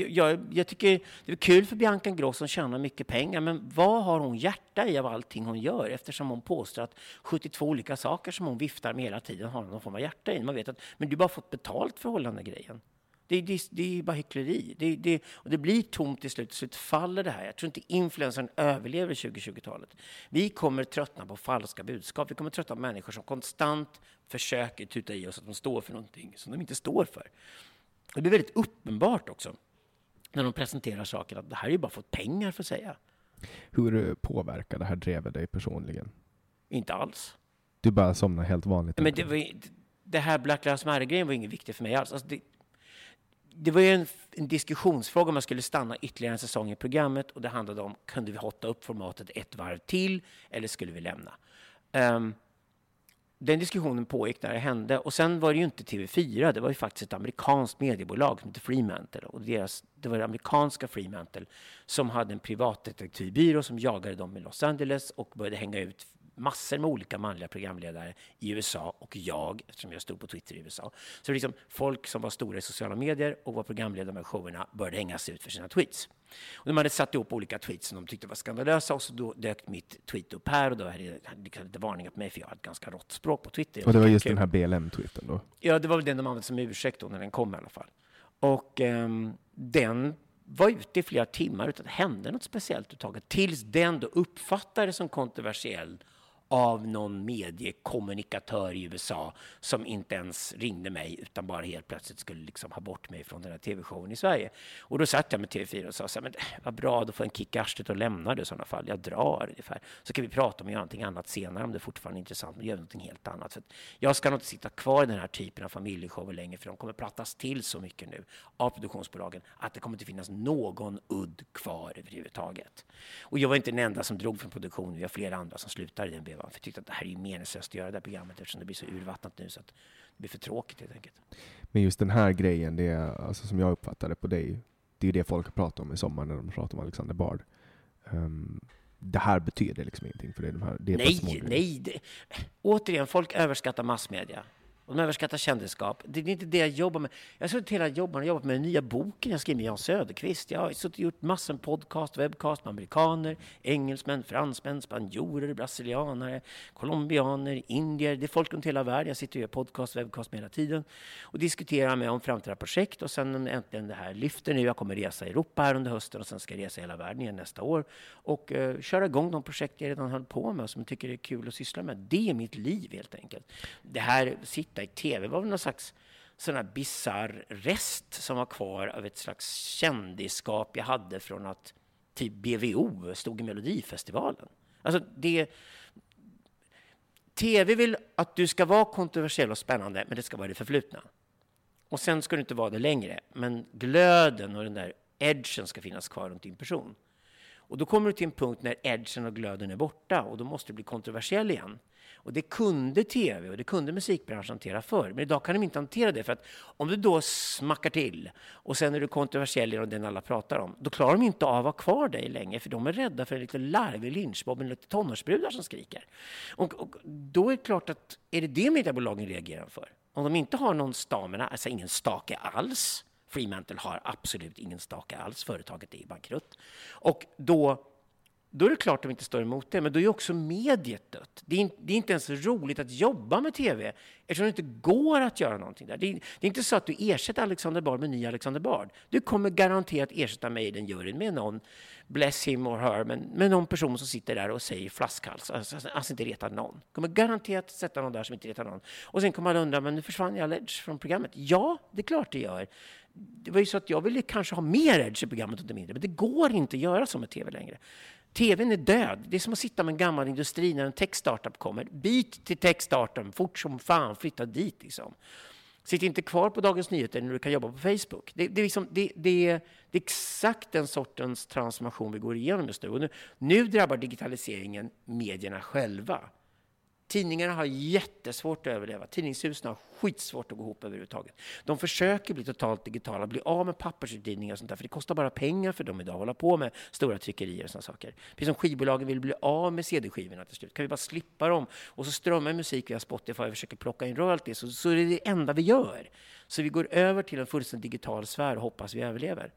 Jag, jag tycker det är kul för Bianca Ingrosso som tjänar mycket pengar, men vad har hon hjärta i av allting hon gör? Eftersom hon påstår att 72 olika saker som hon viftar med hela tiden har hon någon form av hjärta i. Man vet att men du har bara fått betalt för att hålla den där grejen. Det, det, det är bara hyckleri. Det, det, och det blir tomt till slut. Till slut faller det här. Jag tror inte influencern överlever 2020-talet. Vi kommer tröttna på falska budskap. Vi kommer tröttna på människor som konstant försöker tuta i oss att de står för någonting som de inte står för. Det blir väldigt uppenbart också när de presenterar saker att det här är ju bara fått pengar för att säga. Hur påverkar det här drevet dig personligen? Inte alls. Du bara somnar helt vanligt? Men det, var, det här Black Lives Matter-grejen var inget viktigt för mig alls. Alltså det, det var ju en, en diskussionsfråga om man skulle stanna ytterligare en säsong i programmet och det handlade om kunde vi hotta upp formatet ett varv till eller skulle vi lämna? Um, den diskussionen pågick när det hände och sen var det ju inte TV4, det var ju faktiskt ett amerikanskt mediebolag som hette Fremantle och deras, det var det amerikanska Fremantle som hade en privatdetektivbyrå som jagade dem i Los Angeles och började hänga ut massor med olika manliga programledare i USA och jag, eftersom jag stod på Twitter i USA. Så liksom folk som var stora i sociala medier och var programledare med showerna började hängas ut för sina tweets. Och de hade satt ihop olika tweets som de tyckte var skandalösa och så då dök mitt tweet upp här och då hade hade lite varningar på mig för jag hade ganska rått språk på Twitter. Och det var just den här BLM-tweeten då? Ja, det var väl den de använde som ursäkt då när den kom i alla fall. Och ehm, den var ute i flera timmar utan att det hände något speciellt överhuvudtaget. Tills den då uppfattades som kontroversiell av någon mediekommunikatör i USA som inte ens ringde mig utan bara helt plötsligt skulle liksom ha bort mig från den här tv-showen i Sverige. Och då satt jag med TV4 och sa så här, men vad bra, då får jag en kick i arslet och lämnar det i sådana fall. Jag drar ungefär. Så kan vi prata om att göra någonting annat senare om det fortfarande är intressant, men gör vi någonting helt annat. För jag ska nog inte sitta kvar i den här typen av familjeshower längre, för de kommer pratas till så mycket nu av produktionsbolagen att det kommer inte finnas någon udd kvar överhuvudtaget. Och jag var inte den enda som drog från produktionen, vi har flera andra som slutar i den Va? För jag tyckte att det här är ju meningslöst att göra det här programmet eftersom det blir så urvattnat nu så att det blir för tråkigt helt enkelt. Men just den här grejen, det är, alltså, som jag uppfattar det på dig, det är ju det folk pratar om i sommar när de pratar om Alexander Bard. Um, det här betyder liksom ingenting för dig? De här, det är nej, nej. Det, återigen, folk överskattar massmedia. Och de överskattar kändisskap. Det är inte det jag jobbar med. Jag har suttit hela jobben och jobbat med den nya boken jag skrev med Jan Söderqvist. Jag har suttit och gjort massor med podcast, webcast med amerikaner, engelsmän, fransmän, spanjorer, brasilianare, colombianer, indier. Det är folk runt hela världen. Jag sitter och gör podcast, webcast med hela tiden och diskuterar med om framtida projekt. Och sen äntligen det här lyfter nu. Jag kommer resa i Europa här under hösten och sen ska jag resa hela världen igen nästa år och uh, köra igång de projekt jag redan höll på med och som jag tycker är kul att syssla med. Det är mitt liv helt enkelt. Det här sitter i tv var väl någon slags sån här bizarr rest som var kvar av ett slags kändisskap jag hade från att typ BVO stod i Melodifestivalen. Alltså det... TV vill att du ska vara kontroversiell och spännande, men det ska vara det förflutna. Och sen ska du inte vara det längre, men glöden och den där edgen ska finnas kvar runt din person. Och då kommer du till en punkt när edgen och glöden är borta och då måste du bli kontroversiell igen. Och det kunde tv och det kunde musikbranschen hantera förr. Men idag kan de inte hantera det. För att om du då smackar till och sen är du kontroversiell genom den alla pratar om, då klarar de inte av att ha kvar dig länge. För de är rädda för en liten larvig lynchmobb med lite tonårsbrudar som skriker. Och, och, då är det klart att, är det det mediebolagen reagerar för? Om de inte har någon stamina, alltså ingen stake alls, Fremantle har absolut ingen stake alls, företaget är bankrutt. Och då då är det klart att de inte står emot det. Men då är också mediet dött. Det är, det är, inte ens roligt att jobba med tv eftersom det inte går att göra någonting där. Det är, det är inte så att du ersätter Alexander Bard med ny Alexander Bard. Du kommer garanterat ersätta mig i den juryn med någon, bless him or her, men med någon person som sitter där och säger flaskhals, alltså, alltså, alltså inte retar någon. kommer garanterat sätta någon där som inte retar någon. Och sen kommer man undra, men nu försvann jag Ledge från programmet. Ja, det är klart det gör. Det var ju så att jag ville kanske ha mer Edge i programmet, inte mindre, men det går inte att göra så med tv längre. TVn är död. Det är som att sitta med en gammal industri när en tech-startup kommer. Byt till tech-startup, fort som fan, flytta dit liksom. Sitt inte kvar på Dagens Nyheter när du kan jobba på Facebook. Det, det, är, liksom, det, det, är, det är exakt den sortens transformation vi går igenom just nu. nu. Nu drabbar digitaliseringen medierna själva. Tidningarna har jättesvårt att överleva. Tidningshusen har skitsvårt att gå ihop överhuvudtaget. De försöker bli totalt digitala, bli av med pappersutgivningar och sånt där, för det kostar bara pengar för dem idag att hålla på med stora tryckerier och sådana saker. Precis som skivbolagen vill bli av med CD-skivorna till slut. Kan vi bara slippa dem och så strömmar musik via Spotify och försöker plocka in royalties, så, så är det det enda vi gör. Så vi går över till en fullständigt digital sfär och hoppas vi överlever.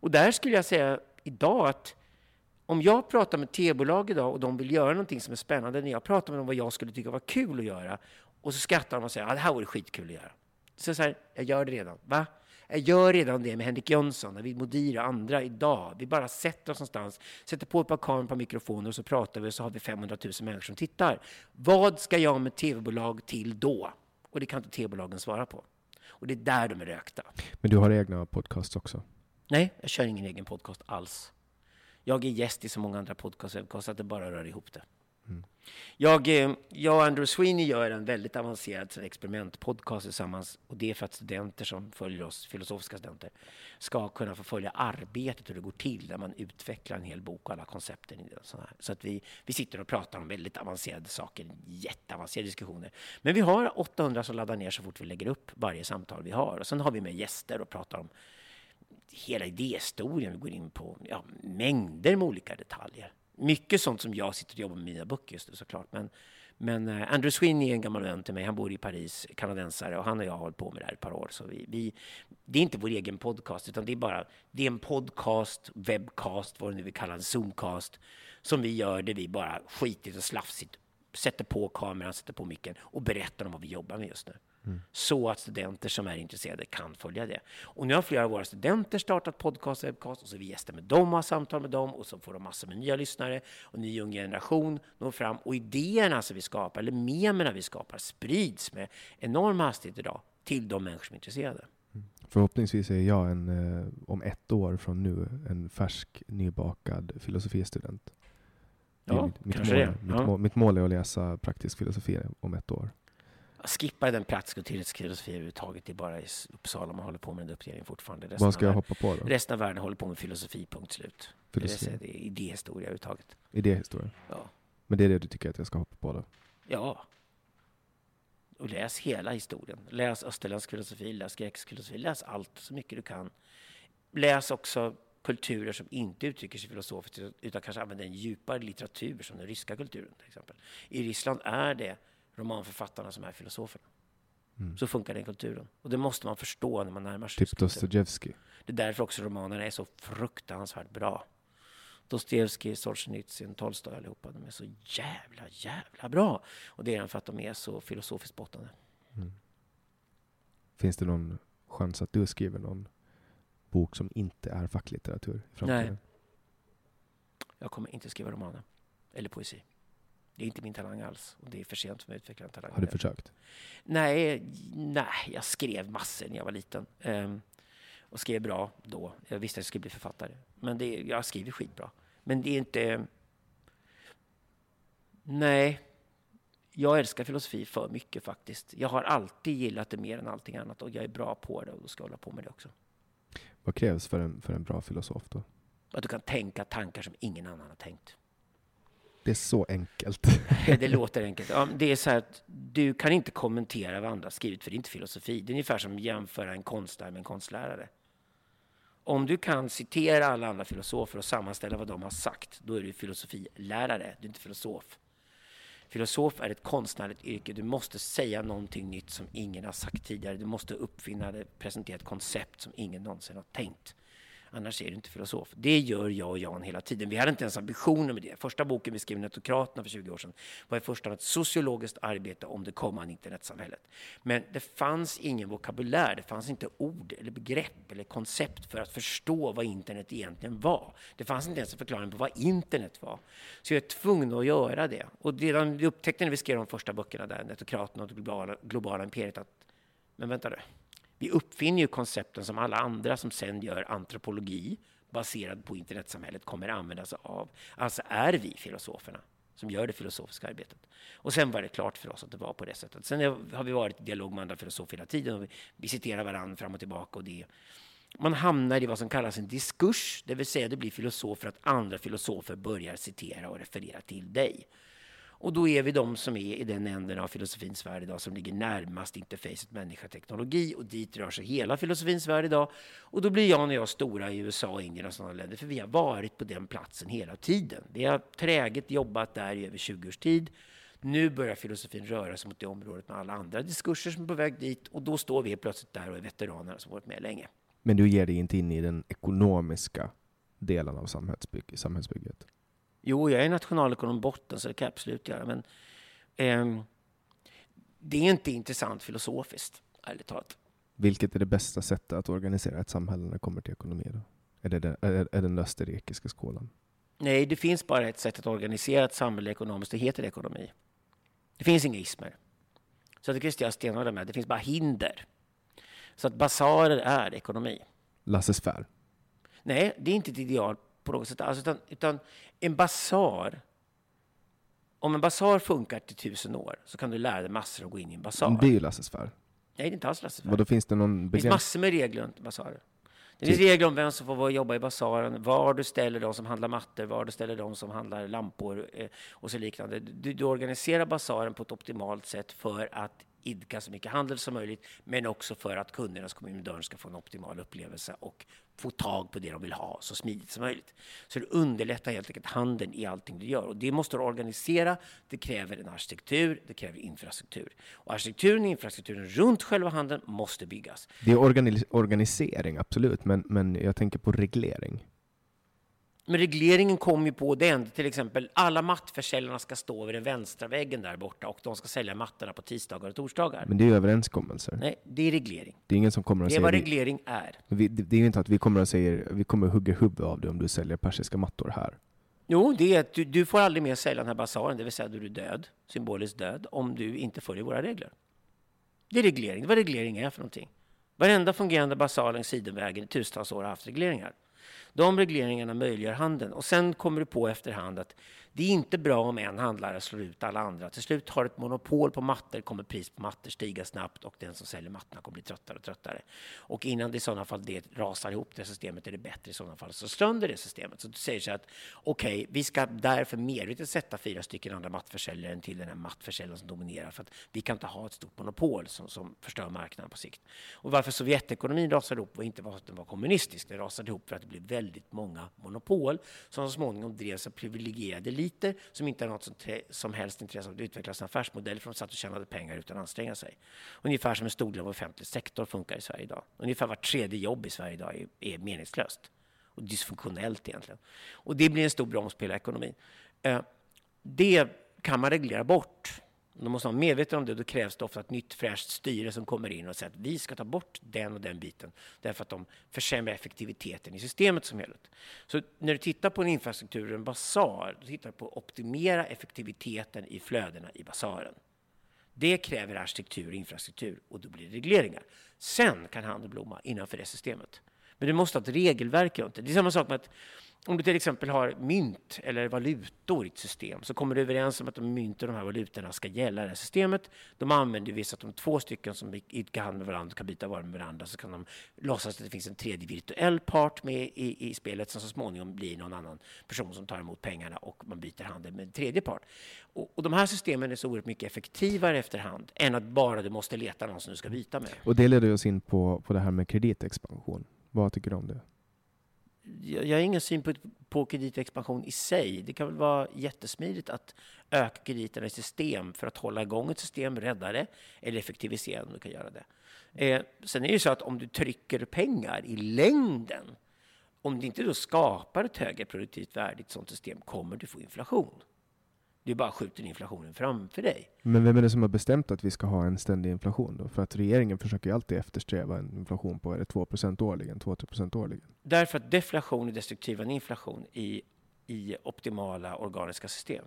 Och där skulle jag säga idag att om jag pratar med tv-bolag idag och de vill göra någonting som är spännande, när jag pratar med dem vad jag skulle tycka var kul att göra, och så skrattar de och säger att ah, det här vore skitkul att göra. Så jag säger, jag gör det redan. Va? Jag gör redan det med Henrik Jönsson, David Modir och andra idag. Vi bara sätter oss någonstans, sätter på ett par kameror på mikrofoner och så pratar vi och så har vi 500 000 människor som tittar. Vad ska jag med tv-bolag till då? Och det kan inte tv-bolagen svara på. Och det är där de är rökta. Men du har egna podcasts också? Nej, jag kör ingen egen podcast alls. Jag är gäst i så många andra podcast att det bara rör ihop det. Mm. Jag, eh, jag och Andrew Sweeney gör en väldigt avancerad experimentpodcast tillsammans. Och det är för att studenter som följer oss, filosofiska studenter, ska kunna få följa arbetet, hur det går till när man utvecklar en hel bok och alla koncepten i. Så, så att vi, vi sitter och pratar om väldigt avancerade saker, jätteavancerade diskussioner. Men vi har 800 som laddar ner så fort vi lägger upp varje samtal vi har. Och sen har vi med gäster och pratar om hela idéhistorien. Vi går in på ja, mängder med olika detaljer. Mycket sånt som jag sitter och jobbar med mina böcker just nu såklart. Men, men eh, Andrew Sweeney är en gammal vän till mig. Han bor i Paris, kanadensare, och han och jag har hållit på med det här ett par år. Så vi, vi, det är inte vår egen podcast, utan det är bara det är en podcast, webcast, vad det nu vi kallar en zoomcast, som vi gör där vi bara skitigt och slafsigt sätter på kameran, sätter på micken och berättar om vad vi jobbar med just nu. Mm. Så att studenter som är intresserade kan följa det. Och nu har flera av våra studenter startat podcast och webcast och så är vi gäster med dem och har samtal med dem och så får de massor med nya lyssnare och ny ung generation når fram och idéerna som vi skapar, eller memerna vi skapar, sprids med enorm hastighet idag till de människor som är intresserade. Mm. Förhoppningsvis är jag en, eh, om ett år från nu en färsk nybakad filosofistudent. Ja, mitt, mitt, mål. Mitt, Ja. mål, mitt mål är att läsa praktisk filosofi om ett år. Skippa den praktiska och teoretiska överhuvudtaget. Det är bara i Uppsala man håller på med den uppdelningen fortfarande. Resten Vad ska jag hoppa på då? Resten av världen håller på med filosofi, punkt slut. Det, vill Filosofi. säga, det är idéhistoria överhuvudtaget. Idéhistoria? Ja. Men det är det du tycker att jag ska hoppa på då? Ja. Och läs hela historien. Läs österländsk filosofi, läs grekisk filosofi, läs allt så mycket du kan. Läs också kulturer som inte uttrycker sig filosofiskt utan kanske använder en djupare litteratur som den ryska kulturen till exempel. I Ryssland är det romanförfattarna som är filosoferna. Mm. Så funkar den kulturen. Och det måste man förstå när man närmar sig. Typ Dostojevskij. Det är därför också romanerna är så fruktansvärt bra. Dostojevskij, Solzhenitsyn, Tolstoj allihopa, de är så jävla, jävla bra. Och det är för att de är så filosofiskt bottnade. Mm. Finns det någon chans att du skriver någon bok som inte är facklitteratur i framtiden? Nej. Jag kommer inte skriva romaner. Eller poesi. Det är inte min talang alls. Och det är för sent för mig att utveckla en talang. Har du försökt? Nej, nej, jag skrev massor när jag var liten. Um, och skrev bra då. Jag visste att jag skulle bli författare. Men det, jag skriver skitbra. Men det är inte... Nej. Jag älskar filosofi för mycket faktiskt. Jag har alltid gillat det mer än allting annat och jag är bra på det och då ska jag hålla på med det också. Vad krävs för en, för en bra filosof då? Att du kan tänka tankar som ingen annan har tänkt. Det är så enkelt. det (laughs) låter enkelt. Ja, det är så här att du kan inte kommentera vad andra skrivit, för det är inte filosofi. Det är ungefär som att jämföra en konstnär med en konstlärare. Om du kan citera alla andra filosofer och sammanställa vad de har sagt, då är du filosofilärare, du är inte filosof. Filosof är ett konstnärligt yrke. Du måste säga någonting nytt som ingen har sagt tidigare. Du måste uppfinna, presentera ett koncept som ingen någonsin har tänkt. Annars är du inte filosof. Det gör jag och Jan hela tiden. Vi hade inte ens ambitioner med det. Första boken vi skrev, Netokraterna för 20 år sedan, var i första hand ett sociologiskt arbete om det kommande internetsamhället. Men det fanns ingen vokabulär, det fanns inte ord eller begrepp eller koncept för att förstå vad internet egentligen var. Det fanns inte ens en förklaring på vad internet var. Så jag är tvungen att göra det. Och redan vi upptäckte när vi skrev de första böckerna där, Netokraterna och det globala, globala imperiet, att men vänta nu, vi uppfinner ju koncepten som alla andra som sen gör antropologi baserad på internetsamhället kommer använda sig av. Alltså är vi filosoferna som gör det filosofiska arbetet. Och sen var det klart för oss att det var på det sättet. Sen har vi varit i dialog med andra filosofer hela tiden och vi citerar varandra fram och tillbaka. Och det, man hamnar i vad som kallas en diskurs, det vill säga det blir filosofer att andra filosofer börjar citera och referera till dig. Och då är vi de som är i den änden av filosofins värld idag som ligger närmast interfacet människa-teknologi och dit rör sig hela filosofins värld idag. Och då blir Jan och jag stora i USA, Indien och sådana länder för vi har varit på den platsen hela tiden. Vi har träget jobbat där i över 20 års tid. Nu börjar filosofin röra sig mot det området med alla andra diskurser som är på väg dit och då står vi plötsligt där och är veteraner som varit med länge. Men du ger dig inte in i den ekonomiska delen av samhällsbygget? Jo, jag är nationalekonom botten, så det kan jag absolut göra. Men eh, det är inte intressant filosofiskt, ärligt talat. Vilket är det bästa sättet att organisera ett samhälle när det kommer till ekonomi? Då? Är, det den, är, är den österrikiska skolan? Nej, det finns bara ett sätt att organisera ett samhälle ekonomiskt. Det heter ekonomi. Det finns inga ismer. Så det jag stenhålla med. Det finns bara hinder. Så att basarer är ekonomi. Lasses fär? Nej, det är inte ett ideal på något sätt. Alltså, utan, utan en basar om en basar funkar till tusen år så kan du lära dig massor att gå in i en basar. Det är ju Lasses Nej, det är inte alls Lasses Då finns det någon Det finns massor med regler runt basarer. Det finns regler om vem som får jobba i basaren, var du ställer de som handlar mattor, var du ställer de som handlar lampor eh, och så liknande. Du, du organiserar basaren på ett optimalt sätt för att idka så mycket handel som möjligt, men också för att kunderna som kommer in dörren ska få en optimal upplevelse och få tag på det de vill ha så smidigt som möjligt. Så det underlättar helt enkelt handeln i allting du gör. Och det måste du organisera. Det kräver en arkitektur, det kräver infrastruktur. Och arkitekturen och infrastrukturen runt själva handeln måste byggas. Det är organi organisering, absolut, men, men jag tänker på reglering. Men regleringen kom ju på den, till exempel alla mattförsäljarna ska stå vid den vänstra väggen där borta och de ska sälja mattorna på tisdagar och torsdagar. Men det är överenskommelser. Nej, det är reglering. Det är ingen som kommer att säga... Det är vad reglering är. Vi, det, det är ju inte att vi kommer att säga vi kommer att hugga huvudet av dig om du säljer persiska mattor här. Jo, det är att du, du får aldrig mer sälja den här basaren, det vill säga du är död, symboliskt död, om du inte följer våra regler. Det är reglering, det är vad reglering är för någonting. Varenda fungerande basar längs sidenvägen i tusentals år har haft regleringar. De regleringarna möjliggör handeln. Och sen kommer du på efterhand att det är inte bra om en handlare slår ut alla andra. Till slut har ett monopol på mattor kommer pris på mattor stiga snabbt och den som säljer mattorna kommer bli tröttare och tröttare. Och innan det i sådana fall det rasar ihop det systemet är det bättre i sådana fall så sönder det systemet. Så du säger så att okej, okay, vi ska därför medvetet sätta fyra stycken andra mattförsäljare till den här mattförsäljaren som dominerar för att vi kan inte ha ett stort monopol som, som förstör marknaden på sikt. Och varför Sovjetekonomin rasade ihop var inte för att den var kommunistisk. Den rasade ihop för att det blev väldigt många monopol som så småningom drevs av privilegierade eliter som inte har något som, som helst intresse av att utveckla sin affärsmodell för de satt och tjänade pengar utan att anstränga sig. Ungefär som en stor del av offentlig sektor funkar i Sverige idag. Ungefär vart tredje jobb i Sverige idag är, är meningslöst och dysfunktionellt egentligen. Och det blir en stor broms på hela ekonomin. Eh, det kan man reglera bort då måste man vara medveten om det. Då krävs det ofta ett nytt fräscht styre som kommer in och säger att vi ska ta bort den och den biten därför att de försämrar effektiviteten i systemet som helhet. Så när du tittar på en infrastruktur, en basar, då tittar du på att optimera effektiviteten i flödena i basaren. Det kräver arkitektur och infrastruktur och då blir det regleringar. Sen kan handeln blomma innanför det systemet. Men du måste ha ett regelverk runt det. Det är samma sak med att om du till exempel har mynt eller valutor i ett system så kommer du överens om att de mynt och de här valutorna ska gälla det här systemet. De använder vi så att de två stycken som idkar handel med varandra kan byta varor med varandra så kan de låtsas att det finns en tredje virtuell part med i, i spelet som så småningom blir någon annan person som tar emot pengarna och man byter handel med en tredje part. Och, och de här systemen är så oerhört mycket effektivare efterhand än att bara du måste leta någon som du ska byta med. Och det leder oss in på, på det här med kreditexpansion. Vad tycker du om det? Jag har ingen synpunkt på kreditexpansion i sig. Det kan väl vara jättesmidigt att öka krediterna i system för att hålla igång ett system, rädda det eller effektivisera om du kan göra det. Eh, sen är det ju så att om du trycker pengar i längden, om det inte då skapar ett högre produktivt värde i ett sådant system, kommer du få inflation. Du bara skjuter inflationen framför dig. Men vem är det som har bestämt att vi ska ha en ständig inflation då? För att regeringen försöker ju alltid eftersträva en inflation på är det 2 årligen, 2-3% årligen. Därför att deflation är destruktivare än inflation i, i optimala organiska system.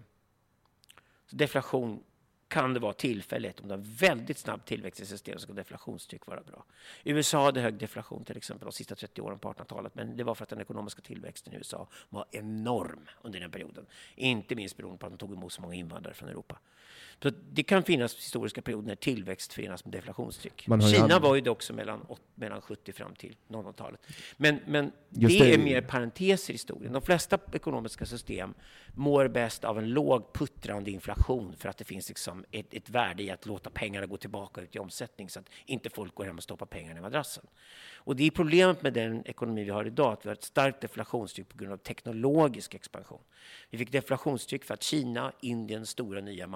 Så deflation kan det vara tillfälligt. Om du har väldigt snabb tillväxt i systemet så kan deflationstryck vara bra. USA hade hög deflation till exempel de sista 30 åren på 1800-talet, men det var för att den ekonomiska tillväxten i USA var enorm under den perioden. Inte minst beroende på att de tog emot så många invandrare från Europa. Så det kan finnas historiska perioder när tillväxt förenas med deflationstryck. Kina ju var ju det också mellan, mellan 70 fram till 00-talet. Men, men det, det, är mer parenteser i historien. De flesta ekonomiska system mår bäst av en låg puttrande inflation för att det finns liksom ett, ett värde i att låta pengarna gå tillbaka ut i omsättning så att inte folk går hem och stoppar pengarna i madrassen. Och det är problemet med den ekonomi vi har idag, att vi har ett starkt deflationstryck på grund av teknologisk expansion. Vi fick deflationstryck för att Kina, Indien, stora nya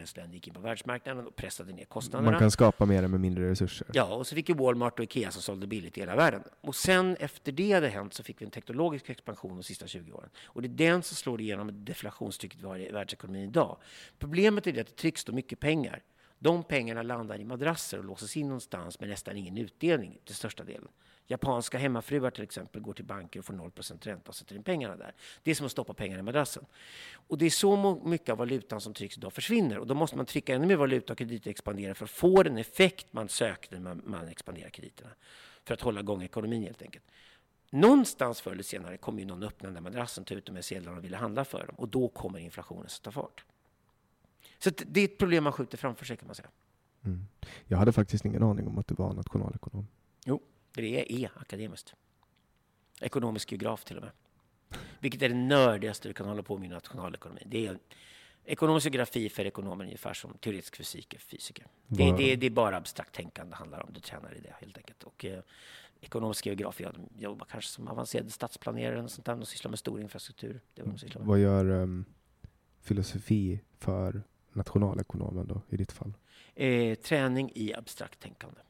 manufaktureringsländer gick in på världsmarknaden och pressade ner kostnaderna. Man kan skapa mer med mindre resurser. Ja, och så fick ju Walmart och Ikea som sålde billigt i hela världen. Och sen efter det hade hänt så fick vi en teknologisk expansion de sista 20 åren. Och det är den som slår igenom deflationstrycket vi har i världsekonomin idag. Problemet är att det trycks så mycket pengar de pengarna landar i madrasser och låses in någonstans med nästan ingen utdelning till största delen. Japanska hemmafruar till exempel går till banker och får 0 ränta och sätter in pengarna där. Det är som att stoppa pengarna i madrassen. Och det är så mycket av valutan som trycks idag försvinner. Och då måste man trycka ännu mer valuta och krediter expandera för att få den effekt man sökte när man, man expanderar krediterna. För att hålla igång ekonomin helt enkelt. Någonstans förr eller senare kommer ju någon öppna den där madrassen, ta ut de här sedlarna och vilja handla för dem. Och då kommer inflationen sätta ta fart. Så det är ett problem man skjuter framför sig kan man säga. Mm. Jag hade faktiskt ingen aning om att du var nationalekonom. Det är akademiskt. Ekonomisk geograf till och med. Vilket är det nördigaste du kan hålla på med i nationalekonomi. Det är ekonomisk geografi för ekonomer ungefär som teoretisk fysik för fysiker. Det, det, det, är bara abstrakt tänkande det handlar om. Du tränar i det helt enkelt. Och, eh, ekonomisk geograf, jag jobbar kanske som avancerad stadsplanerare eller sånt där. De sysslar med stor infrastruktur. Det vad, de sysslar med. vad gör um, filosofi för nationalekonomen då, i ditt fall? Eh, träning i abstrakt tänkande.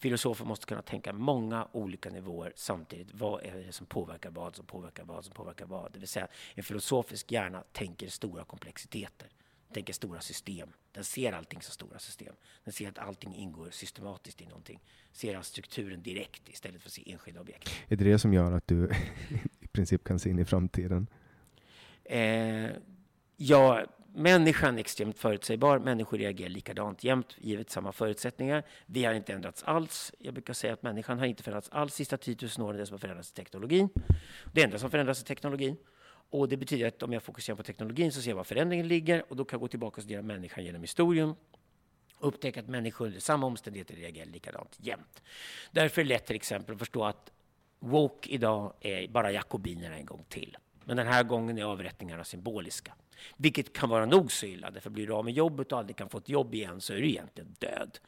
Filosofer måste kunna tänka många olika nivåer samtidigt. Vad är det som påverkar vad, som påverkar vad, som påverkar vad? Det vill säga, en filosofisk hjärna tänker stora komplexiteter. Den tänker stora system. Den ser allting som stora system. Den ser att allting ingår systematiskt i någonting. Ser strukturen direkt istället för att se enskilda objekt. Är det det som gör att du (laughs) i princip kan se in i framtiden? Eh, ja, Människan är extremt förutsägbar. Människor reagerar likadant jämt, givet samma förutsättningar. Vi har inte ändrats alls. Jag brukar säga att människan har inte förändrats alls sista 10 000 åren, det som har förändrats i teknologin. Det enda som förändras i teknologin. Och det betyder att om jag fokuserar på teknologin så ser jag var förändringen ligger och då kan jag gå tillbaka och studera människan genom historien och upptäcka att människor under samma omständigheter reagerar likadant jämt. Därför är det lätt till exempel att förstå att woke idag är bara jakobinerna en gång till. Men den här gången är avrättningarna symboliska. Vilket kan vara nog så illa, för blir du av med jobbet och aldrig kan få ett jobb igen så är du egentligen död.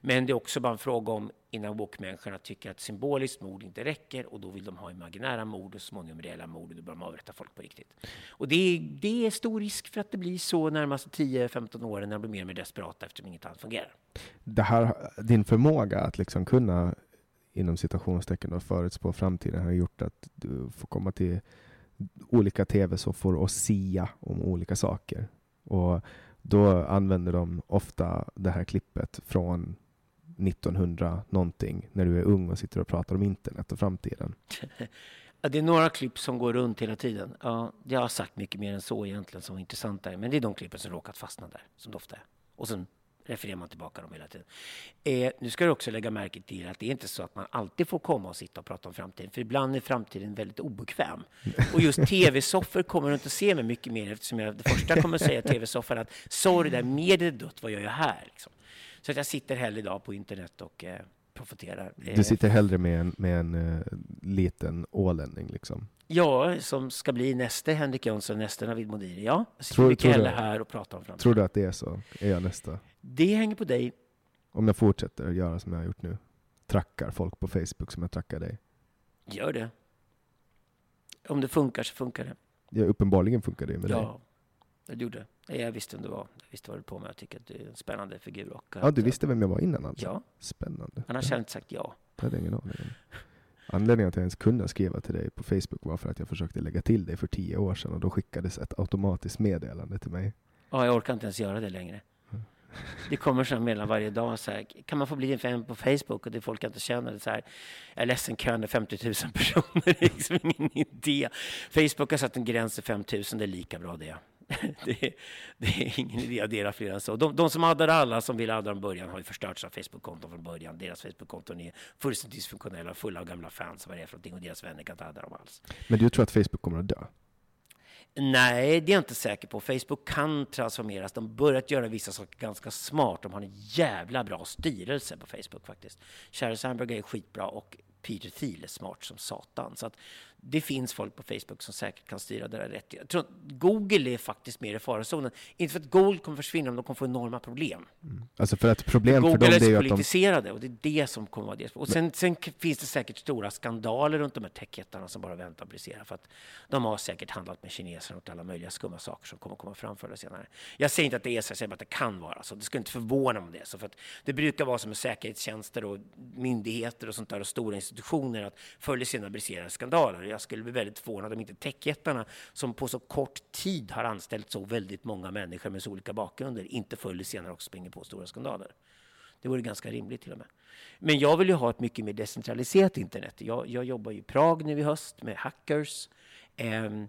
Men det är också bara en fråga om innan woke-människorna tycker att symboliskt mord inte räcker och då vill de ha imaginära mord och så småningom reella mord och då börjar de avrätta folk på riktigt. Och det är, det är stor risk för att det blir så närmaste 10-15 åren när de blir mer och mer desperata eftersom inget annat fungerar. Det här, din förmåga att liksom kunna inom citationstecken förutspå framtiden har gjort att du får komma till olika tv-soffor och sia om olika saker. Och då använder de ofta det här klippet från 1900 någonting när du är ung och sitter och pratar om internet och framtiden. (laughs) Det är några klipp som går runt hela tiden. Ja, jag har sagt mycket mer än så egentligen som var intressant där. Men det är de klippen som råkat fastna där, som det ofta är. Och sen refererar man tillbaka dem hela tiden. Eh, nu ska du också lägga märke till att det är inte så att man alltid får komma och sitta och prata om framtiden. För ibland är framtiden väldigt obekväm. Och just (laughs) tv-soffor kommer du inte att se mig mycket mer eftersom jag det första kommer att säga tv-soffan att sorry, där mediet är dött, vad gör jag här? Liksom. Så att jag sitter hellre idag på internet och eh, profiterar. Du sitter hellre med en, med en uh, liten ålänning liksom? Ja, som ska bli nästa Henrik Jönsson, nästa Navid Modiri. Ja, jag sitter tror, mycket tror här och pratar om framtiden. Tror du att det är så? Är jag nästa? Det hänger på dig. Om jag fortsätter göra som jag har gjort nu? Trackar folk på Facebook som jag trackar dig? Gör det. Om det funkar så funkar det. Ja, uppenbarligen funkar det med ja. dig. Jag gjorde. Jag visste vem du var. Jag visste vad du på med. Jag tycker att du är en spännande figur. Och ja, du visste vem jag var innan alltså? Ja. Spännande. Annars hade jag inte sagt ja. Det hade ingen aning. Anledningen till att jag ens kunde skriva till dig på Facebook var för att jag försökte lägga till dig för tio år sedan och då skickades ett automatiskt meddelande till mig. Ja, jag orkar inte ens göra det längre. Det kommer sådana meddelanden varje dag. Så här, kan man få bli en vän på Facebook? Och det folk jag inte känner. Det så här, jag är ledsen, kön är 50 000 personer. (laughs) Det är liksom ingen idé. Facebook har satt en gräns till 5 000. Det är lika bra det. (laughs) det, är, det är ingen idé att addera fler än så. De, de som hade alla, som ville adda från början, har ju förstört sina Facebook-konton från början. Deras Facebook-konton är fullständigt dysfunktionella, fulla av gamla fans, vad det är för någonting, och deras vänner kan inte adda dem alls. Men du tror att Facebook kommer att dö? Nej, det är jag inte säker på. Facebook kan transformeras. De börjat göra vissa saker ganska smart. De har en jävla bra styrelse på Facebook faktiskt. Sheryl Sandberg är skitbra och Peter Thiel är smart som satan. Så att det finns folk på Facebook som säkert kan styra det där rätt. Jag tror att Google är faktiskt mer i farozonen. Inte för att Google kommer försvinna, men de kommer få enorma problem. Mm. Alltså för att problem för, för dem är, är politiserade de... och det är det som kommer vara det. Och sen, sen, finns det säkert stora skandaler runt de här techjättarna som bara väntar att brisera. För att de har säkert handlat med kineserna och alla möjliga skumma saker som kommer komma fram förr eller senare. Jag säger inte att det är så, jag säger bara att det kan vara så. Det skulle inte förvåna mig om det är så. För att det brukar vara som med säkerhetstjänster och myndigheter och sånt där och stora institutioner att förr eller senare briserar skandaler. Jag skulle bli väldigt förvånad om inte techjättarna som på så kort tid har anställt så väldigt många människor med så olika bakgrunder inte förr eller senare också springer på stora skandaler. Det vore ganska rimligt till och med. Men jag vill ju ha ett mycket mer decentraliserat internet. Jag, jag jobbar i Prag nu i höst med hackers. Um,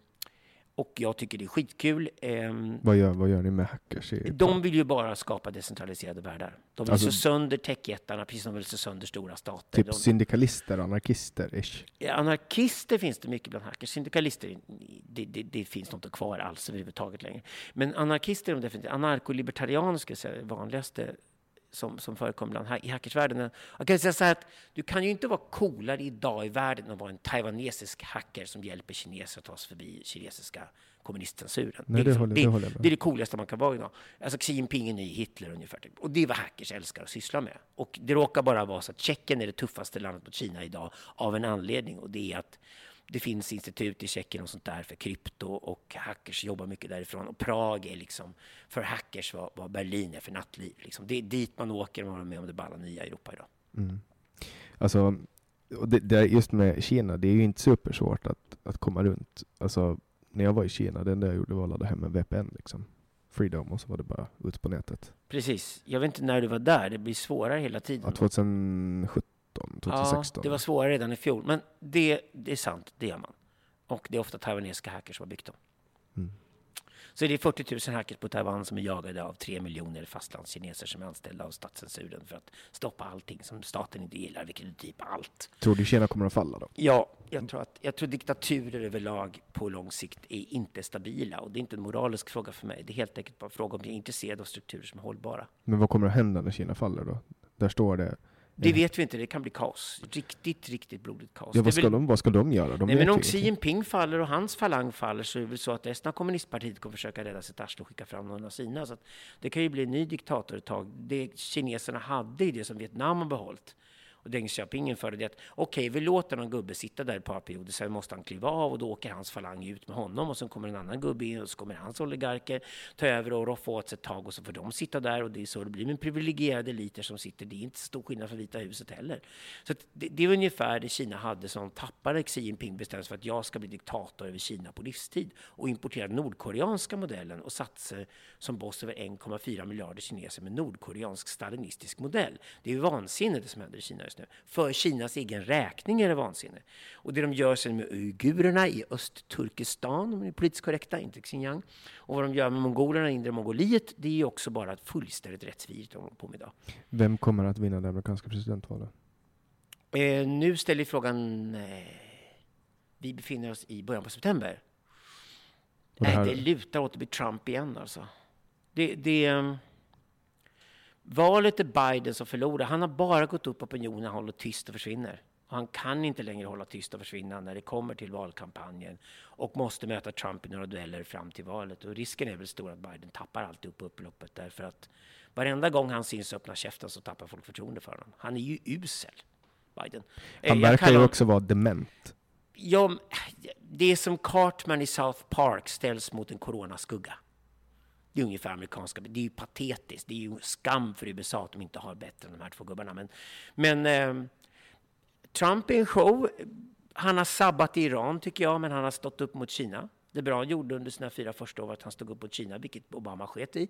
och jag tycker det är skitkul. Um, vad, gör, vad gör ni med hackers? De vill ju bara skapa decentraliserade världar. De vill alltså, slå sönder techjättarna precis som de vill slå sönder stora stater. Typ de, syndikalister, anarkister -ish. Anarkister finns det mycket bland hackers. Syndikalister, det, det, det finns inte kvar alls överhuvudtaget längre. Men anarkister är de definitivt. Anarkolibertarianska är det vanligaste som, som förekommer bland, i hackersvärlden. Jag kan säga så här att du kan ju inte vara coolare idag i världen än att vara en taiwanesisk hacker som hjälper kineser att ta sig förbi kinesiska kommunistcensuren. Nej, det, är, liksom, det, det, det, är det coolaste man kan vara idag. Alltså Xi Jinping är ny Hitler ungefär. Typ. Och det är vad hackers älskar att syssla med. Och det råkar bara vara så att Tjeckien är det tuffaste landet mot Kina idag av en anledning och det är att det finns institut i Tjeckien och sånt där för krypto och hackers jobbar mycket därifrån. Och Prag är liksom för hackers vad, vad Berlin är för nattliv. Liksom. Det är dit man åker och är med om det balla nya Europa idag. Mm. Alltså, det, det, just med Kina, det är ju inte supersvårt att, att komma runt. Alltså, när jag var i Kina, det enda jag gjorde var att ladda hem en VPN. Liksom. Freedom och så var det bara ut på nätet. Precis. Jag vet inte när du var där. Det blir svårare hela tiden. Ja, 2017 2016. Ja, det var svårare redan i fjol. Men det, det är sant, det gör man. Och det är ofta taiwanesiska hackers som har byggt dem. Mm. Så det är 40 000 hackers på Taiwan som är jagade av 3 miljoner fastlandskineser som är anställda av statscensuren för att stoppa allting som staten inte gillar, vilket är typ allt. Tror du Kina kommer att falla då? Ja, Jag tror, att, jag tror diktaturer överlag på lång sikt är inte stabila. Och det är inte en moralisk fråga för mig. Det är helt enkelt bara en fråga om jag är intresserad av strukturer som är hållbara. Men vad kommer att hända när Kina faller då? Där står det det vet vi inte, det kan bli kaos. Riktigt, riktigt blodigt kaos. Ja, vad, ska väl... de, vad ska de göra? De Nej, men om Xi Jinping faller och hans falang faller så är det väl så att resten av kommunistpartiet kommer försöka rädda sitt arsle och skicka fram någon av sina. Så det kan ju bli en ny diktator ett tag. Det kineserna hade i det som Vietnam har behållit och Deng Xiaoping införde det att okej, okay, vi låter någon gubbe sitta där ett par perioder, sen måste han kliva av och då åker hans falang ut med honom och sen kommer en annan gubbe in och så kommer hans oligarker ta över och roffa åt sig ett tag och så får de sitta där och det är så det blir. med privilegierade eliter som sitter, det är inte så stor skillnad för Vita huset heller. Så det, det, är ungefär det Kina hade som tappade Xi Jinping bestämde sig för att jag ska bli diktator över Kina på livstid och importerade nordkoreanska modellen och satte som boss över 1,4 miljarder kineser med nordkoreansk stalinistisk modell. Det är ju vansinne det som händer i Kina just nu. För Kinas egen räkning är det vansinne. Och det de gör sen med uigurerna i Östturkestan, om de är politiskt korrekta, inte Xinjiang, och vad de gör med mongolerna i inre Mongoliet, det är också bara fullständigt rättsvidrigt de håller på med idag. Vem kommer att vinna det amerikanska presidentvalet? Eh, nu ställer frågan... Eh, vi befinner oss i början på september. Det, Nej, det lutar åt att bli Trump igen alltså. Det, det, ehm, Valet är Biden som förlorar. Han har bara gått upp opinionen, håller tyst och försvinner. Och han kan inte längre hålla tyst och försvinna när det kommer till valkampanjen och måste möta Trump i några dueller fram till valet. Och risken är väl stor att Biden tappar alltihop på upploppet därför att varenda gång han syns öppna käften så tappar folk förtroende för honom. Han är ju usel, Biden. Eh, han verkar ju också vara dement. Ja, det är som Cartman i South Park ställs mot en coronaskugga. Det är ungefär amerikanska. Det är ju patetiskt. Det är ju skam för USA att de inte har bättre än de här två gubbarna. Men, men eh, Trump är en show. Han har sabbat i Iran, tycker jag, men han har stått upp mot Kina. Det bra han gjorde under sina fyra första år var att han stod upp mot Kina, vilket Obama sket i.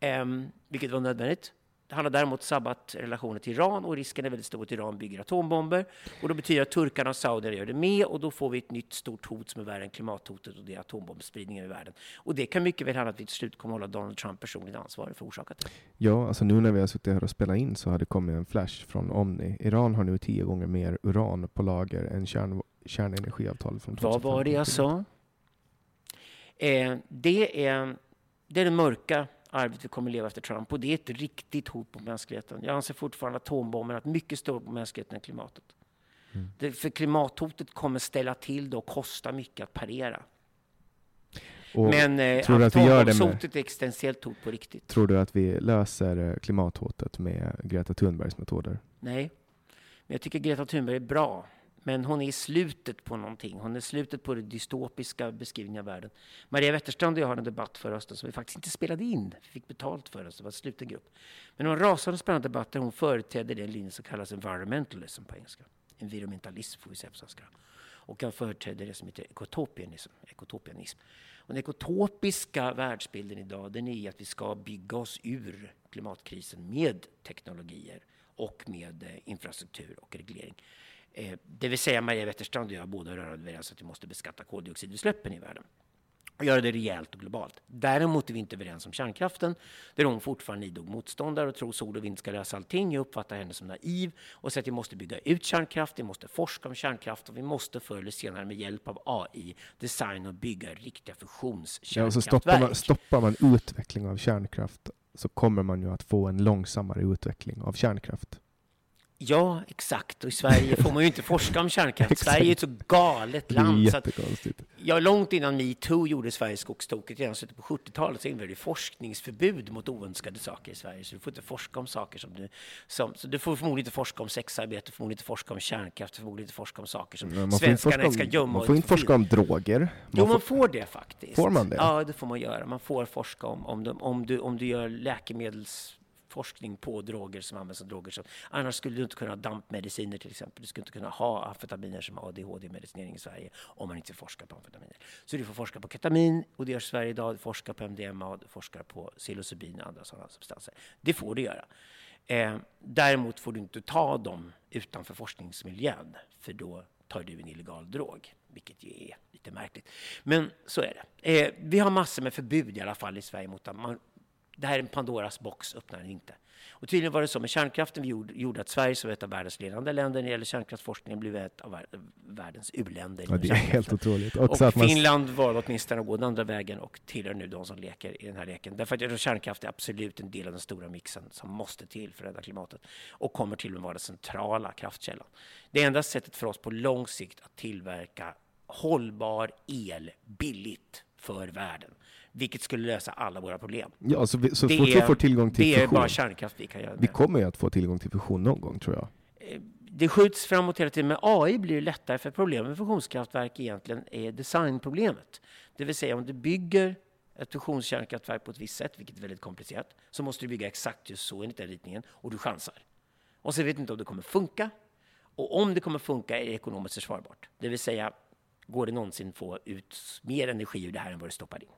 Eh, vilket var nödvändigt. Han har däremot sabbat relationen till Iran och risken är väldigt stor att Iran bygger atombomber. Och då betyder att turkarna och saudierna gör det med och då får vi ett nytt stort hot som är värre än klimathotet och det är atombombsspridningen i världen. Och det kan mycket väl hända att vi till slut kommer hålla Donald Trump personligt ansvarig för orsakat. Ja, alltså nu när vi har suttit här och spelat in så har det kommit en flash från Omni. Iran har nu tio gånger mer uran på lager än kärn, kärnenergiavtalet från 2015. Vad var det jag sa? Eh, det, är, det är det mörka arvet vi kommer leva efter Trump. Och det är ett riktigt hot mot mänskligheten. Jag anser fortfarande att atombomben är ett mycket större på mänskligheten än klimatet. Mm. Det, för klimathotet kommer ställa till det och kosta mycket att parera. Och Men eh, tror atombombshotet är existentiellt hot på riktigt. Tror du att vi löser eh, klimathotet med Greta Thunbergs metoder? Nej, men jag tycker Greta Thunberg är bra. Men hon är i slutet på någonting. Hon är slutet på den dystopiska beskrivningen av världen. Maria Wetterstrand och jag har en debatt förra hösten som vi faktiskt inte spelade in. Vi fick betalt för den, så det var en sluten grupp. Men det var en rasande spännande debatt där hon företrädde den linje som kallas environmentalism på engelska. Environmentalism får vi säga på svenska. Och jag företrädde det som heter ekotopianism. ekotopianism. Och den ekotopiska världsbilden idag den är att vi ska bygga oss ur klimatkrisen med teknologier och med eh, infrastruktur och reglering. Eh, det vill säga Maria Wetterstrand och jag båda rörande överens att vi måste beskatta koldioxidutsläppen i världen och göra det rejält och globalt. Däremot är vi inte överens om kärnkraften, där hon fortfarande är idog motståndare och tror sol och vind ska lösa allting. Jag uppfattar henne som naiv och säger att vi måste bygga ut kärnkraft, vi måste forska om kärnkraft och vi måste förr eller senare med hjälp av AI designa och bygga riktiga fusionskärnkraftverk. Ja, stoppar, man, stoppar man utveckling av kärnkraft så kommer man ju att få en långsammare utveckling av kärnkraft. Ja, exakt. Och i Sverige får man ju inte forska om kärnkraft. (laughs) Sverige är ett så galet land. Det är jättekonstigt. ja, långt innan metoo gjorde Sverige skogstokigt, redan slutet på 70-talet, så införde forskningsförbud mot oönskade saker i Sverige. Så du får inte forska om saker som du... Som, så du får förmodligen inte forska om sexarbete, förmodligen inte forska om kärnkraft, förmodligen inte forska om saker som svenskarna om, ska gömma. Man får inte forska om droger. Man jo, man får det faktiskt. Får man det? Ja, det får man göra. Man får forska om, om, de, om, du, om du gör läkemedels forskning på droger som används som droger. Så annars skulle du inte kunna ha dampmediciner till exempel. Du skulle inte kunna ha amfetaminer som ADHD-medicinering i Sverige om man inte forskar på amfetaminer. Så du får forska på ketamin och det görs i Sverige idag. Du forskar på MDMA, du forskar på psilocybin och andra sådana substanser. Det får du göra. Eh, däremot får du inte ta dem utanför forskningsmiljön för då tar du en illegal drog, vilket ju är lite märkligt. Men så är det. Eh, vi har massor med förbud i alla fall i Sverige mot att man det här är en Pandoras box, öppnar den inte. Och tydligen var det så med kärnkraften vi gjorde, gjorde att Sverige som ett av världens ledande länder när det gäller kärnkraftsforskningen blev ett av världens u-länder. Ja, det är helt otroligt. Också och man... Finland valde åtminstone att gå den andra vägen och tillhör nu de som leker i den här leken. Därför att jag tror kärnkraft är absolut en del av den stora mixen som måste till för att rädda klimatet och kommer till och med vara den centrala kraftkällan. Det enda sättet för oss på lång sikt att tillverka hållbar el billigt för världen vilket skulle lösa alla våra problem. Ja, så, vi, så fort vi får tillgång till det fusion. Det är bara kärnkraft vi kan göra. Vi kommer ju att få tillgång till fusion någon gång, tror jag. Eh, det skjuts framåt hela tiden. Med AI blir det lättare, för problemet med fusionskraftverk egentligen är designproblemet. Det vill säga, om du bygger ett fusionskärnkraftverk på ett visst sätt, vilket är väldigt komplicerat, så måste du bygga exakt just så enligt den ritningen, och du chansar. Och så vet du inte om det kommer funka. Och om det kommer funka är det ekonomiskt försvarbart. Det vill säga, går det någonsin få ut mer energi ur det här än vad du stoppar in?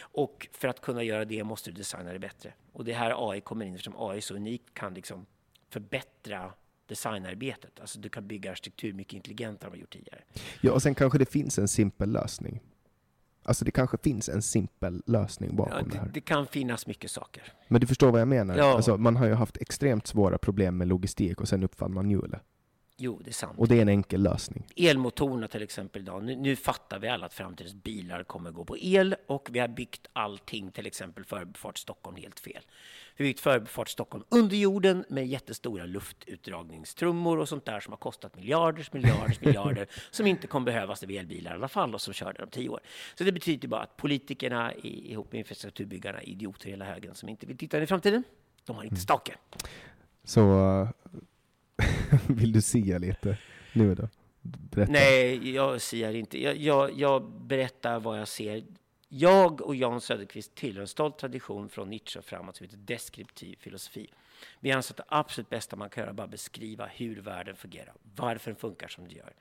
Och för att kunna göra det måste du designa det bättre. Och det här AI kommer in, eftersom AI är så unikt, kan liksom förbättra designarbetet. Alltså du kan bygga arkitektur mycket intelligentare än vad gjort tidigare. Ja, och sen kanske det finns en simpel lösning. Alltså det kanske finns en simpel lösning bakom ja, det, det, här. Det kan finnas mycket saker. Men du förstår vad jag menar? Ja. Alltså, man har ju haft extremt svåra problem med logistik och sen uppfann man hjulet. Jo, det är sant. Och det är en enkel lösning. Elmotorerna till exempel idag. Nu, nu fattar vi alla att framtidens bilar kommer gå på el och vi har byggt allting, till exempel Förbifart Stockholm, helt fel. Vi har byggt Förbifart Stockholm under jorden med jättestora luftutdragningstrummor och sånt där som har kostat miljarders, miljarders, (laughs) miljarder som inte kommer behövas vid elbilar i alla fall och som kör där om tio år. Så det betyder bara att politikerna ihop med infrastrukturbyggarna är idioter hela högen som inte vill titta in i framtiden. De har inte mm. stake. Så (laughs) Vill du sia lite nu då? Berätta. Nej, jag siar inte. Jag, jag, jag, berättar vad jag ser. Jag och Jan Söderqvist tillhör en stolt tradition från Nietzsche och framåt som heter deskriptiv filosofi. Vi anser att det absolut bästa man kan göra är bara beskriva hur världen fungerar, varför den funkar som den gör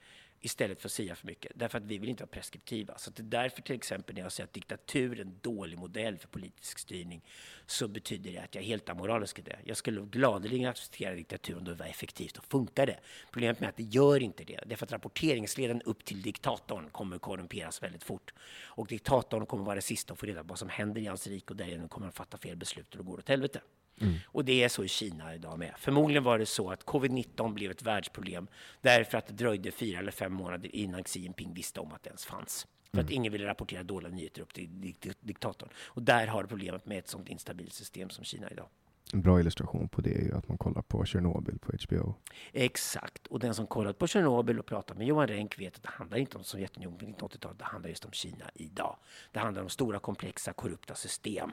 istället för att säga för mycket. Därför att vi vill inte vara preskriptiva. Så det är därför till exempel när jag säger att diktatur är en dålig modell för politisk styrning så betyder det att jag är helt amoralisk i det. Jag skulle gladeligen acceptera diktatur om det var effektivt och funkade. Problemet med att det gör inte det. Därför att rapporteringsleden upp till diktatorn kommer korrumperas väldigt fort. Och diktatorn kommer vara det sista att få reda på vad som händer i hans rike och därigenom kommer han fatta fel beslut och då går det åt helvete. Mm. Och det är så i Kina idag med. Förmodligen var det så att covid-19 blev ett världsproblem därför att det dröjde fyra eller fem månader innan Xi Jinping visste om att det ens fanns. För mm. att ingen ville rapportera dåliga nyheter upp till diktatorn. Och där har du problemet med ett sånt instabilt system som Kina idag. En bra illustration på det är ju att man kollar på Tjernobyl på HBO. Exakt, och den som kollat på Tjernobyl och pratat med Johan Renck vet att det handlar inte om Sovjetunionen på 1980-talet, det handlar just om Kina idag. Det handlar om stora komplexa korrupta system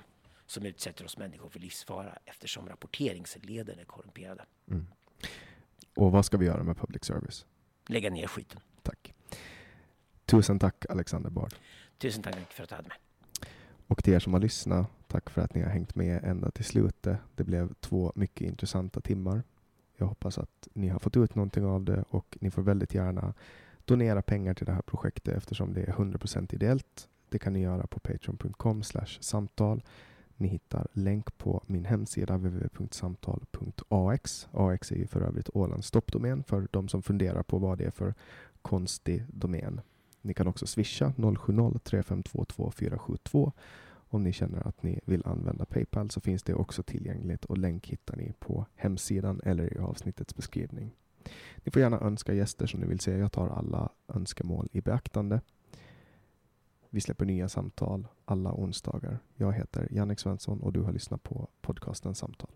som utsätter oss människor för livsfara eftersom rapporteringsleden är korrumperade. Mm. Och vad ska vi göra med public service? Lägga ner skiten. Tack. Tusen tack Alexander Bard. Tusen tack för att du hade med. Och till er som har lyssnat, tack för att ni har hängt med ända till slutet. Det blev två mycket intressanta timmar. Jag hoppas att ni har fått ut någonting av det och ni får väldigt gärna donera pengar till det här projektet eftersom det är 100% ideellt. Det kan ni göra på patreon.com samtal ni hittar länk på min hemsida www.samtal.ax. AX är ju för övrigt Ålands stoppdomän för de som funderar på vad det är för konstig domän. Ni kan också swisha 070-3522 472 om ni känner att ni vill använda Paypal så finns det också tillgängligt och länk hittar ni på hemsidan eller i avsnittets beskrivning. Ni får gärna önska gäster som ni vill se. Jag tar alla önskemål i beaktande. Vi släpper nya samtal alla onsdagar. Jag heter Jannik Svensson och du har lyssnat på podcasten Samtal.